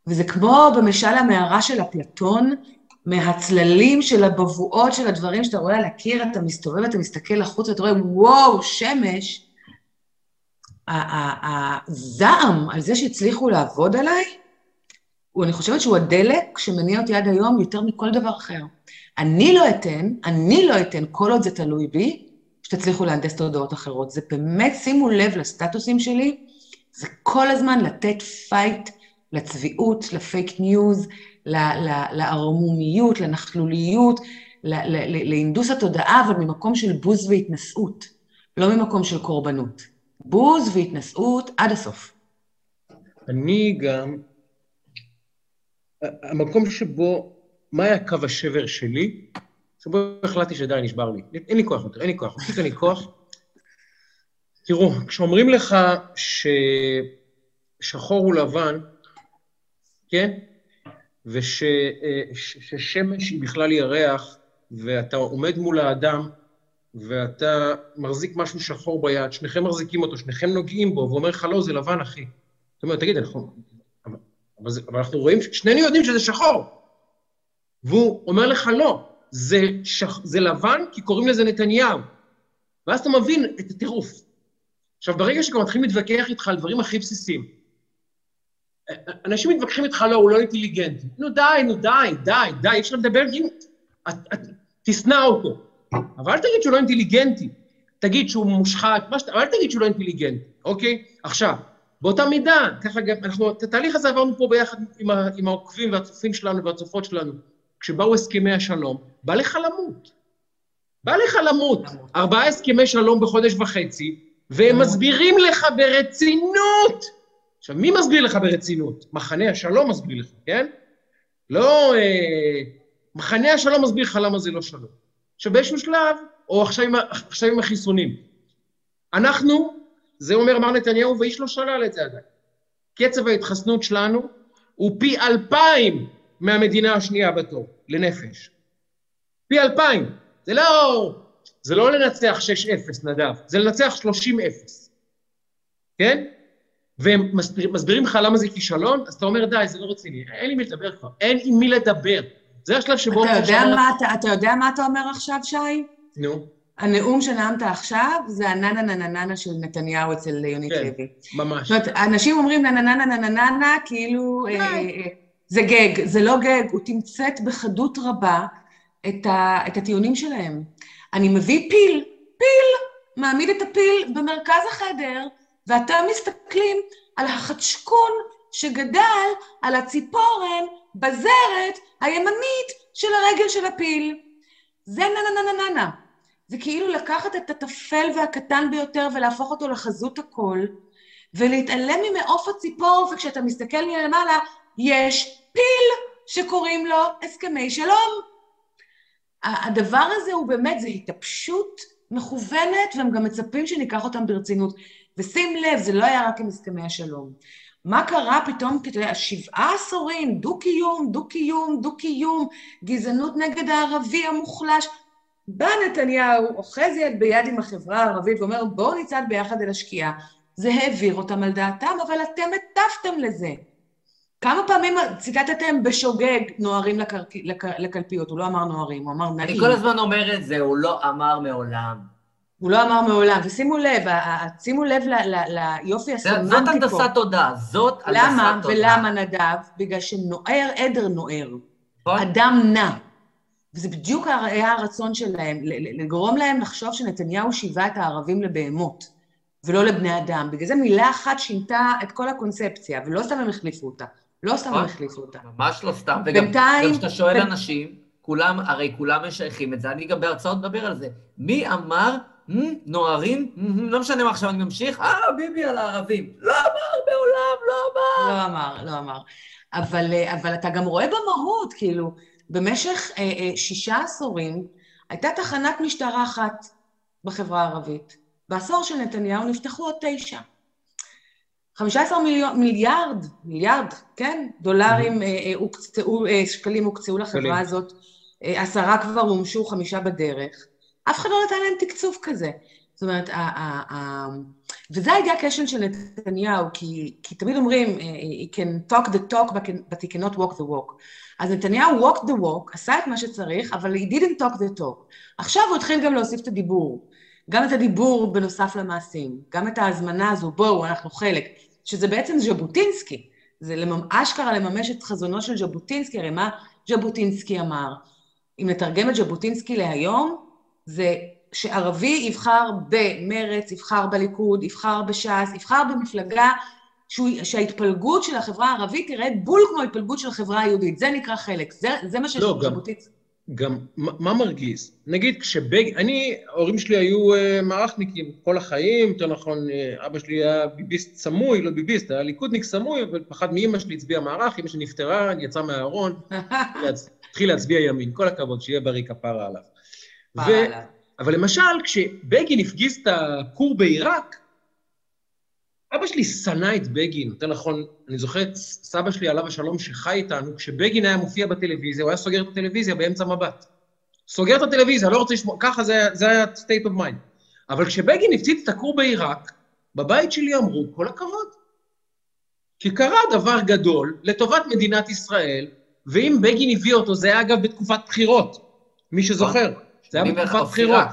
וזה כמו במשל המערה של אפלטון, מהצללים של הבבואות של הדברים שאתה רואה על הקיר, אתה מסתובב, אתה מסתכל החוצה, ואתה רואה, וואו, שמש. הזעם על זה שהצליחו לעבוד עליי, הוא, אני חושבת שהוא הדלק שמניע אותי עד היום יותר מכל דבר אחר. אני לא אתן, אני לא אתן, כל עוד זה תלוי בי, שתצליחו להנדס תודעות אחרות. זה באמת, שימו לב לסטטוסים שלי, זה כל הזמן לתת פייט לצביעות, לפייק ניוז, לערמומיות, לנכלוליות, להנדוס התודעה, אבל ממקום של בוז והתנשאות, לא ממקום של קורבנות. בוז והתנשאות עד הסוף. אני גם, המקום שבו, מה היה קו השבר שלי? שבו החלטתי שדי, נשבר לי. אין לי כוח יותר, אין לי כוח, פשוט אין לי כוח. תראו, כשאומרים לך ששחור הוא לבן, כן? וששמש היא בכלל ירח, ואתה עומד מול האדם, ואתה מחזיק משהו שחור ביד, שניכם מחזיקים אותו, שניכם נוגעים בו, ואומר לך, לא, זה לבן, אחי. זאת אומרת, תגיד, אנחנו... אבל, זה, אבל אנחנו רואים, שנינו יודעים שזה שחור. והוא אומר לך, לא, זה, שח, זה לבן כי קוראים לזה נתניהו. ואז אתה מבין את הטירוף. עכשיו, ברגע שגם מתחילים להתווכח איתך על דברים הכי בסיסיים, אנשים מתווכחים איתך, לא, הוא לא אינטליגנטי. נו די, נו די, די, די, אי אפשר לדבר עם... תשנא אותו. אבל אל תגיד שהוא לא אינטליגנטי. תגיד שהוא מושחת, שאתה... אבל אל תגיד שהוא לא אינטליגנטי, אוקיי? עכשיו, באותה מידה, ככה גם, אנחנו, את התהליך הזה עברנו פה ביחד עם, ה, עם העוקבים והצופים שלנו והצופות שלנו. כשבאו הסכמי השלום, בא לך למות. בא לך למות. ארבעה הסכמי שלום בחודש וחצי, והם מסבירים לך ברצינות עכשיו, מי מסביר לך ברצינות? מחנה השלום מסביר לך, כן? לא... אה, מחנה השלום מסביר לך למה זה לא שלום. עכשיו, באיזשהו שלב, או עכשיו עם, עכשיו עם החיסונים, אנחנו, זה אומר מר נתניהו, ואיש לא שלל את זה עדיין. קצב ההתחסנות שלנו הוא פי אלפיים מהמדינה השנייה בתור, לנפש. פי אלפיים. זה לא, זה לא לנצח 6-0, נדב, זה לנצח 30-0. כן? והם מסביר, מסבירים לך למה זה כישלון, אז אתה אומר, די, זה לא רציני, אין לי מי לדבר כבר, אין עם מי לדבר. זה השלב שבו... אתה יודע, מה, אתה, אתה יודע מה אתה אומר עכשיו, שי? נו. הנאום שנאמת עכשיו זה הננה ננה ננה של נתניהו אצל יונית כן, לוי. ממש. זאת אומרת, אנשים אומרים ננה, כאילו אה, אה, זה גג, זה לא גג, הוא תמצת בחדות רבה את, ה, את הטיעונים שלהם. אני מביא פיל, פיל, מעמיד את הפיל במרכז החדר, ואתם מסתכלים על החדשקון שגדל על הציפורן בזרת הימנית של הרגל של הפיל. זה נה נה נה נה נה. זה כאילו לקחת את הטפל והקטן ביותר ולהפוך אותו לחזות הכל, ולהתעלם ממעוף הציפור, וכשאתה מסתכל מלמעלה, יש פיל שקוראים לו הסכמי שלום. הדבר הזה הוא באמת, זה התאפשות מכוונת, והם גם מצפים שניקח אותם ברצינות. ושים לב, זה לא היה רק עם הסכמי השלום. מה קרה פתאום, אתה יודע, שבעה עשורים, דו-קיום, דו-קיום, דו-קיום, גזענות נגד הערבי המוחלש. בא נתניהו, אוחז יד ביד עם החברה הערבית ואומר, בואו נצעד ביחד אל השקיעה. זה העביר אותם על דעתם, אבל אתם הטפתם לזה. כמה פעמים ציטטתם בשוגג נוערים לקר... לק... לקלפיות? הוא לא אמר נוערים, הוא אמר נעים. אני כל הזמן אומר את זה, הוא לא אמר מעולם. הוא לא אמר מעולם, ושימו לב, שימו לב ליופי הסמנטי פה. זאת הנדסת תודעה, זאת הנדסת תודעה. למה? ולמה נדב? בגלל שנוער עדר נוער. נכון. אדם נע. וזה בדיוק היה הרצון שלהם, לגרום להם לחשוב שנתניהו שיווה את הערבים לבהמות, ולא לבני אדם. בגלל זה מילה אחת שינתה את כל הקונספציה, ולא סתם הם החליפו אותה. לא סתם הם החליפו אותה. ממש לא סתם, וגם כשאתה שואל אנשים, כולם, הרי כולם משייכים את זה, אני גם בהרצאות מדבר על זה. מי אמר נוערים, לא משנה מה עכשיו אני ממשיך, אה, ביבי על הערבים. לא אמר מעולם, לא אמר. לא אמר, לא אמר. אבל, אה, אבל אתה גם רואה במהות, כאילו, במשך אה, אה, שישה עשורים הייתה תחנת משטרה אחת בחברה הערבית. בעשור של נתניהו נפתחו עוד תשע. 15 מיליון, מיליארד, מיליארד, כן, דולרים, אה, אה, הוקצאו, אה, שקלים הוקצאו לחברה הזאת, עשרה כבר הומשו, חמישה בדרך. אף אחד לא נתן להם תקצוב כזה. זאת אומרת, ה- ה- ה- וזה היה הכשל של נתניהו, כי, כי תמיד אומרים, אה, he can talk the talk, but he cannot walk the walk. אז נתניהו walked the walk, עשה את מה שצריך, אבל he didn't talk the talk. עכשיו הוא התחיל גם להוסיף את הדיבור. גם את הדיבור בנוסף למעשים, גם את ההזמנה הזו, בואו, אנחנו חלק, שזה בעצם ז'בוטינסקי. זה לממ... אשכרה לממש את חזונו של ז'בוטינסקי, הרי מה ז'בוטינסקי אמר? אם נתרגם את ז'בוטינסקי להיום, זה שערבי יבחר במרץ, יבחר בליכוד, יבחר בש"ס, יבחר במפלגה שהוא, שההתפלגות של החברה הערבית תראה בול כמו ההתפלגות של החברה היהודית. זה נקרא חלק, זה, זה מה שיש לא. גם, מה מרגיז? נגיד כשבג... אני, ההורים שלי היו uh, מערכניקים כל החיים, יותר נכון, uh, אבא שלי היה ביביסט סמוי, לא ביביסט, היה ליכודניק סמוי, אבל פחד מאמא שלי הצביע מערך, אמא שלי נפטרה, יצא מהארון, התחיל להצביע ימין, כל הכבוד, שיהיה בריא כפרה עליו. ו... אבל למשל, כשבגין הפגיז את הכור בעיראק, אבא שלי שנא את בגין, יותר נכון, אני זוכר את סבא שלי עליו השלום שחי איתנו, כשבגין היה מופיע בטלוויזיה, הוא היה סוגר את הטלוויזיה באמצע מבט. סוגר את הטלוויזיה, לא רוצה לשמוע, ככה זה, זה היה state of mind. אבל כשבגין הפציץ את הכור בעיראק, בבית שלי אמרו, כל הכבוד. כי קרה דבר גדול לטובת מדינת ישראל, ואם בגין הביא אותו, זה היה אגב בתקופת בחירות, מי שזוכר. זה היה בתקופת בחירות.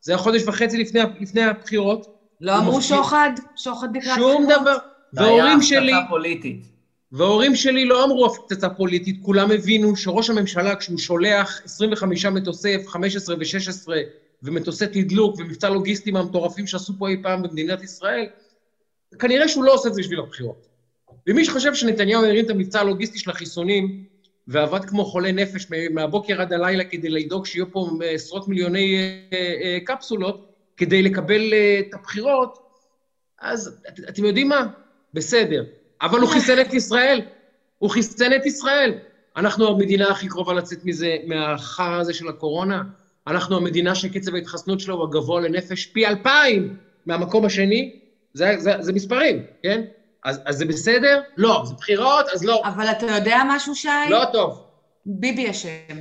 זה היה חודש וחצי לפני, לפני הבחירות. לא אמרו שוחד? שוחד לקראת בחירות? שום דבר. והורים שלי... זה היה הפצצה פוליטית. והורים שלי לא אמרו הפצצה פוליטית, כולם הבינו שראש הממשלה, כשהוא שולח 25 מטוסי F-15 ו-16 ומטוסי תדלוק ומבצע לוגיסטי מהמטורפים שעשו פה אי פעם במדינת ישראל, כנראה שהוא לא עושה את זה בשביל הבחירות. ומי שחושב שנתניהו הרים את המבצע הלוגיסטי של החיסונים, ועבד כמו חולה נפש מהבוקר עד הלילה כדי לדאוג שיהיו פה עשרות מיליוני אה, אה, קפסולות, כדי לקבל אה, את הבחירות, אז אתם יודעים מה? בסדר. אבל הוא חיסן את ישראל. הוא חיסן את ישראל. אנחנו המדינה הכי קרובה לצאת מזה, מהחרא הזה של הקורונה. אנחנו המדינה שקצב ההתחסנות שלו הוא הגבוה לנפש פי אלפיים מהמקום השני. זה, זה, זה מספרים, כן? אז, אז זה בסדר? לא. זה בחירות? אז לא. אבל אתה יודע משהו, שי? לא טוב. ביבי אשם.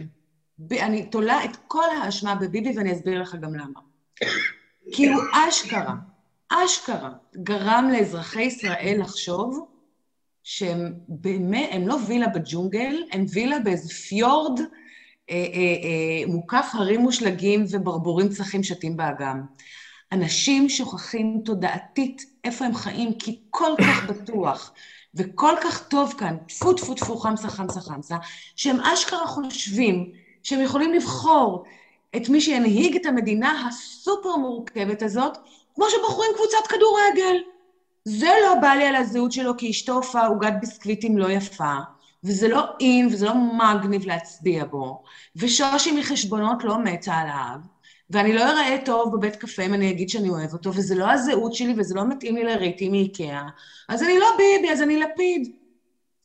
ב... אני תולה את כל האשמה בביבי ואני אסביר לך גם למה. כי הוא אשכרה, אשכרה, גרם לאזרחי ישראל לחשוב שהם באמת, הם לא וילה בג'ונגל, הם וילה באיזה פיורד אה, אה, אה, מוקף הרים מושלגים וברבורים צחים שתים באגם. אנשים שוכחים תודעתית איפה הם חיים, כי כל כך בטוח וכל כך טוב כאן, טפו טפו טפו חמסה חמסה חמסה, שהם אשכרה חושבים שהם יכולים לבחור את מי שינהיג את המדינה הסופר מורכבת הזאת, כמו שבוחרים קבוצת כדורגל. זה לא בא לי על הזהות שלו כי אשתו הופעה עוגת ביסקוויטים לא יפה, וזה לא אין וזה לא מגניב להצביע בו, ושושי מחשבונות לא מתה עליו, ואני לא אראה טוב בבית קפה אם אני אגיד שאני אוהב אותו, וזה לא הזהות שלי וזה לא מתאים לי לריטי מאיקאה, אז אני לא ביבי, אז אני לפיד.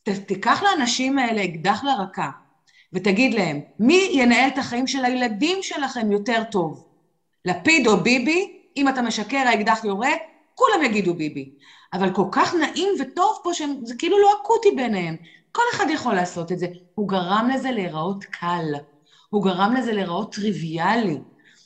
ת, תיקח לאנשים האלה אקדח לרקה, ותגיד להם, מי ינהל את החיים של הילדים שלכם יותר טוב? לפיד או ביבי? אם אתה משקר, האקדח יורה, כולם יגידו ביבי. אבל כל כך נעים וטוב פה, שזה כאילו לא אקוטי ביניהם. כל אחד יכול לעשות את זה. הוא גרם לזה להיראות קל. הוא גרם לזה להיראות טריוויאלי.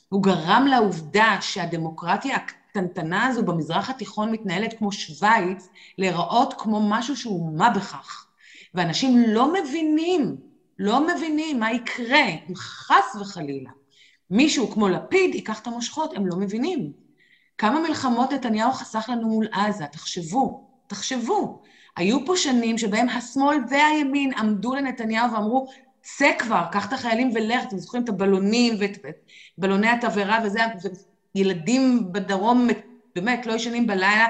הוא גרם לעובדה שהדמוקרטיה הקטנטנה הזו במזרח התיכון מתנהלת כמו שווייץ, להיראות כמו משהו שהוא מה בכך. ואנשים לא מבינים, לא מבינים מה יקרה אם חס וחלילה מישהו כמו לפיד ייקח את המושכות, הם לא מבינים. כמה מלחמות נתניהו חסך לנו מול עזה, תחשבו, תחשבו. היו פה שנים שבהם השמאל והימין עמדו לנתניהו ואמרו, צא כבר, קח את החיילים ולך, אתם זוכרים את הבלונים ואת בלוני התבערה וזה, ילדים בדרום באמת לא ישנים בלילה,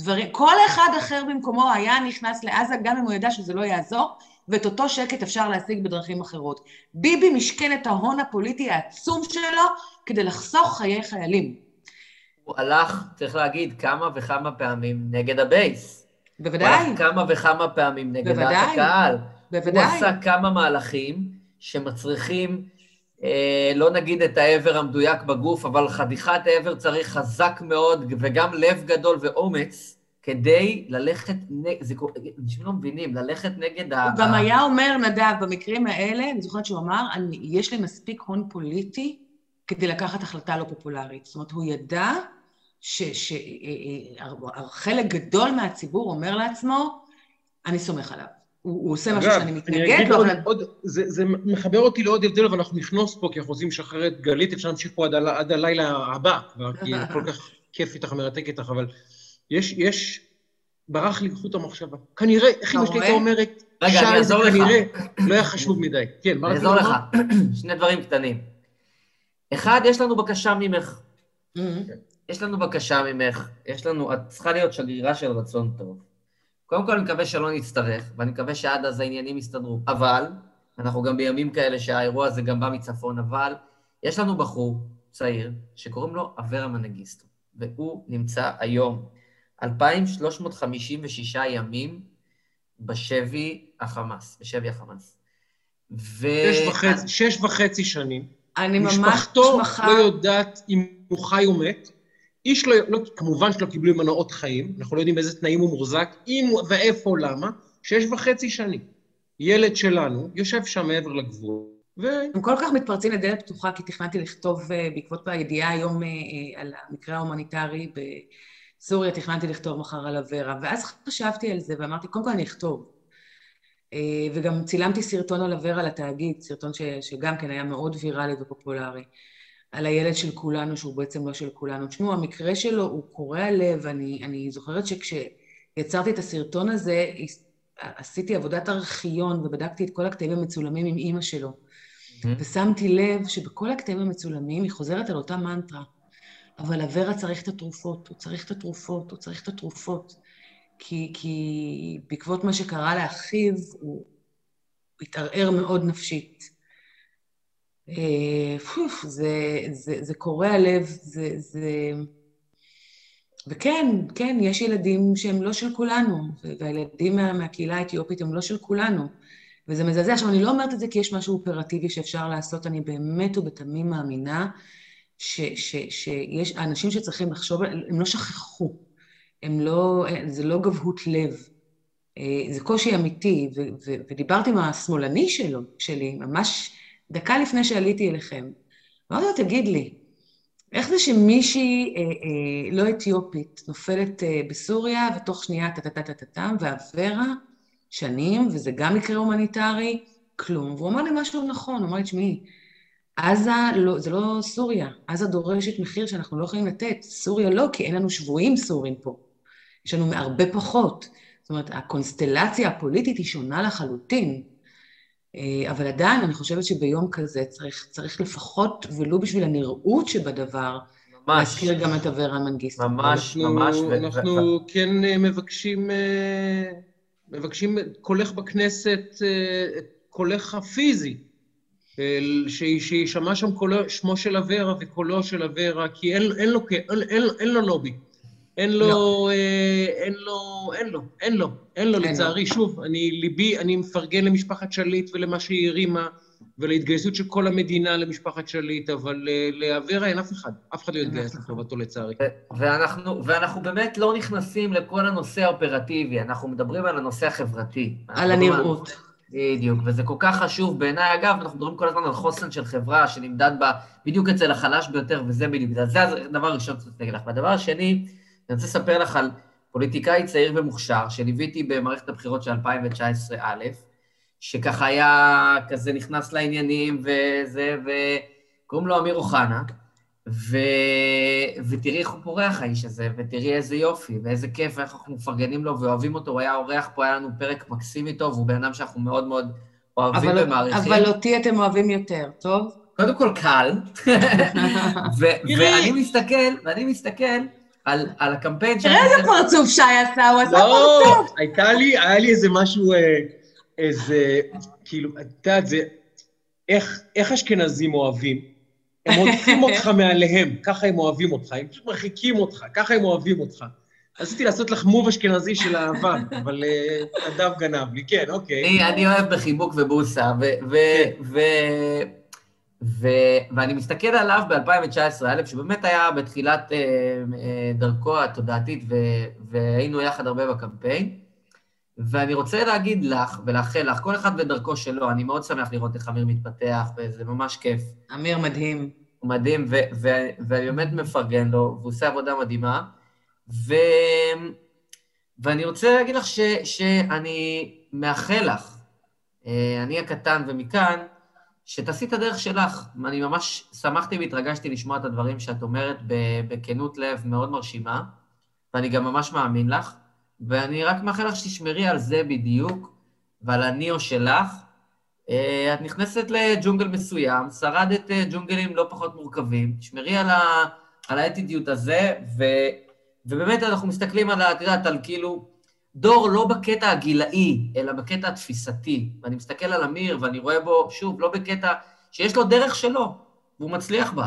דברים, כל אחד אחר במקומו היה נכנס לעזה, גם אם הוא ידע שזה לא יעזור, ואת אותו שקט אפשר להשיג בדרכים אחרות. ביבי משכן את ההון הפוליטי העצום שלו כדי לחסוך חיי חיילים. הוא הלך, צריך להגיד, כמה וכמה פעמים נגד הבייס. בוודאי. הוא הלך כמה וכמה פעמים נגד. דעת הקהל. בוודאי. הוא עשה כמה מהלכים שמצריכים, אה, לא נגיד את האיבר המדויק בגוף, אבל חתיכת איבר צריך חזק מאוד, וגם לב גדול ואומץ, כדי ללכת נגד, זה קורה, אנשים לא מבינים, ללכת נגד ה... הוא גם היה אומר, נדב, במקרים האלה, אני זוכרת שהוא אמר, אני, יש לי מספיק הון פוליטי כדי לקחת החלטה לא פופולרית. זאת אומרת, הוא ידע שחלק גדול מהציבור אומר לעצמו, אני סומך עליו. הוא, הוא עושה משהו שאני מתנגד לו, אבל... עוד, זה, זה מחבר אותי לעוד הבדל, אבל אנחנו נכנוס פה, כי אנחנו רוצים לשחרר את גלית, אפשר להמשיך פה עד, ה- עד הלילה הבא, כבר, כי כל כך כיף איתך, מרתק איתך, אבל יש, יש, ברח לי חוט המחשבה. כנראה, איך אמא שלי הייתה? אומרת, רגע, אני שי, זה אעזור לך. כנראה לא היה חשוב מדי. כן, מה אני רצית אעזור לך. שני דברים קטנים. אחד, יש לנו בקשה ממך. יש לנו בקשה ממך. יש לנו, את צריכה להיות שגרירה של רצון טוב. קודם כל, אני מקווה שלא נצטרך, ואני מקווה שעד אז העניינים יסתדרו. אבל, אנחנו גם בימים כאלה שהאירוע הזה גם בא מצפון, אבל יש לנו בחור צעיר שקוראים לו אברה מנגיסטו, והוא נמצא היום 2,356 ימים בשבי החמאס, בשבי החמאס. ו... שש וחצי- שש וחצי שנים. אני ממש משפחתו שמחה... לא יודעת אם הוא חי או מת. איש לא, לא, כמובן שלא קיבלו ממנו אות חיים, אנחנו לא יודעים באיזה תנאים הוא מוחזק, אם ואיפה, למה. שש וחצי שנים. ילד שלנו יושב שם מעבר לגבול, ו... הם כל כך מתפרצים לדלת פתוחה, כי תכננתי לכתוב אה, בעקבות הידיעה היום אה, אה, על המקרה ההומניטרי בסוריה, תכננתי לכתוב מחר על אברה, ואז חשבתי על זה ואמרתי, קודם כל אני אכתוב. וגם צילמתי סרטון על אברה לתאגיד, סרטון ש, שגם כן היה מאוד ויראלי ופופולרי, על הילד של כולנו, שהוא בעצם לא של כולנו. תשמעו, המקרה שלו הוא קורע לב, אני, אני זוכרת שכשיצרתי את הסרטון הזה, עשיתי עבודת ארכיון ובדקתי את כל הקטעים המצולמים עם אימא שלו. ושמתי לב שבכל הקטעים המצולמים היא חוזרת על אותה מנטרה. אבל אברה צריך את התרופות, הוא צריך את התרופות, הוא צריך את התרופות. כי, כי בעקבות מה שקרה לאחיו, הוא התערער מאוד נפשית. אה, פוף, זה, זה, זה קורע לב, זה, זה... וכן, כן, יש ילדים שהם לא של כולנו, והילדים מה, מהקהילה האתיופית הם לא של כולנו. וזה מזעזע. עכשיו, אני לא אומרת את זה כי יש משהו אופרטיבי שאפשר לעשות, אני באמת ובתמים מאמינה ש, ש, שיש אנשים שצריכים לחשוב, הם לא שכחו, הם לא, זה לא גבהות לב, אה, זה קושי אמיתי, ו, ו, ודיברתי עם השמאלני שלו, שלי, ממש דקה לפני שעליתי אליכם. אמרתי לו, תגיד לי, איך זה שמישהי אה, אה, לא אתיופית נופלת אה, בסוריה, ותוך שנייה טה-טה-טה-טה-טם, ואברה, שנים, וזה גם מקרה הומניטרי, כלום. והוא אמר לי משהו נכון, הוא אמר לי, תשמעי, עזה, לא, זה לא סוריה, עזה דורשת מחיר שאנחנו לא יכולים לתת, סוריה לא, כי אין לנו שבויים סורים פה. יש לנו הרבה פחות. זאת אומרת, הקונסטלציה הפוליטית היא שונה לחלוטין. אבל עדיין, אני חושבת שביום כזה צריך, צריך לפחות, ולו בשביל הנראות שבדבר, ממש, להזכיר גם את אברה מנגיסטו. ממש, אנחנו, ממש. אנחנו ו- כן אה, מבקשים, אה, מבקשים קולך בכנסת, אה, קולך הפיזי, אה, ש- שיישמע שם קולו, שמו של אברה וקולו של אברה, כי אין, אין, לו, אין, אין, אין לו לובי. אין לו, לא. אה, אין לו, אין לו, אין לו, אין לו, אין לו. לצערי, שוב, אני ליבי, אני מפרגן למשפחת שליט ולמה שהיא הרימה, ולהתגייסות של כל המדינה למשפחת שליט, אבל אה, לאברה אין אף אחד. אף אחד לא יתגייס לטובתו לצערי. ואנחנו, ואנחנו באמת לא נכנסים לכל הנושא האופרטיבי, אנחנו מדברים על הנושא החברתי. על הנראות. בדיוק, וזה כל כך חשוב בעיניי. אגב, אנחנו מדברים כל הזמן על חוסן של חברה שנמדד בה בדיוק אצל החלש ביותר, וזה בדיוק, זה הדבר הראשון שצריך להגיד לך. והדבר השני, אני רוצה לספר לך על פוליטיקאי צעיר ומוכשר, שליוויתי במערכת הבחירות של 2019 א', שככה היה, כזה נכנס לעניינים וזה, וקוראים לו אמיר אוחנה, ו... ותראי איך הוא פורח, האיש הזה, ותראי איזה יופי, ואיזה כיף, ואיך אנחנו מפרגנים לו ואוהבים אותו, הוא היה אורח פה, היה לנו פרק מקסים איתו, והוא בן אדם שאנחנו מאוד מאוד אוהבים אבל, ומעריכים. אבל אותי אתם אוהבים יותר, טוב? קודם כל קל, ו- ואני מסתכל, ואני מסתכל על, על הקמפיין ש... תראה איזה פרצוף שי עשה, הוא עשה לא, פרצוף. הייתה לי, היה לי איזה משהו, אה, איזה, כאילו, את יודעת, זה, איך, איך אשכנזים אוהבים? הם עוטפים אותך מעליהם, ככה הם אוהבים אותך, הם פשוט מרחיקים אותך, ככה הם אוהבים אותך. רציתי לעשות לך מוב אשכנזי של אהבה, אבל נדב אה, גנב לי, כן, אוקיי. אני אוהב בחיבוק ובוסה, כן. ואני מסתכל עליו ב-2019, א', שבאמת היה בתחילת אה, אה, דרכו התודעתית, והיינו יחד הרבה בקמפיין. ואני רוצה להגיד לך ולאחל לך, כל אחד בדרכו שלו, אני מאוד שמח לראות איך אמיר מתפתח, וזה ממש כיף. אמיר מדהים. הוא מדהים, ואני באמת מפרגן לו, והוא עושה עבודה מדהימה. ו... ואני רוצה להגיד לך ש... שאני מאחל לך, אה, אני הקטן ומכאן, שתעשי את הדרך שלך. אני ממש שמחתי והתרגשתי לשמוע את הדברים שאת אומרת בכנות לב מאוד מרשימה, ואני גם ממש מאמין לך. ואני רק מאחל לך שתשמרי על זה בדיוק, ועל הניאו שלך. אה, את נכנסת לג'ונגל מסוים, שרדת אה, ג'ונגלים לא פחות מורכבים, תשמרי על, ה, על האטיטיוט הזה, ו, ובאמת אנחנו מסתכלים על, את יודעת, על כאילו, דור לא בקטע הגילאי, אלא בקטע התפיסתי. ואני מסתכל על אמיר, ואני רואה בו, שוב, לא בקטע שיש לו דרך שלו, והוא מצליח בה.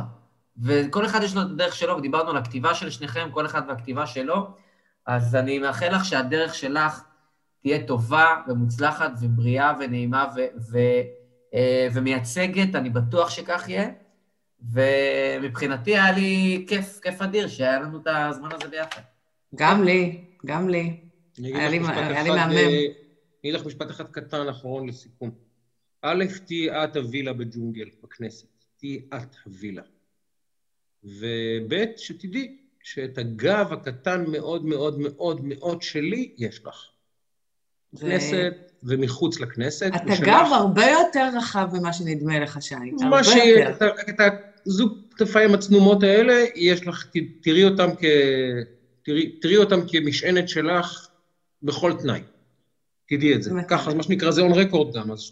וכל אחד יש לו את הדרך שלו, ודיברנו על הכתיבה של שניכם, כל אחד והכתיבה שלו. אז אני מאחל לך שהדרך שלך תהיה טובה ומוצלחת ובריאה ונעימה ו- ו- אה, ומייצגת, אני בטוח שכך יהיה. ומבחינתי היה לי כיף, כיף אדיר שהיה לנו את הזמן הזה ביחד. גם לי, גם לי. היה לי מהמם. אה, אני אגיד לך משפט אחד קטן אחרון לסיכום. א', תהיי את הווילה בג'ונגל, בכנסת. תהיי את הווילה. וב', שתדעי, שאת הגב הקטן מאוד מאוד מאוד מאוד שלי, יש לך. כנסת ומחוץ לכנסת. אתה ושלך... גב הרבה יותר רחב ממה שנדמה לך, שי. מה שיהיה, את, את הזוג כתפיים הצנומות האלה, יש לך, תראי אותם, כ... תראי, תראי אותם כמשענת שלך בכל תנאי. תדעי את זה. ככה, מה שנקרא, זה און רקורד גם, אז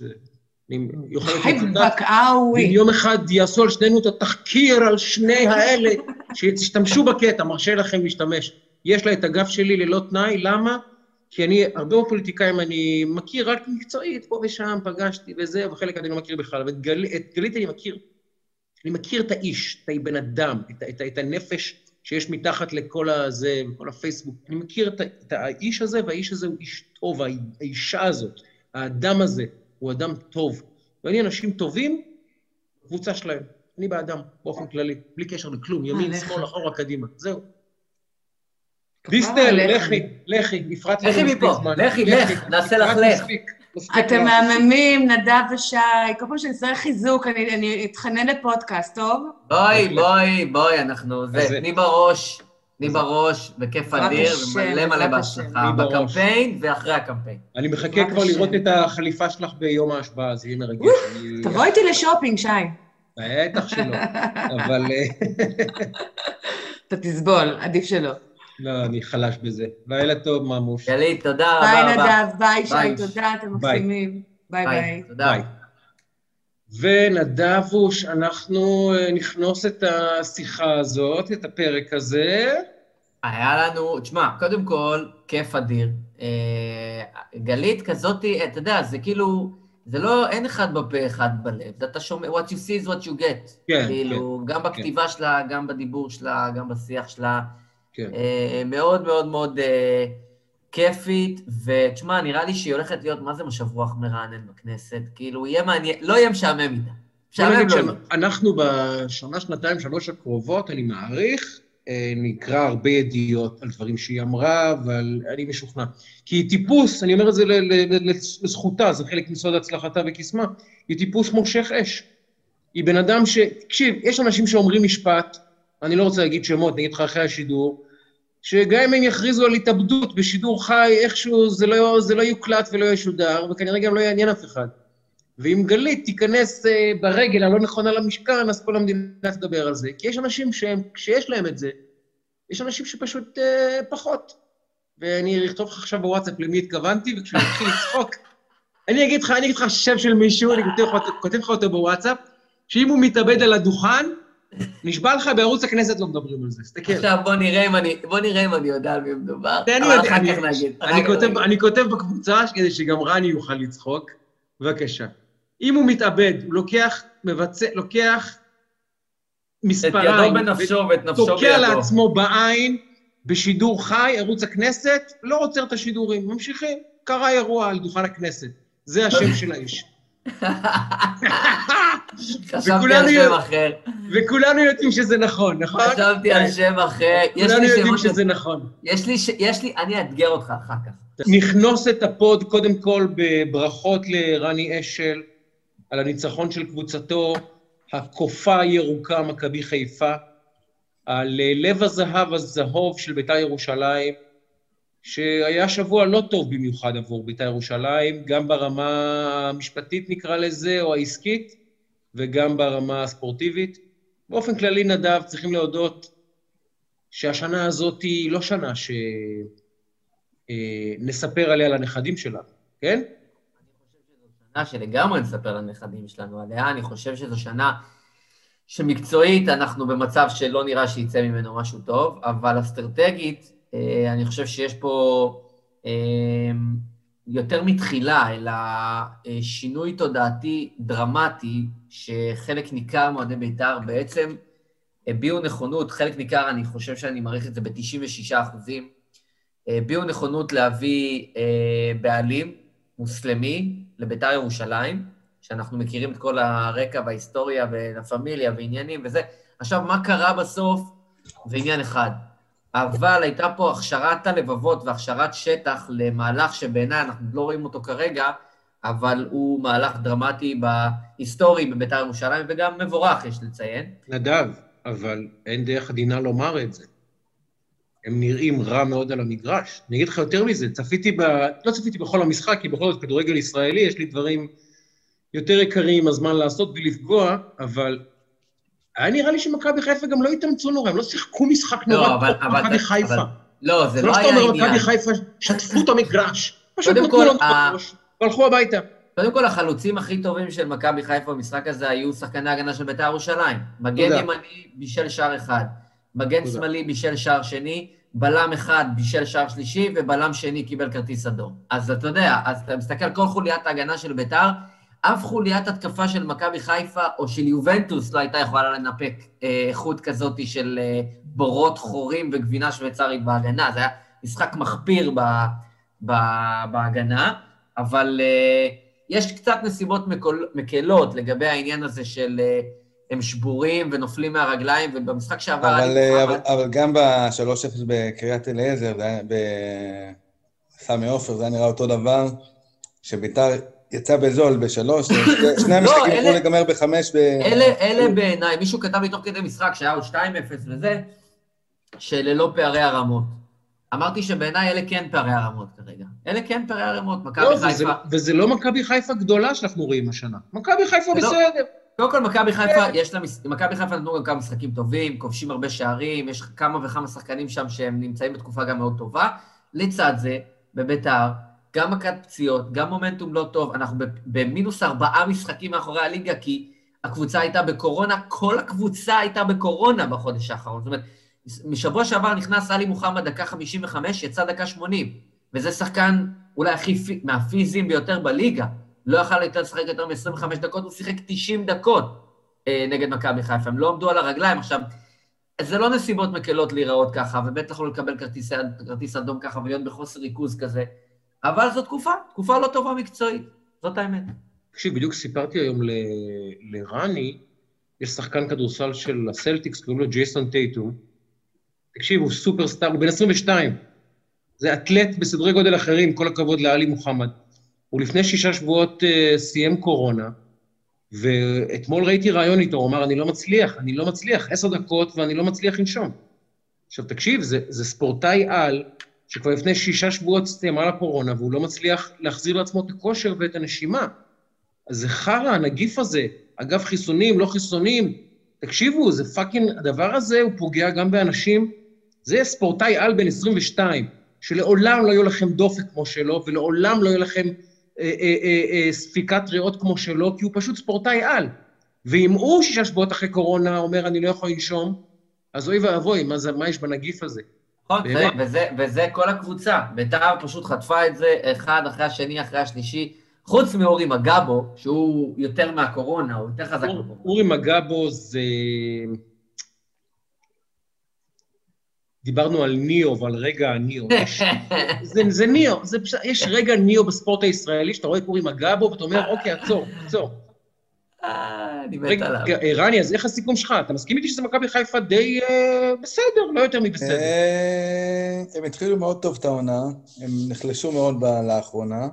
אני יכול להיות מצוטט. אם יום אחד יעשו על שנינו את התחקיר על שני האלה, שישתמשו בקטע, מרשה לכם להשתמש. יש לה את הגב שלי ללא תנאי, למה? כי אני, הרבה פוליטיקאים אני מכיר רק מקצועית, פה ושם פגשתי וזה, וחלק אני לא מכיר בכלל, ואת גל, גלית אני מכיר. אני מכיר את האיש, את הבן אדם, את, את, את הנפש שיש מתחת לכל הזה, וכל הפייסבוק. אני מכיר את, את האיש הזה, והאיש הזה הוא איש טוב, האישה הזאת, האדם הזה, הוא אדם טוב. ואני אנשים טובים, קבוצה שלהם. אני באדם, באופן כללי, בלי קשר לכלום, ימין, שמאל, אחורה, קדימה. זהו. דיסטל, לכי, לכי, הפרעת לכי מפה, לכי, לך, נעשה לך לך. אתם מהממים, נדב ושי, כל פעם שאני צריך חיזוק, אני אתחנן לפודקאסט, טוב? בואי, בואי, בואי, אנחנו, זה, תני בראש. תני בראש, בכיף אדיר, ומלא מלא בהצלחה, בקמפיין ואחרי הקמפיין. אני מחכה כבר לראות את החליפה שלך ביום ההשבעה, זה יהיה מרגש. תבוא איתי לשופינג, שי. בטח שלא, אבל... אה, אתה תסבול, עדיף שלא. לא, אני חלש בזה. לילה טוב, מאמוש. גלית, תודה רבה רבה. ביי, נדב, ביי, שי, תודה, אתם מקסימים. ביי, ביי. תודה. ונדבוש, אנחנו אה, נכנוס את השיחה הזאת, את הפרק הזה. היה לנו, תשמע, קודם כל, כיף אדיר. אה, גלית כזאתי, אתה יודע, זה כאילו, זה לא, אין אחד בפה, אחד בלב. אתה שומע, what you see is what you get. כן, כאילו, כן. גם בכתיבה כן. שלה, גם בדיבור שלה, גם בשיח שלה. כן. מאוד מאוד מאוד כיפית, ותשמע, נראה לי שהיא הולכת להיות, מה זה משב רוח מרענן בכנסת? כאילו, יהיה מעניין, לא יהיה משעמם איתה. משעמם לא יהיה. שאנחנו בשנה, שנתיים, שלוש הקרובות, אני מעריך, אה, נקרא הרבה ידיעות על דברים שהיא אמרה, אבל אני משוכנע. כי היא טיפוס, אני אומר את זה לזכותה, זה חלק מסוד הצלחתה וקסמה, היא טיפוס מושך אש. היא בן אדם ש... תקשיב, יש אנשים שאומרים משפט, אני לא רוצה להגיד שמות, אני אגיד לך אחרי השידור, שגם אם הם יכריזו על התאבדות בשידור חי, איכשהו זה לא, זה לא יוקלט ולא ישודר, וכנראה גם לא יעניין אף אחד. ואם גלית תיכנס אה, ברגל הלא נכונה למשכן, אז כל המדינה תדבר על זה. כי יש אנשים שהם, כשיש להם את זה, יש אנשים שפשוט אה, פחות. ואני אכתוב לך עכשיו בוואטסאפ למי התכוונתי, וכשהוא יתחיל לצחוק, אני אגיד לך, אני אגיד לך שם של מישהו, אני כותב לך, אותו בוואטסאפ, שאם הוא מתאבד על הדוכן, נשבע לך, בערוץ הכנסת לא מדברים על זה, תסתכל. עכשיו בוא נראה אם אני, בוא נראה אם אני יודע על מי מדובר. תן לי אבל אחר אני- כך נגיד. אני כותב-. אני כותב בקבוצה כדי שגם רני יוכל לצחוק. בבקשה. אם הוא מתאבד, הוא לוקח, מבצע, לוקח את מספריים, ידו בנפשו ואת נפשו בידו. תוקע לעצמו בעין בשידור חי, ערוץ הכנסת, לא עוצר את השידורים, ממשיכים. קרה אירוע על דוכן הכנסת. זה השם של האיש. וכולנו יודעים- שזה נכון, נכון? חשבתי על שם אחר. כולנו יודעים. שזה נכון. יש לי, יש לי, אני אאתגר אותך אחר כך. נכנוס את הפוד קודם כל בברכות לרני אשל על הניצחון של קבוצתו, הקופה הירוקה מכבי חיפה, על לב הזהב הזהוב של בית"ר ירושלים, שהיה שבוע לא טוב במיוחד עבור בית"ר ירושלים, גם ברמה המשפטית נקרא לזה, או העסקית, וגם ברמה הספורטיבית. באופן כללי, נדב, צריכים להודות שהשנה הזאת היא לא שנה ש... אה, עליה לנכדים שלנו, כן? שנה שלגמרי נספר לנכדים שלנו עליה. אני חושב שזו שנה שמקצועית אנחנו במצב שלא נראה שיצא ממנו משהו טוב, אבל אסטרטגית, אני חושב שיש פה אה, יותר מתחילה, אלא אה, שינוי תודעתי דרמטי, שחלק ניכר מאוהדי בית"ר בעצם הביעו נכונות, חלק ניכר, אני חושב שאני מעריך את זה ב-96 אחוזים, הביעו נכונות להביא אה, בעלים מוסלמי לביתר ירושלים, שאנחנו מכירים את כל הרקע וההיסטוריה ולה פמיליה ועניינים וזה. עכשיו, מה קרה בסוף? זה עניין אחד. אבל הייתה פה הכשרת הלבבות והכשרת שטח למהלך שבעיניי אנחנו לא רואים אותו כרגע, אבל הוא מהלך דרמטי בהיסטורי בביתר ירושלים, וגם מבורך, יש לציין. נדב, אבל אין דרך עדינה לומר את זה. הם נראים רע מאוד על המגרש. אני אגיד לך יותר מזה, צפיתי ב... לא צפיתי בכל המשחק, כי בכל זאת כדורגל ישראלי, יש לי דברים יותר יקרים עם הזמן לעשות בלי לפגוע, אבל היה נראה לי שמכבי חיפה גם לא התאמצו נורא, הם לא שיחקו משחק לא, נורא אבל- טוב אבל- מכבי חיפה. אבל- לא, זה לא לא שאתה היה אומר. מכבי חיפה שטפו את המגרש. פשוט נתנו ה- בראש, והלכו הביתה. קודם כל, החלוצים הכי טובים של מכבי חיפה במשחק הזה היו שחקני ההגנה של בית"ר ירושלים. מגן. ימני בישל שער אחד, מגן. שמאלי בישל שער שני, בלם אחד בישל שער שלישי, ובלם שני קיבל כרטיס אדום. אז אתה יודע, אז אתה מסתכל על כל חוליית ההגנה של בית"ר, אף חוליית התקפה של מכבי חיפה או של יובנטוס לא הייתה יכולה לנפק אה, איכות כזאת של אה, בורות חורים וגבינה שוויצרית בהגנה. זה היה משחק מחפיר ב, ב, בהגנה, אבל אה, יש קצת נסיבות מקול, מקלות לגבי העניין הזה של אה, הם שבורים ונופלים מהרגליים, ובמשחק שעבר... אבל, אה, אבל, אבל גם ב-3-0 בקריית אליעזר, בסמי עופר, זה היה נראה אותו דבר, שביתר יצא בזול בשלוש, שני המשחקים לא, אלה- יכלו להיגמר בחמש ב... אלה, אלה בעיניי, מישהו כתב לי תוך כדי משחק שהיה עוד 2-0 וזה, שללא פערי הרמות. אמרתי שבעיניי אלה כן פערי הרמות כרגע. אלה כן פערי הרמות, מכבי לא, וזה- חיפה. וזה לא מכבי חיפה גדולה שאנחנו רואים השנה. מכבי חיפה לא- בסדר. קודם כל, מכבי חיפה, יש לה, מכבי חיפה נתנו גם כמה משחקים טובים, כובשים הרבה שערים, יש כמה וכמה שחקנים שם שהם נמצאים בתקופה גם מאוד טובה. לצד זה, בביתר, גם מכת פציעות, גם מומנטום לא טוב, אנחנו במינוס ארבעה משחקים מאחורי הליגה, כי הקבוצה הייתה בקורונה, כל הקבוצה הייתה בקורונה בחודש האחרון. זאת אומרת, משבוע שעבר נכנס עלי מוחמד דקה 55, יצא דקה 80, וזה שחקן אולי הכי, פי- מהפיזיים ביותר בליגה. לא יכל יותר לשחק יותר מ-25 דקות, הוא שיחק 90 דקות אה, נגד מכבי חיפה. הם לא עמדו על הרגליים. עכשיו, זה לא נסיבות מקלות להיראות ככה, ובטח לא לקבל כרטיס אדום ככה ולהיות בחוסר ריכוז כזה, אבל זו תקופה, תקופה לא טובה מקצועית, זאת האמת. תקשיב, בדיוק סיפרתי היום ל... לרני, יש שחקן כדורסל של הסלטיקס, קוראים לו ג'ייסון טייטום. תקשיב, הוא סופרסטאר, הוא בן 22. זה אתלט בסדרי גודל אחרים, כל הכבוד לאלי מוחמד. הוא לפני שישה שבועות uh, סיים קורונה, ואתמול ראיתי ראיון איתו, הוא אמר, אני לא מצליח, אני לא מצליח, עשר דקות ואני לא מצליח לנשום. עכשיו, תקשיב, זה, זה ספורטאי על, שכבר לפני שישה שבועות סיים את הקורונה, והוא לא מצליח להחזיר לעצמו את הכושר ואת הנשימה. אז זה חרא, הנגיף הזה. אגב, חיסונים, לא חיסונים, תקשיבו, זה fucking, הדבר הזה הוא פוגע גם באנשים. זה ספורטאי על בן 22, שלעולם לא יהיו לכם דופק כמו שלו, ולעולם לא יהיו לכם אה, אה, אה, אה, ספיקת ריאות כמו שלו, כי הוא פשוט ספורטאי על. ואם הוא שישה שבועות אחרי קורונה אומר, אני לא יכול לנשום, אז אוי ואבוי, מה, מה יש בנגיף הזה? נכון, וזה, וזה כל הקבוצה. בית"ר פשוט חטפה את זה אחד אחרי השני, אחרי השלישי. חוץ מאורי מגבו, שהוא יותר מהקורונה, הוא יותר חזק מהקורונה. אורי מגבו זה... דיברנו על ניאו ועל רגע הניאו. זה, זה ניאו, זה פשוט, יש רגע ניאו בספורט הישראלי, שאתה רואה את אורי מגבו ואתה אומר, אוקיי, עצור, עצור. אה, אני מת עליו. רני, אז איך הסיכום שלך? אתה מסכים איתי שזה מכבי חיפה די אה, בסדר, לא יותר מבסדר. אה, הם התחילו מאוד טוב את העונה, הם נחלשו מאוד לאחרונה,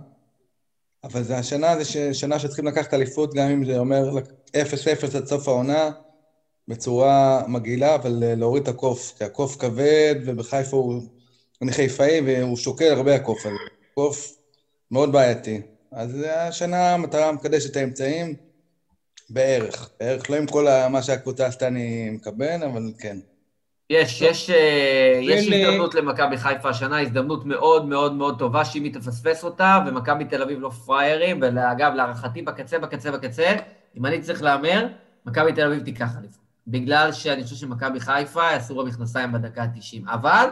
אבל זה השנה, זה שנה שצריכים לקחת אליפות, גם אם זה אומר 0-0 עד סוף העונה, בצורה מגעילה, אבל להוריד את הקוף, כי הקוף כבד, ובחיפה הוא... אני חיפאי והוא שוקל הרבה הקוף הזה. קוף מאוד בעייתי. אז השנה המטרה מקדשת את האמצעים. בערך, בערך, לא עם כל מה שהקבוצה עשתה אני מקבל, אבל כן. יש, יש, אה, יש הזדמנות למכבי חיפה השנה, הזדמנות מאוד מאוד מאוד טובה שאם היא תפספס אותה, ומכבי תל אביב לא פראיירים, ואגב, להערכתי בקצה, בקצה, בקצה, אם אני צריך להמר, מכבי תל אביב תיקח אליפות. בגלל שאני חושב שמכבי חיפה יעשו במכנסיים בדקה ה-90. אבל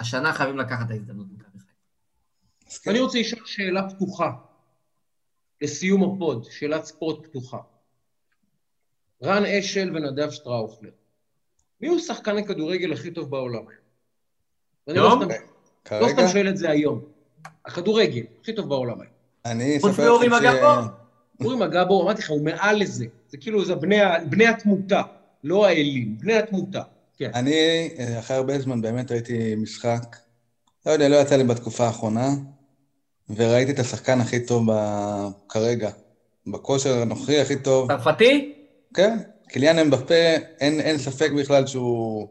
השנה חייבים לקחת את ההזדמנות במכבי חיפה. אני רוצה לשאול שאלה פתוחה, לסיום הפוד, שאלת ספורט פתוחה. רן אשל ונדב שטראוכלר. מי הוא שחקן הכדורגל הכי טוב בעולם היום? היום? לא, לא סתם שואל את זה היום. הכדורגל, הכי טוב בעולם היום. אני אספר לכם ש... חוץ מאורי מגבו? אורי מגבו, אמרתי לך, הוא מעל לזה. זה כאילו, זה בני, בני התמותה, לא האלים, בני התמותה. כן. אני, אחרי הרבה זמן באמת ראיתי משחק, לא יודע, לא יצא לי בתקופה האחרונה, וראיתי את השחקן הכי טוב ב... כרגע, בכושר הנוכחי הכי טוב. צרפתי? כן, קיליאן אמבפה, אין, אין ספק בכלל שהוא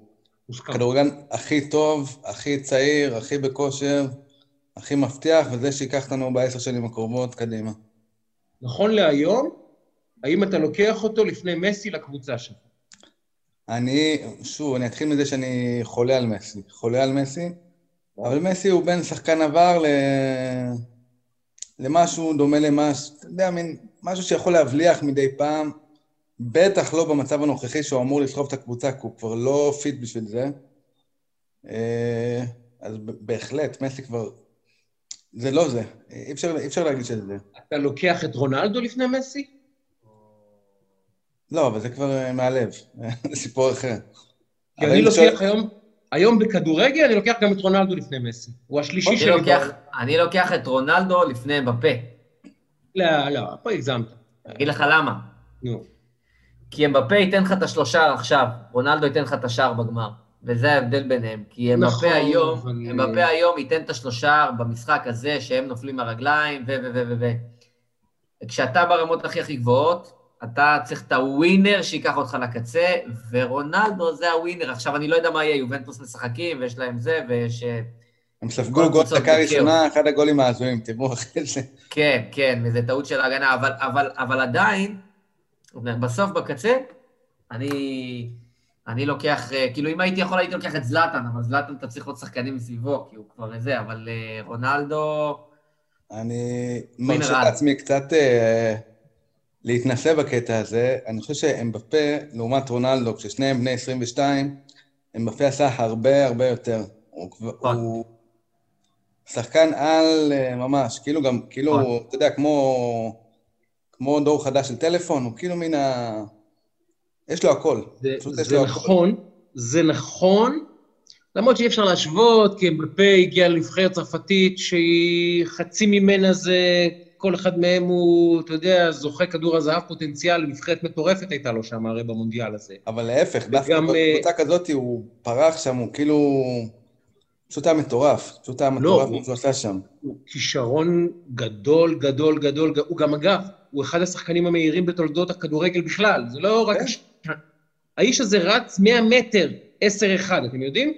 כדורגלן הכי טוב, הכי צעיר, הכי בכושר, הכי מבטיח, וזה שייקח לנו בעשר שנים הקרובות קדימה. נכון להיום, האם אתה לוקח אותו לפני מסי לקבוצה שלך? אני, שוב, אני אתחיל מזה שאני חולה על מסי. חולה על מסי, אבל מסי הוא בין שחקן עבר ל... למשהו דומה למשהו, אתה יודע, מין משהו שיכול להבליח מדי פעם. בטח לא במצב הנוכחי שהוא אמור לסחוב את הקבוצה, כי הוא כבר לא פיט בשביל זה. אה, אז בהחלט, מסי כבר... זה לא זה, אי אפשר, אי אפשר להגיד שזה זה. אתה לוקח את רונלדו לפני מסי? לא, אבל זה כבר אה, מהלב, זה סיפור אחר. כי אני לוקח שואל... היום, היום בכדורגל, אני לוקח גם את רונלדו לפני מסי. הוא השלישי שלי. לוקח, אני לוקח את רונלדו לפני בפה. לא, לא, פה הגזמת. אגיד לך למה. נו. כי אמבפה ייתן לך את השלושה עכשיו, רונלדו ייתן לך את השער בגמר. וזה ההבדל ביניהם. כי אמבפה נכון, היום, אבל... אמבפה היום ייתן את השלושה במשחק הזה, שהם נופלים מהרגליים, ו... ו... ו... ו... ו... כשאתה ברמות הכי הכי גבוהות, אתה צריך את הווינר שייקח אותך לקצה, ורונלדו זה הווינר. עכשיו, אני לא יודע מה יהיה, יובנטוס משחקים, ויש להם זה, ויש... אה, הם ספגו גול דקה ראשונה, אחד הגולים ההזויים, תראו אחרי זה. כן, כן, וזה טעות של ההגנה, אבל, אבל, אבל עדיין, בסוף, בקצה, אני, אני לוקח, אה, כאילו, אם הייתי יכול, הייתי לוקח את זלאטן, אבל זלאטן אתה צריך עוד שחקנים מסביבו, כי הוא כבר זה, אבל אה, רונלדו... אני מרשה לעצמי קצת אה, להתנסה בקטע הזה. אני חושב שאמבפה, לעומת רונלדו, כששניהם בני 22, אמבפה עשה הרבה הרבה יותר. הוא, נכון. הוא שחקן על ממש, כאילו גם, כאילו, נכון. אתה יודע, כמו... כמו דור חדש של טלפון, הוא כאילו מן ה... יש לו הכל. זה, זה לו נכון, הכל. זה נכון, למרות שאי אפשר להשוות, כי אמבפה הגיע לנבחרת צרפתית שהיא חצי ממנה זה, כל אחד מהם הוא, אתה יודע, זוכה כדור הזהב פוטנציאל, נבחרת מטורפת הייתה לו שם הרי במונדיאל הזה. אבל להפך, דווקא אה, בקבוצה כזאת הוא פרח שם, הוא כאילו... פשוט היה מטורף. פשוט היה מטורף הוא- מה שהוא עשה שם. הוא כישרון גדול, גדול, גדול, הוא גם אגב, הוא אחד השחקנים המהירים בתולדות הכדורגל בכלל, זה לא רק... כן. האיש הזה רץ 100 מטר, 10-1, אתם יודעים?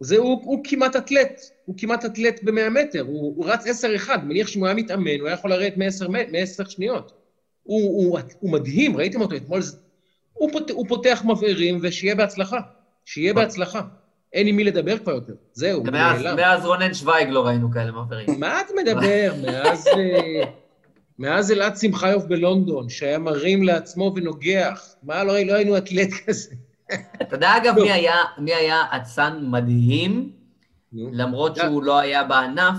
זה, הוא, הוא כמעט אתלט, הוא כמעט אתלט ב-100 מטר, הוא, הוא רץ 10-1, מניח שאם הוא היה מתאמן, הוא היה יכול לרדת מ-10 מ- מ- שניות. הוא, הוא, הוא מדהים, ראיתם אותו אתמול, הוא, פות, הוא פותח מבערים, ושיהיה בהצלחה, שיהיה בהצלחה. אין עם מי לדבר כבר יותר, זהו, הוא נעלם. מאז רונן שוויג לא ראינו כאלה מבערים. מה אתה מדבר? מאז, אה, מאז אלעד שמחיוף בלונדון, שהיה מרים לעצמו ונוגח. מה, לא, לא היינו אתלט כזה. אתה יודע, אגב, לא. מי היה, מי היה אצן מדהים. למרות לא. שהוא לא היה בענף?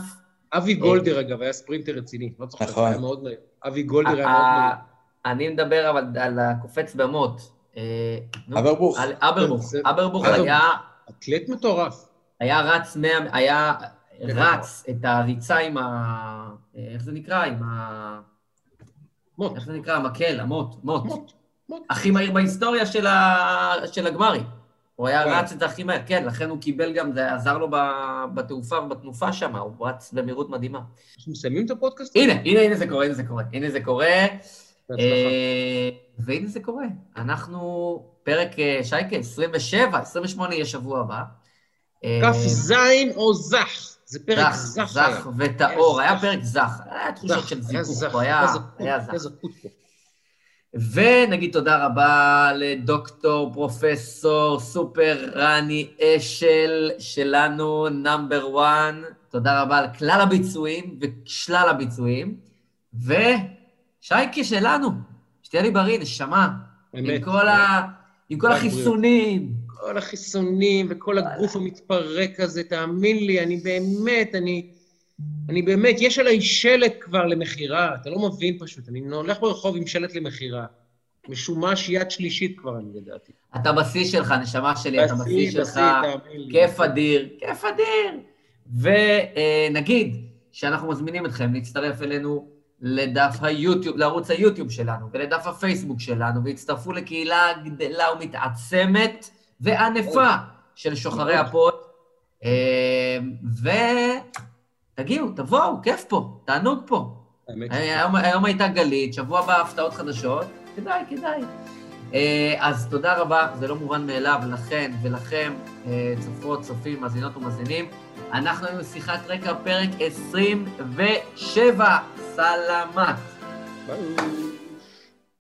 אבי גולדר, אגב, היה ספרינטר רציני. לא צוחק, נכון. היה מאוד מהיר. אבי גולדר היה מאוד ה- מהיר. אני מדבר אבל על הקופץ במוט. אה, אברבוך. אברבוך. זה- אברבוך. היה, אתלט מטורף. היה רץ 100, היה נכון. רץ את הריצה עם ה... איך זה נקרא? עם ה... מוט. איך זה נקרא? המקל, המוט, מוט. מוט. מוט. הכי מהיר בהיסטוריה של, ה... של הגמרי. הוא היה וואו. רץ את זה הכי מהר, כן, לכן הוא קיבל גם, זה עזר לו בתעופה ובתנופה שם, הוא רץ במהירות מדהימה. אנחנו מסיימים את הפודקאסט? הנה, הנה, הנה זה קורה, הנה זה קורה, הנה זה קורה. אה, והנה זה קורה. אנחנו, פרק אה, שייקה, 27, 28 יהיה שבוע הבא. אה, כף זין או זך? זה פרק זך, זך וטהור, היה היה. פרק זך, היה תחושות של זיכוך, היה זך. ונגיד תודה רבה לדוקטור, פרופסור, סופר רני אשל שלנו, נאמבר וואן. תודה רבה על כלל הביצועים ושלל הביצועים. ושייקה שלנו, שתהיה לי בריא, נשמה. עם באמת. כל, ה... עם כל החיסונים. כל החיסונים וכל הגוף המתפרק הזה, תאמין לי, אני באמת, אני... אני באמת, יש עליי שלט כבר למכירה, אתה לא מבין פשוט, אני הולך ברחוב עם שלט למכירה. משומש יד שלישית כבר, אני לדעתי. אתה בשיא שלך, נשמה שלי, אתה בשיא שלך. כיף אדיר, כיף אדיר. ונגיד שאנחנו מזמינים אתכם להצטרף אלינו לדף היוטיוב, לערוץ היוטיוב שלנו ולדף הפייסבוק שלנו, והצטרפו לקהילה גדלה ומתעצמת וענפה של שוחרי מאוד. הפוד. ותגיעו, תבואו, כיף פה, תענוג פה. האמת. היום, היום הייתה גלית, שבוע הבא הפתעות חדשות, כדאי, כדאי. אה, אז תודה רבה, זה לא מובן מאליו לכן ולכם, אה, צופות, צופים, מאזינות ומאזינים. אנחנו היינו שיחת רקע, פרק 27, סלמת. ביי.